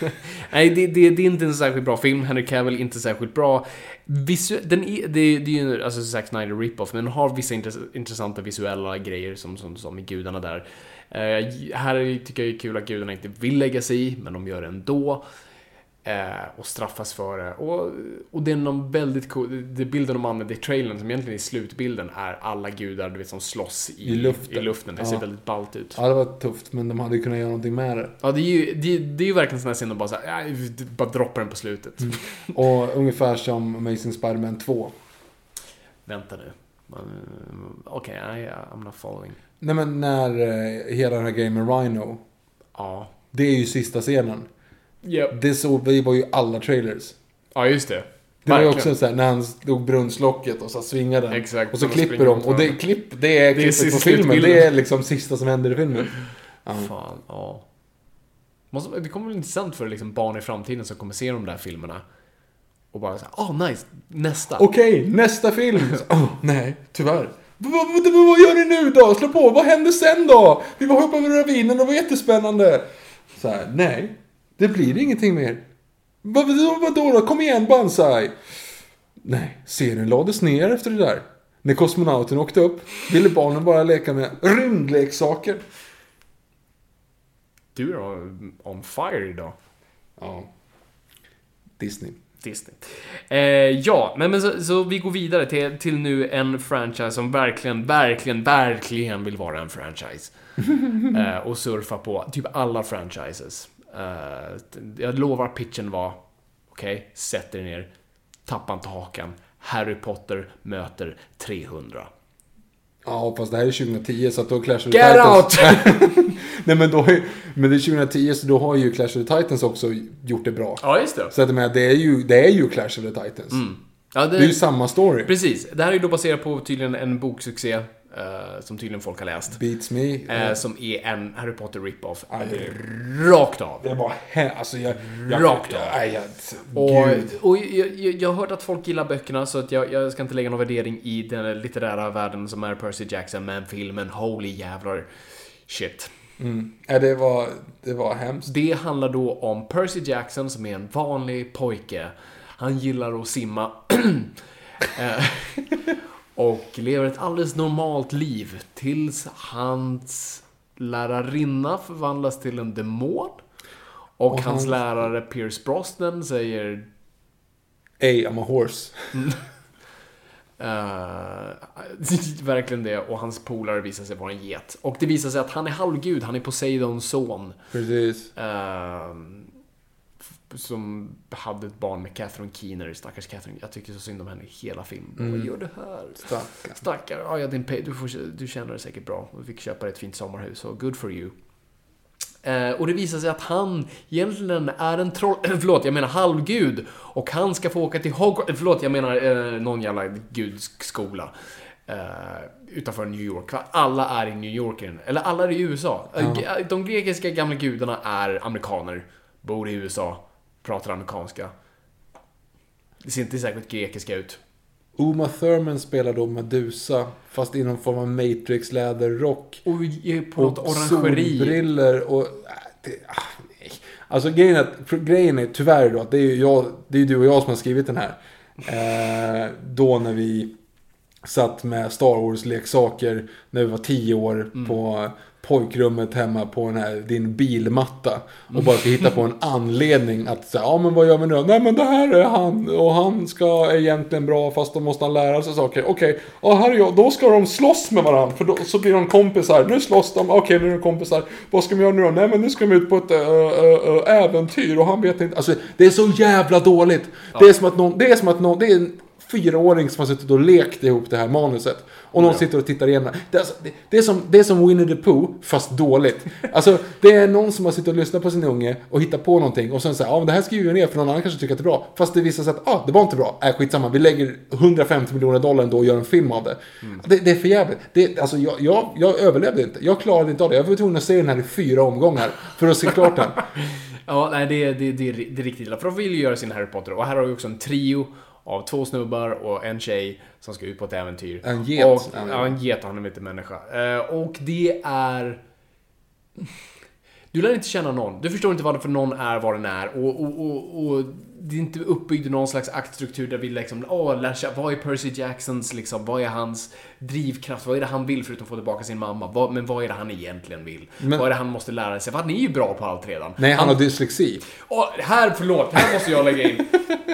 Nej, det, det, det är inte en särskilt bra film. Henry Cavill inte särskilt bra. Visu den är, det, det är ju alltså Zack Snyder rip-off, men den har vissa intress intressanta visuella grejer som, som, som i Gudarna där. Eh, här tycker jag det är kul att gudarna inte vill lägga sig i, men de gör det ändå. Eh, och straffas för det. Och, och det är någon väldigt cool, det bilden de använder i trailern, som egentligen är slutbilden, är alla gudar du vet, som slåss i, I luften. I luften. Det ser Ja. väldigt ballt ut. Ja, det var tufft, men de hade ju kunnat göra någonting med det. Ja, det är ju, det, det är ju verkligen sån här scen de bara så här, "Ja, bara droppar den på slutet. Mm. Och ungefär som Amazing Spider-Man 2. Vänta nu. Okej, okay, I'm not following. Nej men när eh, hela den här grejen med Rhino. Ja. Det är ju sista scenen. Yep. Det såg vi var ju alla trailers. Ja, just det. Det var ju också så här, när han stod brunnslocket och så svingade den. Exakt, Och så klipper de. Och det, klipp, det är klippet sista på filmen. Det är liksom sista som händer i filmen. Ja. Fan, ja. Det kommer bli intressant för liksom barn i framtiden som kommer se de där filmerna. Och bara såhär, åh oh, nice, nästa. Okej, nästa film. Oh, nej, tyvärr. Vad, gör ni nu då? Slå på, vad händer sen då? Vi var uppe över ravinen, det var jättespännande. Så här, nej, det blir ingenting mer. Vad, vad, vadå då? Kom igen Banzai. Nej, serien lades ner efter det där. När kosmonauten åkte upp ville barnen bara leka med rymdleksaker. Du är on- fire idag. Ja. Disney. Disney. Eh, ja, nej, men så, så vi går vidare till, till nu en franchise som verkligen, verkligen, verkligen vill vara en franchise. eh, och surfa på typ alla franchises. Eh, jag lovar pitchen var, okej, sätt er ner, tappa inte hakan. Harry Potter möter 300. Ja, fast det här är 2010 så att då Clash of the Get Titans... Nej men då ju, men det är 2010 så då har ju Clash of the Titans också gjort det bra. Ja, just det. Så att menar, det är ju, det är ju Clash of the Titans. Ja, Det är ju samma story. Precis. Det här är ju då baserat på tydligen en boksuccé eh, som tydligen folk har läst. Beats me. Eh, som är en Harry Potter rip-off. Rakt av. Det var alltså jag... jag Rakt av. Nej, jag, Och, och jag, jag, jag har hört att folk gillar böckerna så att jag, jag ska inte lägga någon värdering i den litterära världen som är Percy Jackson, men filmen, holy jävlar. Shit. Ja, det var, det var hemskt. Det handlar då om Percy Jackson som är en vanlig pojke. Han gillar att simma. Och lever ett alldeles normalt liv tills hans lärarinna förvandlas till en demon. Och, Och hans han- lärare Pierce Brosnan säger Ey, I'm a horse. Eh, verkligen det. Och hans polare visar sig vara en get. Och det visar sig att han är halvgud. Han är Poseidons son. Precis. F- som hade ett barn med Catherine Keener, stackars Catherine. Jag tycker så synd om henne i hela filmen. Vad gör du här? Stackarn. Stackare. Ja, ja, din pay, du, får, du känner dig säkert bra. Du fick köpa dig ett fint sommarhus, så good for you. Eh, och det visar sig att han egentligen är en troll... förlåt, jag menar halvgud. Och han ska få åka till Hogwarts... Förlåt, jag menar eh, någon jävla gudskola. Eh, utanför New York. Alla är i New York. Eller alla är i USA. Eh, ge- De grekiska gamla gudarna är amerikaner. Bor i USA. Pratar amerikanska. Det ser inte särskilt grekiska ut. Uma Thurman spelar då Medusa, fast i någon form av Matrix-läderrock. Och på något Och orangeri. solbriller och... äh, Det, ah, nej. Alltså grejen är, grejen är tyvärr då att det är ju jag, det är du och jag som har skrivit den här. Eh, då när vi satt med Star Wars-leksaker när vi var tio år Mm. på pojkrummet hemma på den här, din bilmatta. Och bara ska hitta på en anledning att säga, ja men vad gör vi nu? Nej men det här är han och han ska är egentligen bra fast då måste han lära sig saker. Okej, ja här är jag, då ska de slåss med varandra för då, så blir de kompisar. Nu slåss de, okej nu är de kompisar. Vad ska vi göra nu då? Nej men nu ska de ut på ett ö, ö, ö, äventyr och han vet inte. Alltså det är så jävla dåligt. Det är som att någon, det är som att någon, det är fyraåring som har suttit och lekt ihop det här manuset. Och någon sitter och tittar igenom det. alltså- Det, det, är som, det är som Winnie the Pooh, fast dåligt. Alltså, det är någon som har suttit och lyssnat på sin unge och hittat på någonting och sen säger ja men det här skriver vi ner för någon annan kanske tycker att det är bra. Fast det visar sig att, ah, det var inte bra. Äh, skitsamma, vi lägger 150 miljoner dollar ändå och gör en film av det. Det, det är för jävligt. Det, alltså, jag, jag, jag överlevde inte. Jag klarade inte av det. Jag var tvungen att se den här i fyra omgångar för att se klart den. Ja, nej, det, det, det, det är riktigt illa. För de vill ju göra sin Harry Potter. Och här har vi också en trio av två snubbar och en tjej som ska ut på ett äventyr. En get. Och, ja, en get han är inte människa. Eh, och det är... Du lär inte känna någon. Du förstår inte varför någon är vad den är. Och, och, och, och det är inte uppbyggt i någon slags aktstruktur där vi liksom, åh, lär känna, vad är Percy Jacksons liksom, vad är hans drivkraft, vad är det han vill förutom att få tillbaka sin mamma? Vad, men vad är det han egentligen vill? Men- vad är det han måste lära sig? För han är ju bra på allt redan. Nej, han har dyslexi. Och här, förlåt, här måste jag lägga in.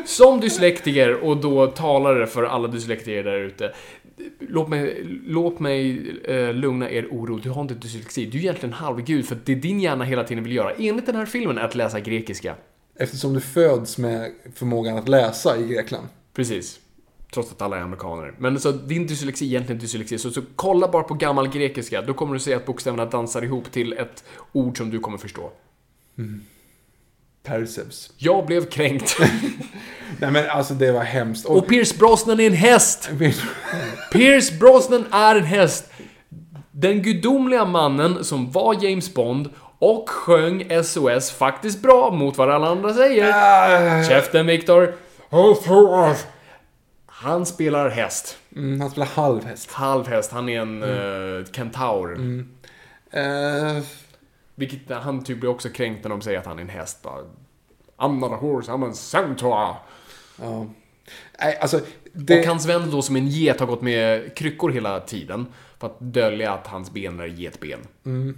Som dyslektiker och då talare för alla dyslektiker där ute. Låt mig, låt mig eh, lugna er oro. Du har inte dyslexi. Du är egentligen halvgud för det din hjärna hela tiden vill göra, enligt den här filmen, är att läsa grekiska. Eftersom du föds med förmågan att läsa i Grekland. Precis. Trots att alla är amerikaner. Men så din dyslexi är egentligen dyslexi. Så, så kolla bara på gammal grekiska. Då kommer du se att bokstäverna dansar ihop till ett ord som du kommer förstå. Perseus. Jag blev kränkt. Nej men alltså det var hemskt. Och Pierce Brosnan är en häst! Pierce Brosnan är en häst. Den gudomliga mannen som var James Bond och sjöng SOS faktiskt bra mot vad alla andra säger. Käften Viktor. Han spelar häst. Mm, han spelar halvhäst. Halvhäst. Han är en eh, kentaur. Eh, Vilket han typ blir också kränkt när de säger att han är en häst. Bara, I'm not a horse, I'm a centaur. ja. Nej, alltså. Det, Och hans vän då som en get har gått med kryckor hela tiden. För att dölja att hans ben är getben. eh,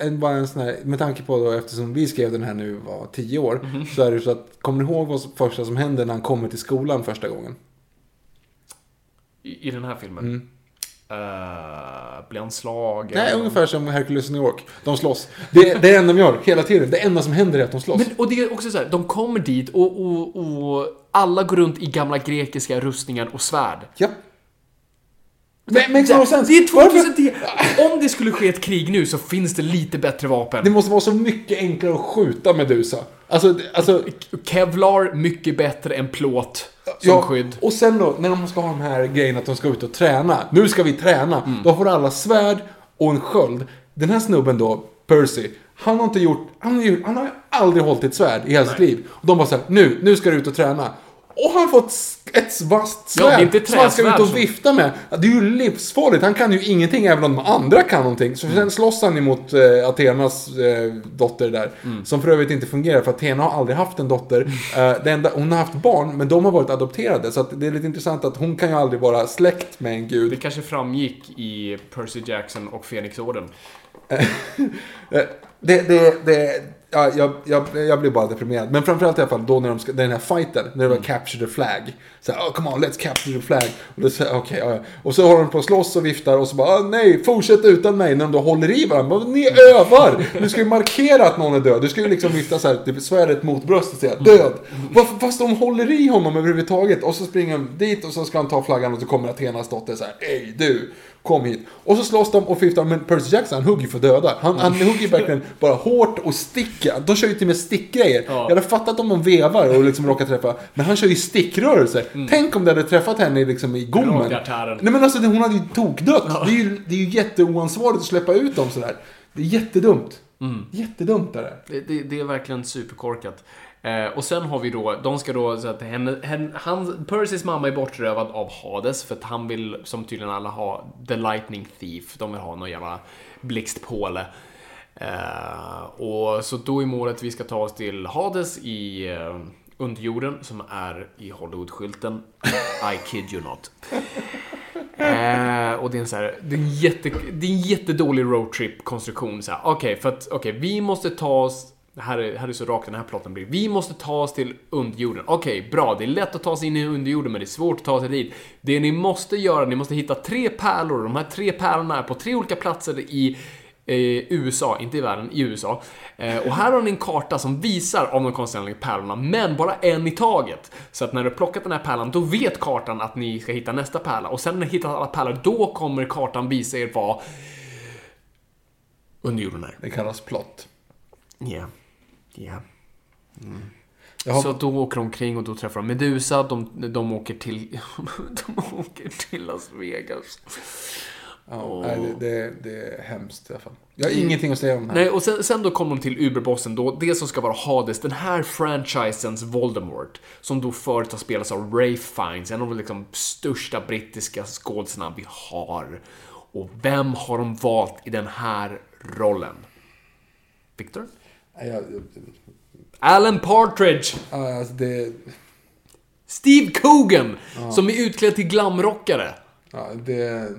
en, bara en sån här, med tanke på då, eftersom vi skrev den här nu var tio år. Mhm. Så är det så att, kommer ni ihåg vad som- första som händer när han kommer till skolan första gången? I, i den här filmen. Uh, blir han slagen? Nej, ungefär som Hercules New York. De slåss. Det är det enda de gör, hela tiden. Det enda som händer är att de slåss. Men, och det är också så här, de kommer dit och, och, och alla går runt i gamla grekiska rustningar och svärd. Ja. Det makes no sense. Det är Varför- 2010. Om det skulle ske ett krig nu så finns det lite bättre vapen. Det måste vara så mycket enklare att skjuta Medusa. Alltså, alltså... Kevlar, mycket bättre än plåt som Ja, skydd. och sen då, när de ska ha de här grejerna att de ska ut och träna. Nu ska vi träna. Mm. Då får alla svärd och en sköld. Den här snubben då, Percy, han har inte gjort, han har, han har aldrig hållit ett svärd i hela sitt liv. Och de bara såhär, nu, nu ska du ut och träna. Och han fått ett vasst Ja, det svärd inte som han ska ut och vifta med. Det är ju livsfarligt. Han kan ju ingenting även om de andra kan någonting. Så Mm. sen slåss han emot eh, Athenas eh, dotter där. Mm. Som för övrigt inte fungerar för Athena har aldrig haft en dotter. Eh, det enda, hon har haft barn men de har varit adopterade. Så det är lite intressant att hon kan ju aldrig vara släkt med en Det gud. kanske framgick i Percy Jackson och Fenixorden. Eh, Det, det, det, ja, jag, jag, jag blir bara deprimerad. Men framförallt i alla fall då när de ska, den här fighten, när det var capture the flag. Så här, oh come on, let's capture the flag. Och, då säger jag, okej, ja, ja. och så håller de på att slåss och viftar och så bara, ah, nej, fortsätt utan mig. När de då håller i varandra. Ni övar! Du ska ju markera att någon är död. Du ska ju liksom vifta så här, typ svärdet mot bröstet och säga död. Varför, fast de håller i honom överhuvudtaget. Och så springer de dit och så ska han ta flaggan och så kommer Athenas dotter så här, ej du. Kom hit. Och så slåss de och fiftar, men Percy Jackson han hugger för döda. Han, han hugger ju verkligen bara hårt och sticker. De kör ju till och med stickgrejer. Jag hade fattat om de vevar och liksom råkar träffa. Men han kör ju stickrörelser. Tänk om det hade träffat henne liksom i gommen. Nej men alltså hon hade ju tokdött. Det, är ju, det är ju jätteoansvarigt att släppa ut dem sådär. Det är jättedumt. Jättedumt är det. Det, det, det är verkligen superkorkat. Eh, och sen har vi då, de ska då, så att henne, henne, han, Percys mamma är bortrövad av Hades för att han vill, som tydligen alla ha, The Lightning Thief. De vill ha någon jävla blixtpåle. Eh, och så då är målet vi ska ta oss till Hades i eh, underjorden som är i Hollywood-skylten. I kid you not. Eh, och det är en så här, det är en, jätte, det är en jättedålig roadtrip-konstruktion. Okej, okay, Okej, för att okej, vi måste ta oss det här är, här är så rakt den här plotten blir. Vi måste ta oss till underjorden. Okej, bra. Det är lätt att ta sig in i underjorden, men det är svårt att ta sig dit. Det ni måste göra, ni måste hitta tre pärlor. De här tre pärlorna är på tre olika platser i eh, USA, inte i världen, i USA. Eh, och här har ni en karta som visar av konstig anledning pärlorna, men bara en i taget. Så att när du har plockat den här pärlan, då vet kartan att ni ska hitta nästa pärla. Och sen när ni hittat alla pärlor, då kommer kartan visa er vad underjorden är. Det kallas plott. Ja. Ja. Jag har, Så då åker de omkring och då träffar de Medusa, de, de åker till... de åker till Las Vegas. ja, nej, det, det, det är hemskt i alla fall. Jag har ingenting att säga om det här. Nej, och sen, sen då kommer de till Uberbossen då, det som ska vara Hades, den här franchisens Voldemort, som då förut har spelats av Ray Fiennes, en av de liksom största brittiska skådisarna vi har. Och vem har de valt i den här rollen? Victor? Jag, Alan Partridge! ja, alltså det, Steve Coogan! Som är utklädd till glamrockare. ja, det...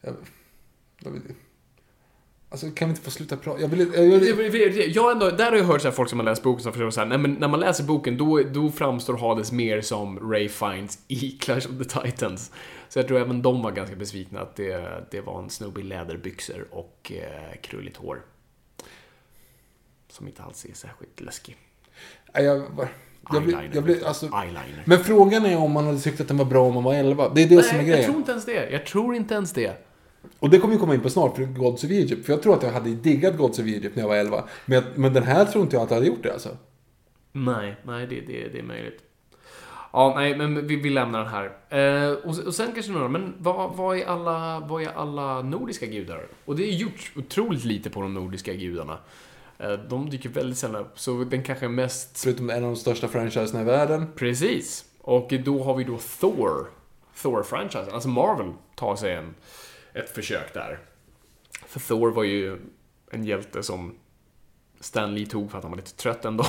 Jag, jag vill, alltså kan vi inte få sluta prata? Jag vill, jag vill, Jag ändå, där har jag hört så folk som har läst boken som försöker säga, nej men när man läser boken då, då framstår Hades mer som Ray Fiennes i Clash of the Titans. Så jag tror även de var ganska besvikna att det, det var en snubbe i läderbyxor och eh, krulligt hår. Som inte alls är särskilt läskig. nej, jag, jag, jag, blir, jag blir, Victor. alltså, Eyeliner. Men frågan är om man hade tyckt att den var bra om man var 11. Det är det som är Nej, jag grejen. tror inte ens det. Jag tror inte ens det. Och det kommer vi komma in på snart, för Gods of Egypt. För jag tror att jag hade diggat Gods of Egypt när jag var 11. Men, men den här tror inte jag att jag hade gjort det alltså. Nej, nej det, det, det är möjligt. Ja, nej, men vi, vi lämnar den här. Eh, och, och sen kanske några, men vad, vad, är alla, vad är alla nordiska gudar? Och det är gjort otroligt lite på de nordiska gudarna. Eh, de dyker väldigt sällan upp, så den kanske är mest... Förutom en av de största franchiserna i världen. Precis. Och då har vi då Thor. Thor-franchisen. Alltså Marvel tar sig en, ett försök där. För Thor var ju en hjälte som Stan Lee tog för att han var lite trött en dag.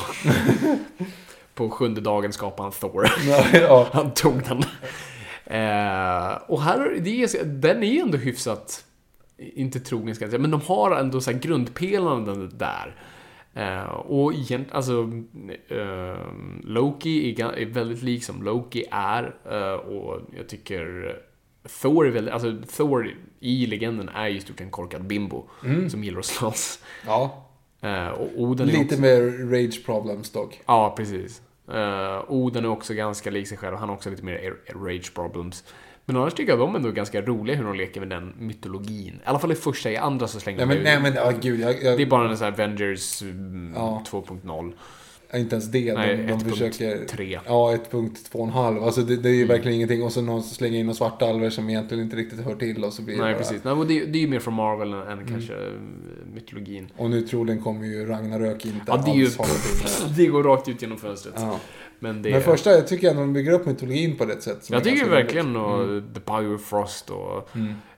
På sjunde dagen skapade han Thor. Han tog den. Eh, och här, det är, den är ändå hyfsat, inte trogen ska jag säga, men de har ändå så här grundpelarna där. Eh, och egentligen, alltså, eh, Loki är, är väldigt lik som Loki är. eh, och jag tycker Thor är väldigt, alltså Thor i legenden är ju stort en korkad bimbo som gillar att slåss. Ja. Och Oden Lite också, mer rage problems dock. Ja, precis. Uh, Oden är också ganska lik sig själv och han har också lite mer er- rage problems. Men annars tycker jag de är ändå ganska roliga hur de leker med den mytologin. I alla fall i första, i andra så slänger Nej de men, ut- nej, men ja, gud. Jag, jag, Det är bara en sån här Avengers mm, Ja. 2.0. inte ens det. Nej, de, de 1.3. försöker... Ja, 1.2,5. Alltså det, det är ju Mm. verkligen ingenting. Och så någon slänger in några svarta alver som egentligen inte riktigt hör till. Och så blir det Nej, bara... precis. Nej, men det, det är ju mer från Marvel än, Mm. kanske eh, mytologin. Och nu troligen kommer ju Ragnarök inte Ja, det är ju... alls ha med- det går rakt ut genom fönstret. Ja. Men det... Men första, jag tycker ändå de bygger upp mytologin på det sätt. jag tycker verkligen roligt. och Mm. The Power of Frost och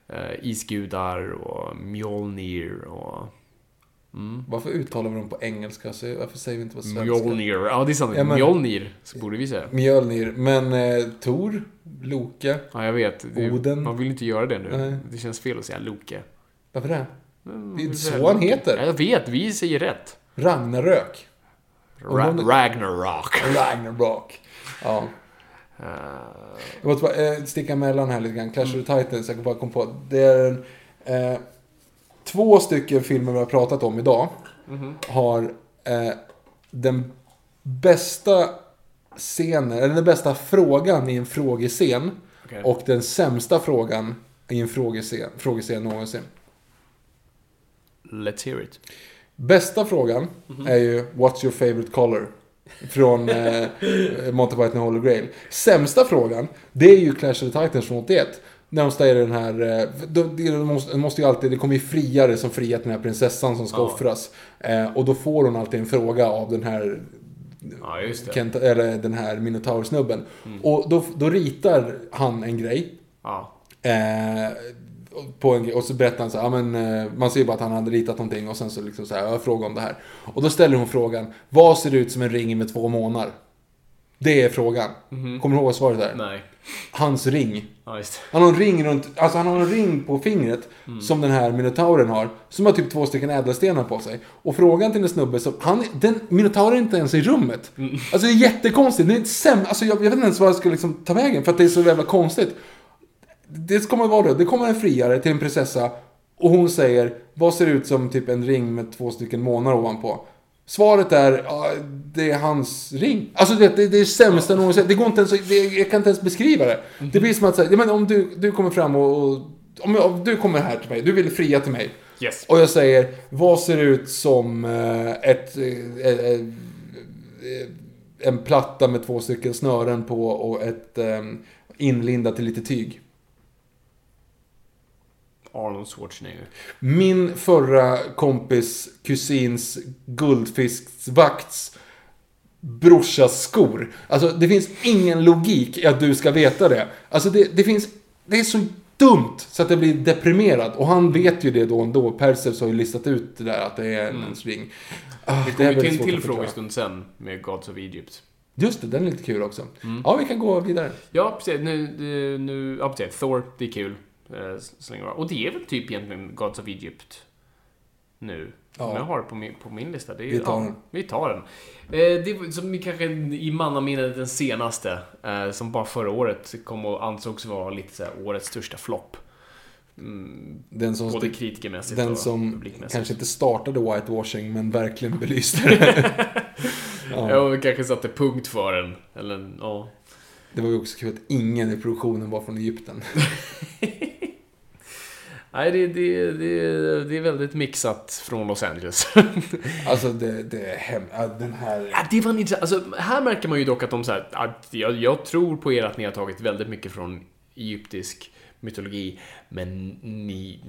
eh, Isgudar och Mjolnir och... Varför uttalar vi dem på engelska? Så varför säger vi inte på svenska? Mjolnir. Ja, det är sant. Ja, men- Mjolnir, så borde vi säga. Mjölnir. Men eh, Tor, Loke. Ja, jag vet. Oden. Man vill inte göra det nu. Nej. Det känns fel att säga Loke. Varför det? Det är så han heter. Ja, jag vet, vi säger rätt. Ragnarök. Ra det- Ragnarok. Ragnarok. Ja. Eh, Jag måste bara eh, sticka emellan här lite grann. Clash of the Titans, jag bara kom på. Det är en, eh, två stycken filmer vi har pratat om idag. Har eh, den bästa scenen, eller den bästa frågan i en frågescen. Okej. Och den sämsta frågan i en frågescen, frågescen någonsin. let's hear it. Bästa frågan är ju What's your favorite color? Från eh, Monty Python och Holy Grail. Sämsta frågan, det är ju Clash of the Titans från 81. När de ställer den här, eh, de, de, måste, de måste ju alltid, det kommer ju friare som friat den här prinsessan som ska Ja. offras. Eh, och då får hon alltid en fråga av den här Ja, just det. Kent, eller den här Minotaur-snubben. Och då, då ritar han en grej. Ja. Eh, på en, och så berättar han så här, ja, men, eh, man ser bara att han hade ritat någonting och sen så liksom så här, jag frågar om det här. Och då ställer hon frågan, vad ser ut som en ring med två månar? Det är frågan. Kommer du ihåg vad svaret är? Nej. Hans ring. Ja. Han har en ring runt, alltså han har en ring på fingret som den här minotauren har. Som har typ två stycken ädelstenar på sig. Och frågan till en snubbe som, han, den minotauren är inte ens i rummet. Alltså det är jättekonstigt. Det är säm, alltså jag, jag vet inte ens vad jag ska liksom ta vägen för att det är så jävla konstigt. Det kommer vara det. Det kommer en friare till en prinsessa och hon säger vad ser ut som typ en ring med två stycken månar ovanpå. Svaret är, ja, det är hans ring. Alltså det, det, det är sämsta någonsin. Det går inte ens, det, jag kan inte ens beskriva det. Det blir som att säga, men om du, du kommer fram och, och om, om du kommer här till mig, du vill fria till mig. Yes. Och jag säger, vad ser ut som eh, ett, eh, eh, eh, en platta med två stycken snören på och ett inlindat till lite tyg. Arnold Schwarzenegger. Min förra kompis kusins guldfisksvakts brorsas skor. Alltså det finns ingen logik i att du ska veta det. Alltså det, det finns, det är så dumt så att det blir deprimerad. Och han vet ju det då ändå. Perseus har ju listat ut det där att det är en ring. Ah, Vi det kommer till en till frågestund sen med Gods of Egypt. Just det, den är lite kul också. Mm. Ja, vi kan gå vidare. Ja, precis. Nu, nu, nu ja, precis. Thor, det är kul. Eh, så länge. Och det är väl typ egentligen Gods of Egypt nu. Ja. Jag har på min, på min lista. Det är, Vi tar ja, den. Vi tar den. Eh, det var som kanske i mannaminnet den senaste. Eh, som bara förra året kom och ansågs vara lite så årets största flopp. Mm, Den som, både kritikermässigt den och som kanske inte startade whitewashing men verkligen belyste det. ja. Ja, kanske satte punkt för den. Eller, ja. Det var ju också kul att ingen i produktionen var från Egypten. Nej, det, det, det, det är väldigt mixat från Los Angeles. Alltså det, det är hem... Den här... Ja, det var inte Alltså, här märker man ju dock att de så här, att jag, jag tror på er att ni har tagit väldigt mycket från egyptisk mytologi, men ni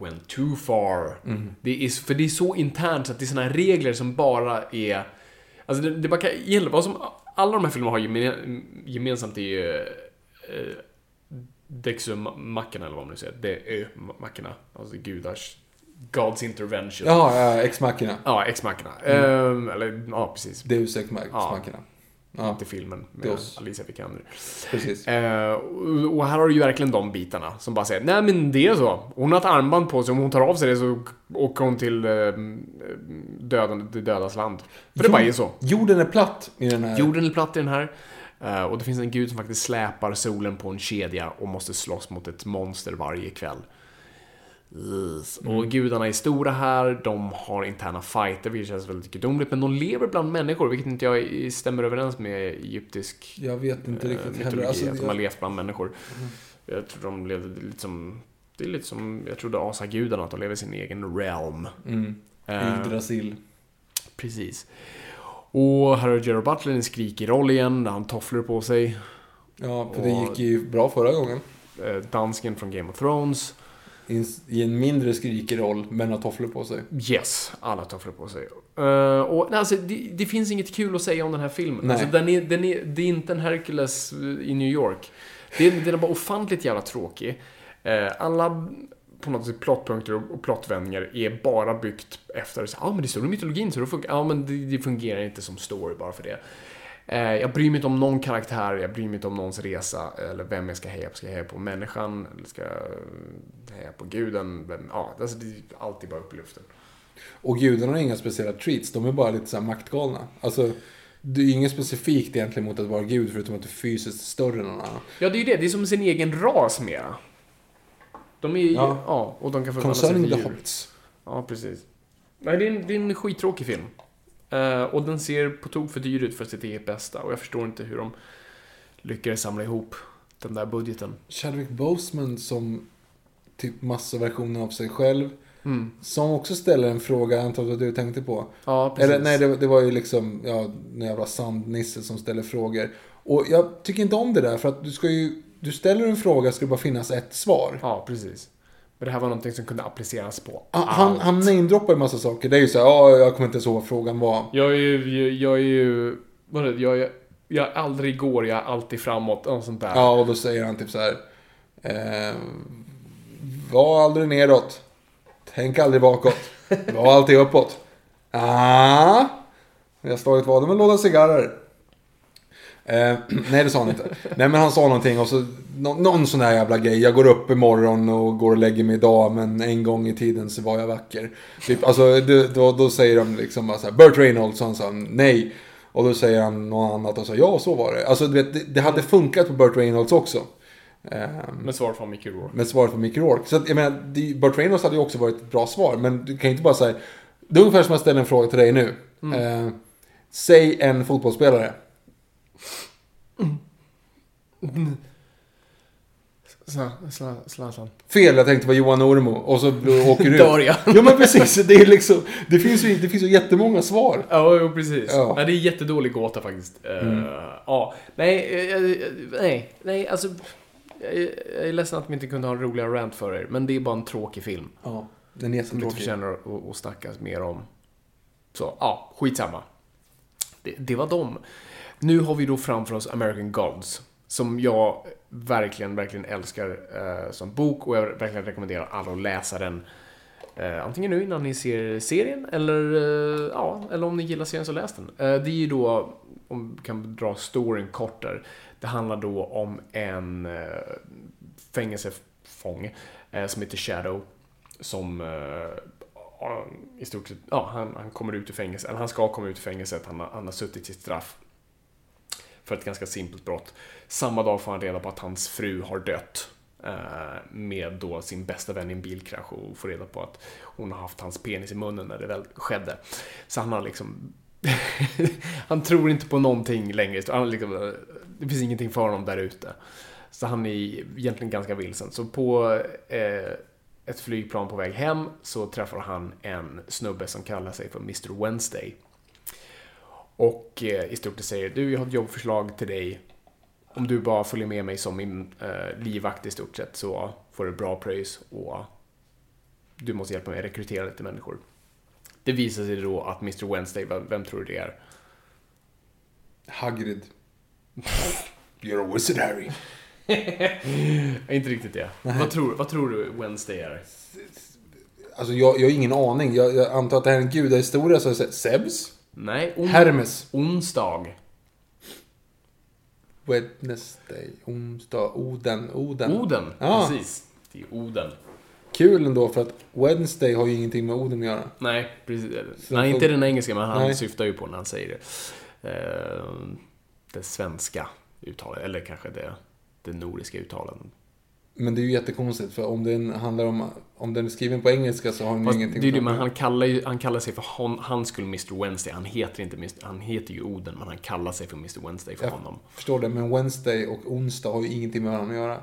went too far. Det är, för det är så internt så att det är såna här regler som bara är... Alltså det, det bara kan vad som alla de här filmerna har gemen, gemensamt är ju Dexumackorna eller vad man nu säger. Det är mackorna. Alltså gudars God's intervention. Ja, ja, ex-mackorna. Ja, ex-mackorna. Ehm, eller, ja, precis. Deus ex-mackorna. Ja, Inte filmen med Deus. Alicia Vikander. precis. Eh, och här har du ju verkligen de bitarna som bara säger Nej men det är så. Hon har ett armband på sig, om hon tar av sig det så åker hon till eh, döden, det dödas land. För det bara är så. Jorden är platt i den här. Jorden är platt i den här. Eh, och det finns en gud som faktiskt släpar solen på en kedja och måste slåss mot ett monster varje kväll. Yes. Och gudarna är stora här, de har interna fighter, vilket känns väldigt gudomligt, men de lever bland människor, vilket inte jag stämmer överens med egyptisk Jag vet inte eh, riktigt mytologi, heller. Alltså, att de har jag, Mm. levt bland människor. Jag tror de levde lite som, det är lite som, jag trodde asagudarna, att de lever i sin egen realm. mm, Eh, Yggdrasil. Precis. Och här har Gerard Butler en skrikig roll igen, där han tofflor på sig. Ja, för det och- gick ju bra förra gången. Eh, dansken från Game of Thrones. I en, mindre skrikig roll, men har tofflor på sig. Yes, alla tofflor på sig. Eh, och, nej, alltså, det, det finns inget kul att säga om den här filmen. Nej. Alltså, den är, den är, det är inte en Hercules eh, i New York. Det, den är bara ofantligt jävla tråkig. Eh, alla på något sätt plottpunkter och, och plottvändningar är bara byggt efter ja ah, men det står i mytologin så det funkar. Ja men det, det fungerar inte som story bara för det. Eh, jag bryr mig inte om någon karaktär, jag bryr mig inte om någons resa eller vem jag ska heja på. Ska jag heja på människan eller ska jag heja på guden? Vem, ja, alltså, det är alltid bara upp i luften. Och gudarna har inga speciella treats, de är bara lite så här maktgalna. Alltså, det är inget specifikt egentligen mot att vara gud, förutom att du är fysiskt större än någon annan. Ja, det är ju det. Det är som sin egen ras mera. De är ju, ja. Ja. och de kan förvandla sig till djur. hobbits. Ja, precis. Nej, det är en, det är en skittråkig film. Eh, och den ser på tok för dyr ut för sitt eget bästa. Och jag förstår inte hur de lyckades samla ihop den där budgeten. Chadwick Boseman som typ massaversionen av sig själv. Mm. Som också ställer en fråga, jag antar att du tänkte på. Ja, precis. Eller nej, det, det var ju liksom, ja, en jävla sandnisse som ställer frågor. Och jag tycker inte om det där, för att du ska ju, du ställer en fråga ska det bara finnas ett svar. Ja, precis. Men det här var någonting som kunde appliceras på Han, han, allt. han namedroppar ju massa saker. Det är ju så här, ja, jag kommer inte ens ihåg vad frågan var. Jag är ju, jag är ju, vad är det, jag är, jag är aldrig går, jag är alltid framåt, och sånt där. Ja, och då säger han typ så här. Eh, var aldrig neråt. Tänk aldrig bakåt. Var alltid uppåt. Ah, jag har slagit vad med en låda cigarrer. Eh, nej, det sa han inte. Nej, men han sa någonting och så nå, någon sån där jävla grej. Jag går upp imorgon och går och lägger mig idag, men en gång i tiden så var jag vacker. Typ, alltså, då, då säger de liksom bara så här, Burt Reynolds, och han sa nej. Och då säger han något annat och så ja, så var det. Alltså, du vet, det, det hade funkat på Burt Reynolds också. Eh, Med svar från Mickey Rourke. med svaret på Mickey Rourke. Så att, jag menar, Burt Reynolds hade ju också varit ett bra svar. Men du kan ju inte bara säga... Det är ungefär som att ställa en fråga till dig nu. Eh, säg en fotbollsspelare. Zlatan. Fel, jag tänkte på Johan Ormo. Och så åker du ut. Dör jag. Ja men precis, det är liksom... Det finns ju, det finns ju jättemånga svar. Ja, jo, precis. Ja. Nej, det är jättedålig gåta faktiskt. Eh, ja, nej, eh, eh, nej, nej, alltså. Jag är, ledsen att vi inte kunde ha en roligare rant för er, men det är bara en tråkig film. Ja, den är Som inte jättetråkig. förtjänar att, att snackas mer om. Så, ja, skitsamma. Det, det var dem. Nu har vi då framför oss American Gods. Som jag verkligen, verkligen älskar eh, som bok och jag verkligen rekommenderar alla att läsa den. Eh, antingen nu innan ni ser serien eller, eh, ja, eller om ni gillar serien så läs den. Eh, det är ju då, om vi kan dra storyn kort där. Det handlar då om en eh, fängelsefång eh, som heter Shadow. Som eh, i stort sett, ja, han, han kommer ut ur fängelset, eller han ska komma ut ur fängelset, han har, han har suttit sitt straff. För ett ganska simpelt brott. Samma dag får han reda på att hans fru har dött. Eh, med då sin bästa vän i en bilkrasch och får reda på att hon har haft hans penis i munnen när det väl skedde. Så han har liksom... han tror inte på någonting längre. Han liksom, det finns ingenting för honom där ute. Så han är egentligen ganska vilsen. Så på eh, ett flygplan på väg hem så träffar han en snubbe som kallar sig för Mr Wednesday. Och eh, i stort sett säger du, jag har ett jobbförslag till dig. Om du bara följer med mig som min eh, livvakt i stort sett så får du bra pröjs och du måste hjälpa mig att rekrytera lite människor. Det visar sig då att Mr Wednesday, vem, tror du det är? Hagrid. You're a wizard Harry. Inte riktigt det. Vad tror, vad tror du Wednesday är? Alltså jag, jag har ingen aning. Jag, jag antar att det här är en gudahistoria. Så jag säger Zeus? Nej, on- Hermes. onsdag. Wednesday. Onsdag. Oden. Oden. Oden, Ja. precis. Det är Oden. Kul ändå för att Wednesday har ju ingenting med Oden att göra. Nej, precis. Nej, inte den engelska, men han Nej. syftar ju på när han säger det. Eh, det svenska uttalet. Eller kanske det, det nordiska uttalet. Men det är ju jättekonstigt för om den handlar om, om den är skriven på engelska så har den ju Fast ingenting det är det, men han kallar, ju, han kallar sig för hon, hans skull Mr Wednesday. Han heter inte Mr, han heter ju Oden, men han kallar sig för Mr Wednesday för Jag honom. förstår det, men Wednesday och onsdag har ju ingenting med varandra att göra.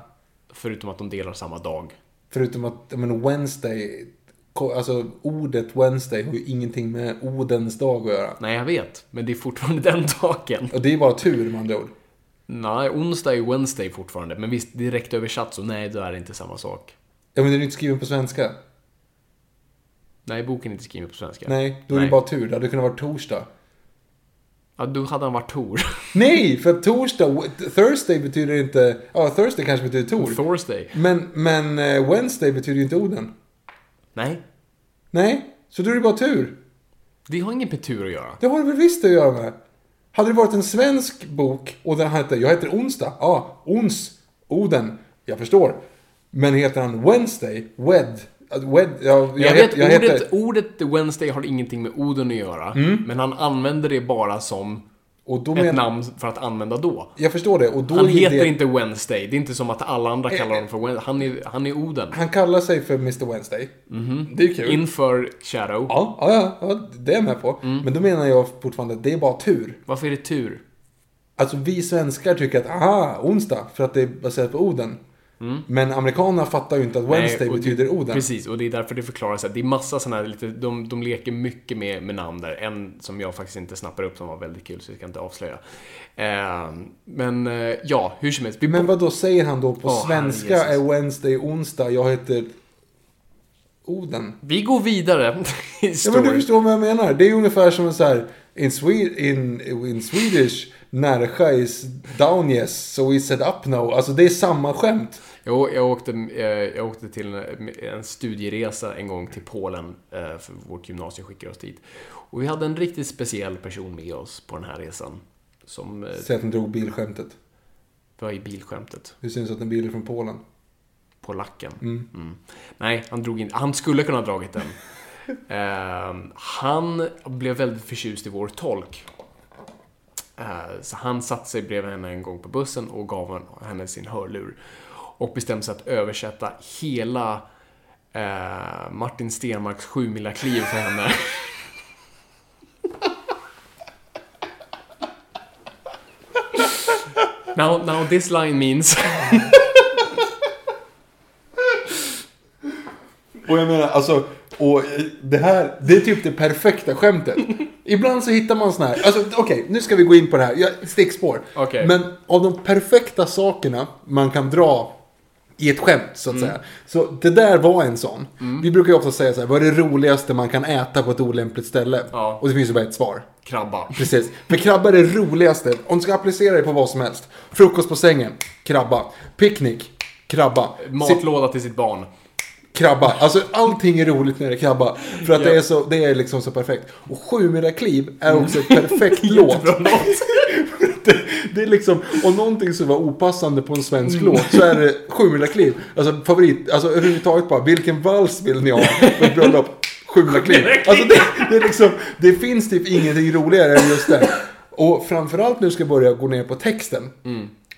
Förutom att de delar samma dag. Förutom att, menar, Wednesday, alltså ordet Wednesday har ju ingenting med Odens dag att göra. Nej, jag vet. Men det är fortfarande den dagen. Och det är bara tur med andra ord. Nej, onsdag är Wednesday fortfarande. Men visst, direkt översatt så nej, då är det inte samma sak. Ja, men den är ju inte skriven på svenska. Nej, boken är inte skriven på svenska. Nej, då är Nej. det bara tur. Det hade kunnat vara torsdag. Ja, då hade han varit Tor. Nej, för torsdag, Thursday betyder inte... Ja, Thursday kanske betyder Tor. Thursday. Men, men eh, Wednesday betyder ju inte Oden. Nej, Nej, så då är det bara tur. det har inget med tur att göra. Det har det väl visst att göra med. Hade det varit en svensk bok och den hette, jag heter Onsdag, ja, Ons, Oden, jag förstår. Men heter han Wednesday, Wed, Wed, ja, jag, Jag, het- vet, jag ordet, heter, ordet Wednesday har ingenting med Oden att göra. Men han använder det bara som och då ett men, namn för att använda då. jag förstår det. Och då Han heter det, inte Wednesday. Det är inte som att alla andra kallar honom för Wednesday. Han är, han är Oden. Han kallar sig för Mr Wednesday. Det är kul. Inför Shadow. Ja, ja, ja, ja, det är jag med på. Mm. Men då menar jag fortfarande att det är bara tur. Varför är det tur? Alltså vi svenskar tycker att, aha, onsdag, för att det är baserat på Oden. Men amerikanerna fattar ju inte att Wednesday Mm. Nej, betyder det, Oden. Precis, och det är därför det förklaras att det är massa sådana här lite, de, de leker mycket med, med namn där. En som jag faktiskt inte snappar upp som var väldigt kul, så jag ska inte avslöja. Eh, men eh, ja, hur som helst. Vi Men vad då säger han då på Åh, svenska herre är Wednesday onsdag, jag heter Oden. Vi går vidare Ja men du förstår vad jag menar. Det är ungefär som så här in, Swe- in, in Swedish, Närsja is down yes, so we set up now. Alltså det är samma skämt. Jo, jag åkte, eh, jag åkte till en, en studieresa en gång till Polen, eh, för vårt gymnasium skickade oss dit. Och vi hade en riktigt speciell person med oss på den här resan. Som eh, Säg att han drog bilskämtet. var i bilskämtet. Hur syns att en bil är från Polen? På lacken. Mm. Nej, han drog in... Han skulle kunna ha dragit den. Ehm, han blev väldigt förtjust i vår tolk. Eh, så han satte sig bredvid henne en gång på bussen och gav henne sin hörlur. Och bestämde sig att översätta hela eh, Martin Stenmarks sjumila kliv för henne. now, now this line means... Och jag menar, alltså, och det här, det är typ det perfekta skämtet. Ibland så hittar man såna här, alltså okej, nu ska vi gå in på det här, Jag- stickspår. Okej. Men av de perfekta sakerna man kan dra i ett skämt, så att säga. Så det där var en sån. Vi brukar ju ofta säga så här, vad är det roligaste man kan äta på ett olämpligt ställe? Ja. Och det finns ju bara ett svar. Krabba. Precis. För krabba är det roligaste. Om du ska applicera det på vad som helst. Frukost på sängen, krabba. Picknick, krabba. Matlåda till sitt barn. Krabba. Alltså allting är roligt när det är krabba. För att det, är så, det är liksom så perfekt. Och Sjumila kliv är också ett perfekt låt. det, det är liksom, om någonting som var opassande på en svensk låt så är det Sjumila kliv. Alltså favorit, alltså överhuvudtaget bara, vilken vals vill ni ha ett bröllop? Sjumila kliv. Alltså det, det är liksom, det finns typ ingenting roligare än just det. Och framförallt nu ska jag börja gå ner på texten.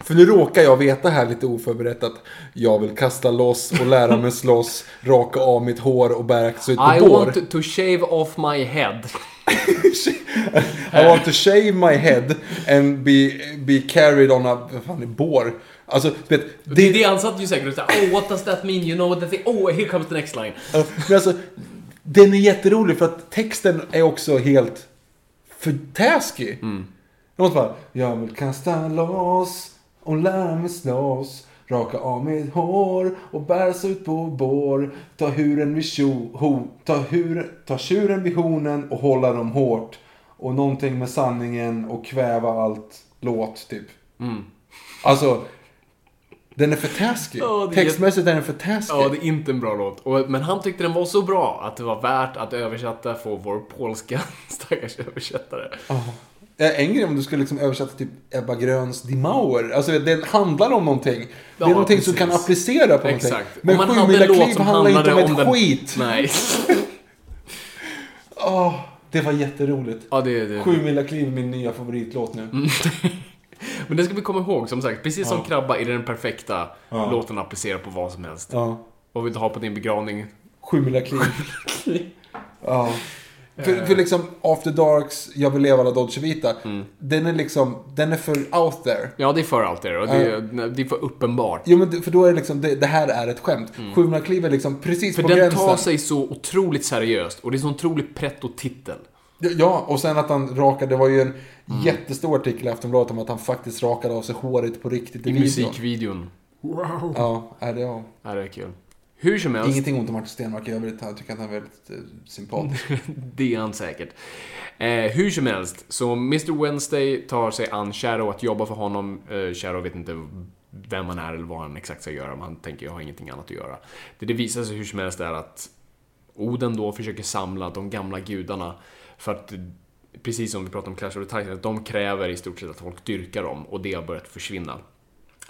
För nu råkar jag veta här lite oförberett att jag vill kasta loss och lära mig slåss, raka av mitt hår och bära ut på I bår. want to shave off my head. I want to shave my head and be, be carried on a, vad fan är bår? Alltså, vet, Det, det, det han satt ju säkert och sa oh what does that mean? You know what that thing? Oh here comes the next line. men alltså, den är jätterolig för att texten är också helt för taskig. Mm. Jag måste bara, jag vill kasta loss och lära mig slåss. Raka av mitt hår och bäras ut på bår. Ta huren vid tjo, ho, ta, hur, ta tjuren vid hornen och hålla dem hårt. Och någonting med sanningen och kväva allt låt, typ. Alltså, den är för taskig. Är Textmässigt är den för taskig. Ja, det är inte en bra låt. Och, men han tyckte den var så bra att det var värt att översätta för vår polska stackars översättare. Ja, En grej om du skulle liksom översätta typ Ebba Gröns Die Mauer. Alltså den handlar om någonting. det Ja, är någonting precis. som kan applicera på Exakt. någonting. Men Om man hade Sjumila en låt kliv som handlar inte om handlade ett om den- skit. Nej. Åh, det var jätteroligt. Ja, det det. Kliv är min nya favoritlåt nu. Men det ska vi komma ihåg, som sagt. Precis som Ja. Krabba är den perfekta Ja. låten applicera på vad som helst. Ja. Vad vill du ha på din begravning? Sjumila kliv. ja. För, för liksom After Darks, Jag vill leva alla Dolce Vita. Den är liksom, den är för out there. Ja, det är för allt det och det, är- det är för uppenbart. Jo men för då är det liksom, det, det här är ett skämt. Sjumila kliv är liksom precis För på den gränsen. tar sig så otroligt seriöst och det är så otroligt pretto titel. Ja, och sen att han rakade, det var ju en Mm. jättestor artikel i Aftonbladet om att han faktiskt rakade av sig håret på riktigt i, I videon. musikvideon. Ja, är det ja. Ja, det är kul. Hur som helst, Ingenting ont om Martin Stenmarck i övrigt. Jag tycker att han är väldigt eh, sympatisk. det är han säkert. Eh, hur som helst, så Mr Wednesday tar sig an Shadow att jobba för honom. Eh, Shadow vet inte vem han är eller vad han exakt ska göra, men han tänker jag har ingenting annat att göra. Det det visar sig hur som helst är att Oden då försöker samla de gamla gudarna för att Precis som vi pratade om Clash of the Titans, att de kräver i stort sett att folk dyrkar dem och det har börjat försvinna.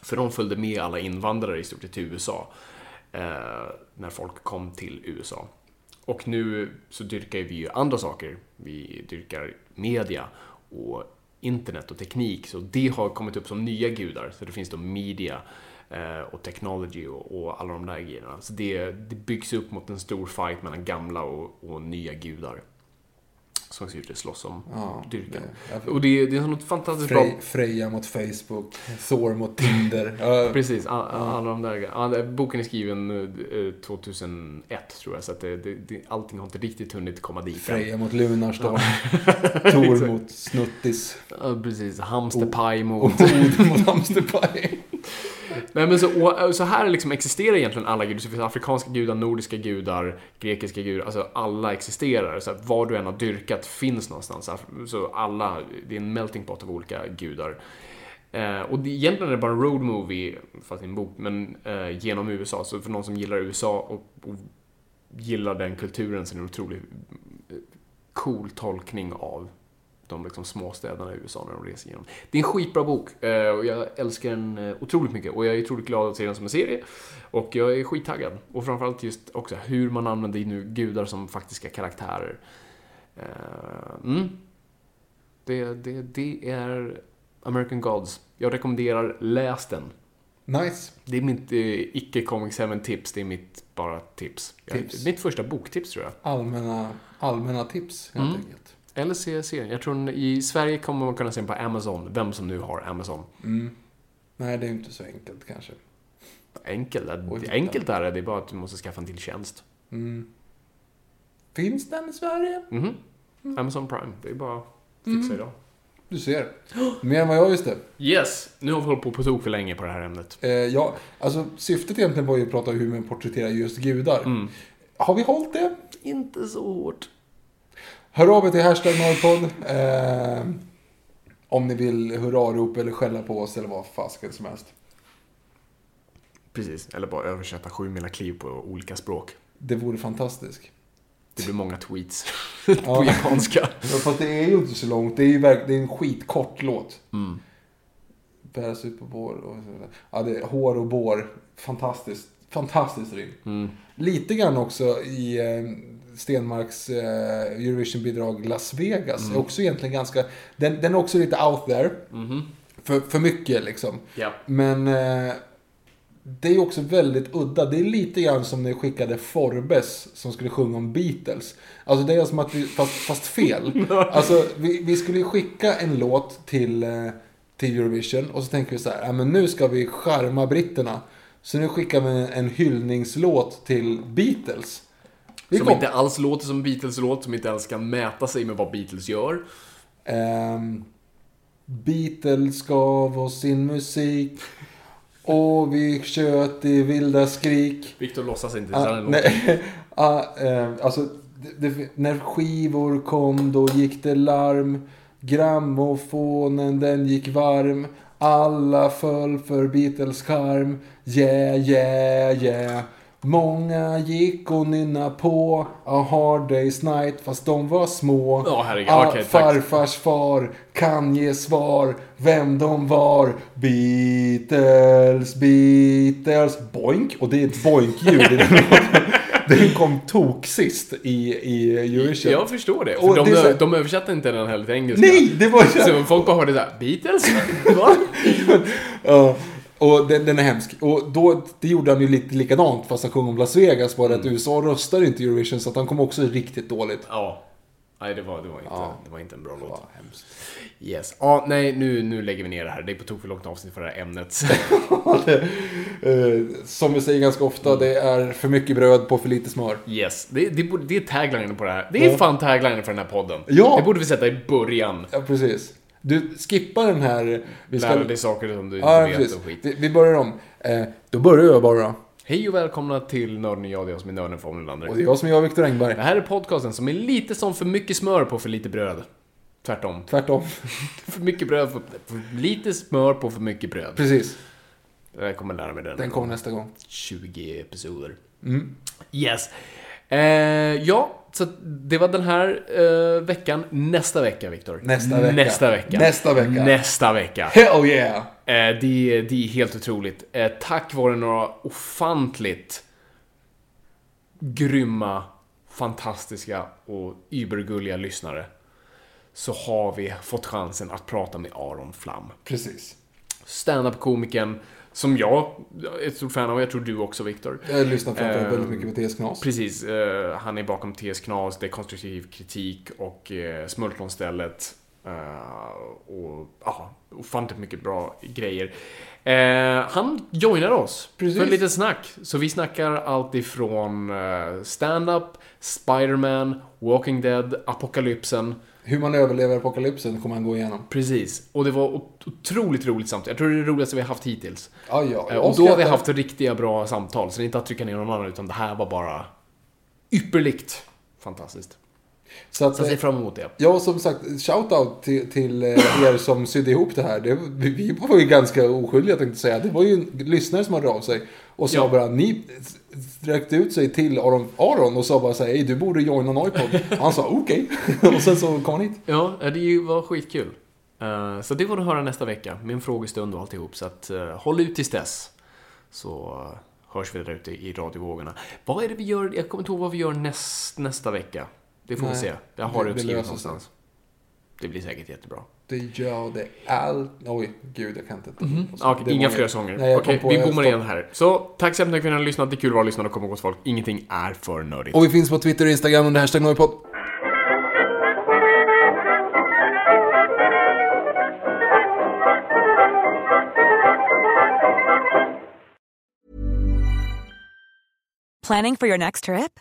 För de följde med alla invandrare i stort sett till USA. Eh, när folk kom till USA. Och nu så dyrkar vi ju andra saker. Vi dyrkar media och internet och teknik. Så det har kommit upp som nya gudar. Så det finns då media eh, och technology och, och alla de där grejerna. Så det, det byggs upp mot en stor fight mellan gamla och, och nya gudar. Som att slåss om Ja, dyrkan. det- Och det, det är något fantastiskt bra... Frej, Freja mot Facebook, Thor mot Tinder. Ja, Precis, all, alla de där Boken är skriven eh, 2001 tror jag, så att det, det, allting har inte riktigt hunnit komma dit än. Freja mot Lunarstorm. Tor mot Snuttis. Ja, precis. Hamsterpaj mot... Oden mot Hamsterpaj. Nej, men så, så här liksom existerar egentligen alla gudar. Så det finns afrikanska gudar, nordiska gudar, grekiska gudar. Alltså alla existerar. Så här, var du än har dyrkat finns någonstans. Så alla, det är en melting pot av olika gudar. Eh, och det, egentligen är det bara en road movie, fast i en bok, men eh, genom USA. Så för någon som gillar USA och, och gillar den kulturen så är det en otroligt eh, cool tolkning av de liksom små städerna i USA när de reser igenom. Det är en skitbra bok eh, och jag älskar den eh, otroligt mycket och jag är otroligt glad att se den som en serie. Och jag är skittaggad. Och framförallt just också hur man använder nu gudar som faktiska karaktärer. Eh, Mm. Det, det, det är American Gods. Jag rekommenderar, läs den. Nice. Det är mitt eh, icke Comics Heaven tips, det är mitt bara tips. Jag- Tips. Mitt första boktips tror jag. Allmänna, allmänna tips, helt Mm. enkelt. Eller se serien. Jag tror i Sverige kommer man kunna se den på Amazon, vem som nu har Amazon. Mm. Nej, det är inte så enkelt kanske. Enkelt, enkelt är det, det är bara att du måste skaffa en till tjänst. Mm. Finns den i Sverige? Mhm. Amazon Prime, det är bara att fixa Mm. idag. Du ser. Mer än vad jag visste. Yes! Nu har vi hållit på på tok för länge på det här ämnet. Eh, ja, alltså syftet egentligen var ju att prata om hur man porträtterar just gudar. Mm. Har vi hållit det? Inte så hårt. Hör av er till hashtag Norrpodd. Eh, om ni vill hurrarop eller skälla på oss eller vad fasken som helst. Precis, eller bara översätta sju mila kliv på olika språk. Det vore fantastiskt. Det blir många tweets på japanska. Ja, fast det är ju inte så långt. Det är ju verk- det är en skitkort låt. Mm. Bäras ut på bår och. Ja, det är hår och bår. Fantastiskt. Fantastiskt rim. Mm. Lite grann också i eh, Stenmarks eh, Eurovision-bidrag Las Vegas. Mm. Är också egentligen ganska... Den, den är också lite out there. Mhm. För, för mycket liksom. Ja. Men eh, det är också väldigt udda. Det är lite grann som när jag skickade Forbes som skulle sjunga om Beatles. Alltså det är som att vi, fast, fast fel. Alltså vi, vi skulle skicka en låt till, eh, till Eurovision och så tänker vi så här, ja men nu ska vi charma britterna. Så nu skickar vi en hyllningslåt till Beatles. Vi Som kom- inte alls låter som Beatles-låt, som inte alls kan mäta sig med vad Beatles gör. Ehm, Beatles gav oss sin musik och vi tjöt i vilda skrik. Victor låtsas inte Ah, nej, ah, eh, alltså, det, det, när skivor kom då gick det larm. Grammofonen den gick varm. Alla föll för Beatles charm. Yeah, yeah, yeah. Många gick och nynna på A Hard Day's Night fast de var små. Ja, herregud. Ah, tack. farfars far kan ge svar vem de var. Beatles, Beatles, boink. Och det är ett boink-ljud i den låten. Den kom tok sist i, i Eurovision. Jag förstår det. Och För de, det så de översatte inte den heller till engelska. Nej, det var så Så folk bara hörde såhär, Beatles? Va? Ja, och den, den är hemsk. Och då, det gjorde han ju lite likadant fast han sjöng om Las Vegas. Bara Mm. att USA röstar inte Eurovision så att han kom också riktigt dåligt. Ja. Nej, det var, det var, inte, Ja. det var inte en bra Det låt. hemskt. Yes. Ja, nej, nu, nu lägger vi ner det här. Det är på tok för långt avsnitt för det här ämnet. Eh, som vi säger ganska ofta, det är för mycket bröd på för lite smör. yes. Det, det, det är taglinen på det här. Det är fan taglinen för den här podden. Ja. Det borde vi sätta i början. Ja, precis. Du skippar den här... Vi Lära dig saker som du inte Ja, vet precis. och skit. Vi, börjar om. Eh, då börjar jag bara. Hej och välkomna till Nörden och jag, det är jag som är nörden Formel Lander. Och det är jag som är jag, Viktor Det Engberg. här är podcasten som är lite som för mycket smör på för lite bröd. Tvärtom. Tvärtom. För mycket bröd, för, för lite smör på för mycket bröd. Precis. Jag kommer lära mig den. Den kommer nästa gång. 20 episoder. Mm. Yes. Eh, ja, så det var den här eh, veckan. Nästa vecka, Viktor. Nästa vecka. Nästa vecka. Nästa vecka. Nästa vecka. Hell yeah! Eh, det, det är helt otroligt. Eh, tack vare några ofantligt grymma, fantastiska och übergulliga lyssnare så har vi fått chansen att prata med Aron Flam. Precis. Stand-up-komikern som jag är ett stort fan av, jag tror du också Viktor. Jag lyssnar framförallt Eh, väldigt mycket på TS Knas. Precis, eh, han är bakom TS Knas, det är konstruktiv kritik och eh, Smultronstället. Eh, och ja, ofantligt mycket bra grejer. Eh, han joinar oss Precis. för ett litet snack. Så vi snackar allt ifrån eh, stand-up, Spider-Man, Walking Dead, Apokalypsen. Hur man överlever apokalypsen kommer han gå igenom. Precis. Och det var ot- otroligt roligt samtal. Jag tror det är det roligaste vi har haft hittills. Ja, ja. Eh, Och då har vi haft riktiga bra samtal, så det är inte att trycka ner någon annan, utan det här var bara ypperligt. Fantastiskt. Så att, Så jag ser eh, fram emot det. Ja, som sagt, shout-out till, till eh, er som sydde ihop det här. Det, vi var ju ganska oskyldiga tänkte säga. Det var ju en lyssnare som hörde av sig och sa Ja. bara, ni sträckte ut sig till Aron, Aron och sa bara så här, "Ey, du borde joina Noipod. Han sa okej. och sen så kom han hit. Ja, eh, det var skitkul. Så det får du höra nästa vecka, en frågestund och alltihop. Så att håll ut tills dess. Så hörs vi där ute i radiovågorna. Vad är det vi gör? Jag kommer inte ihåg vad vi gör näst, nästa vecka. Det får vi Nej, se. Jag har det- det uppskrivet sig. någonstans. Det blir säkert jättebra. Det gör det all... Oj, gud jag kan inte. Ja, Okej, Det inga fler sånger. Nej, Okej, vi bommar igen här. Så, tack så hemskt mycket för att ni har lyssnat. Det är kul att vara lyssnare och komma gott folk. Ingenting är för nördigt. Och vi finns på Twitter och Instagram under hashtag Noipod. Planning for your next trip?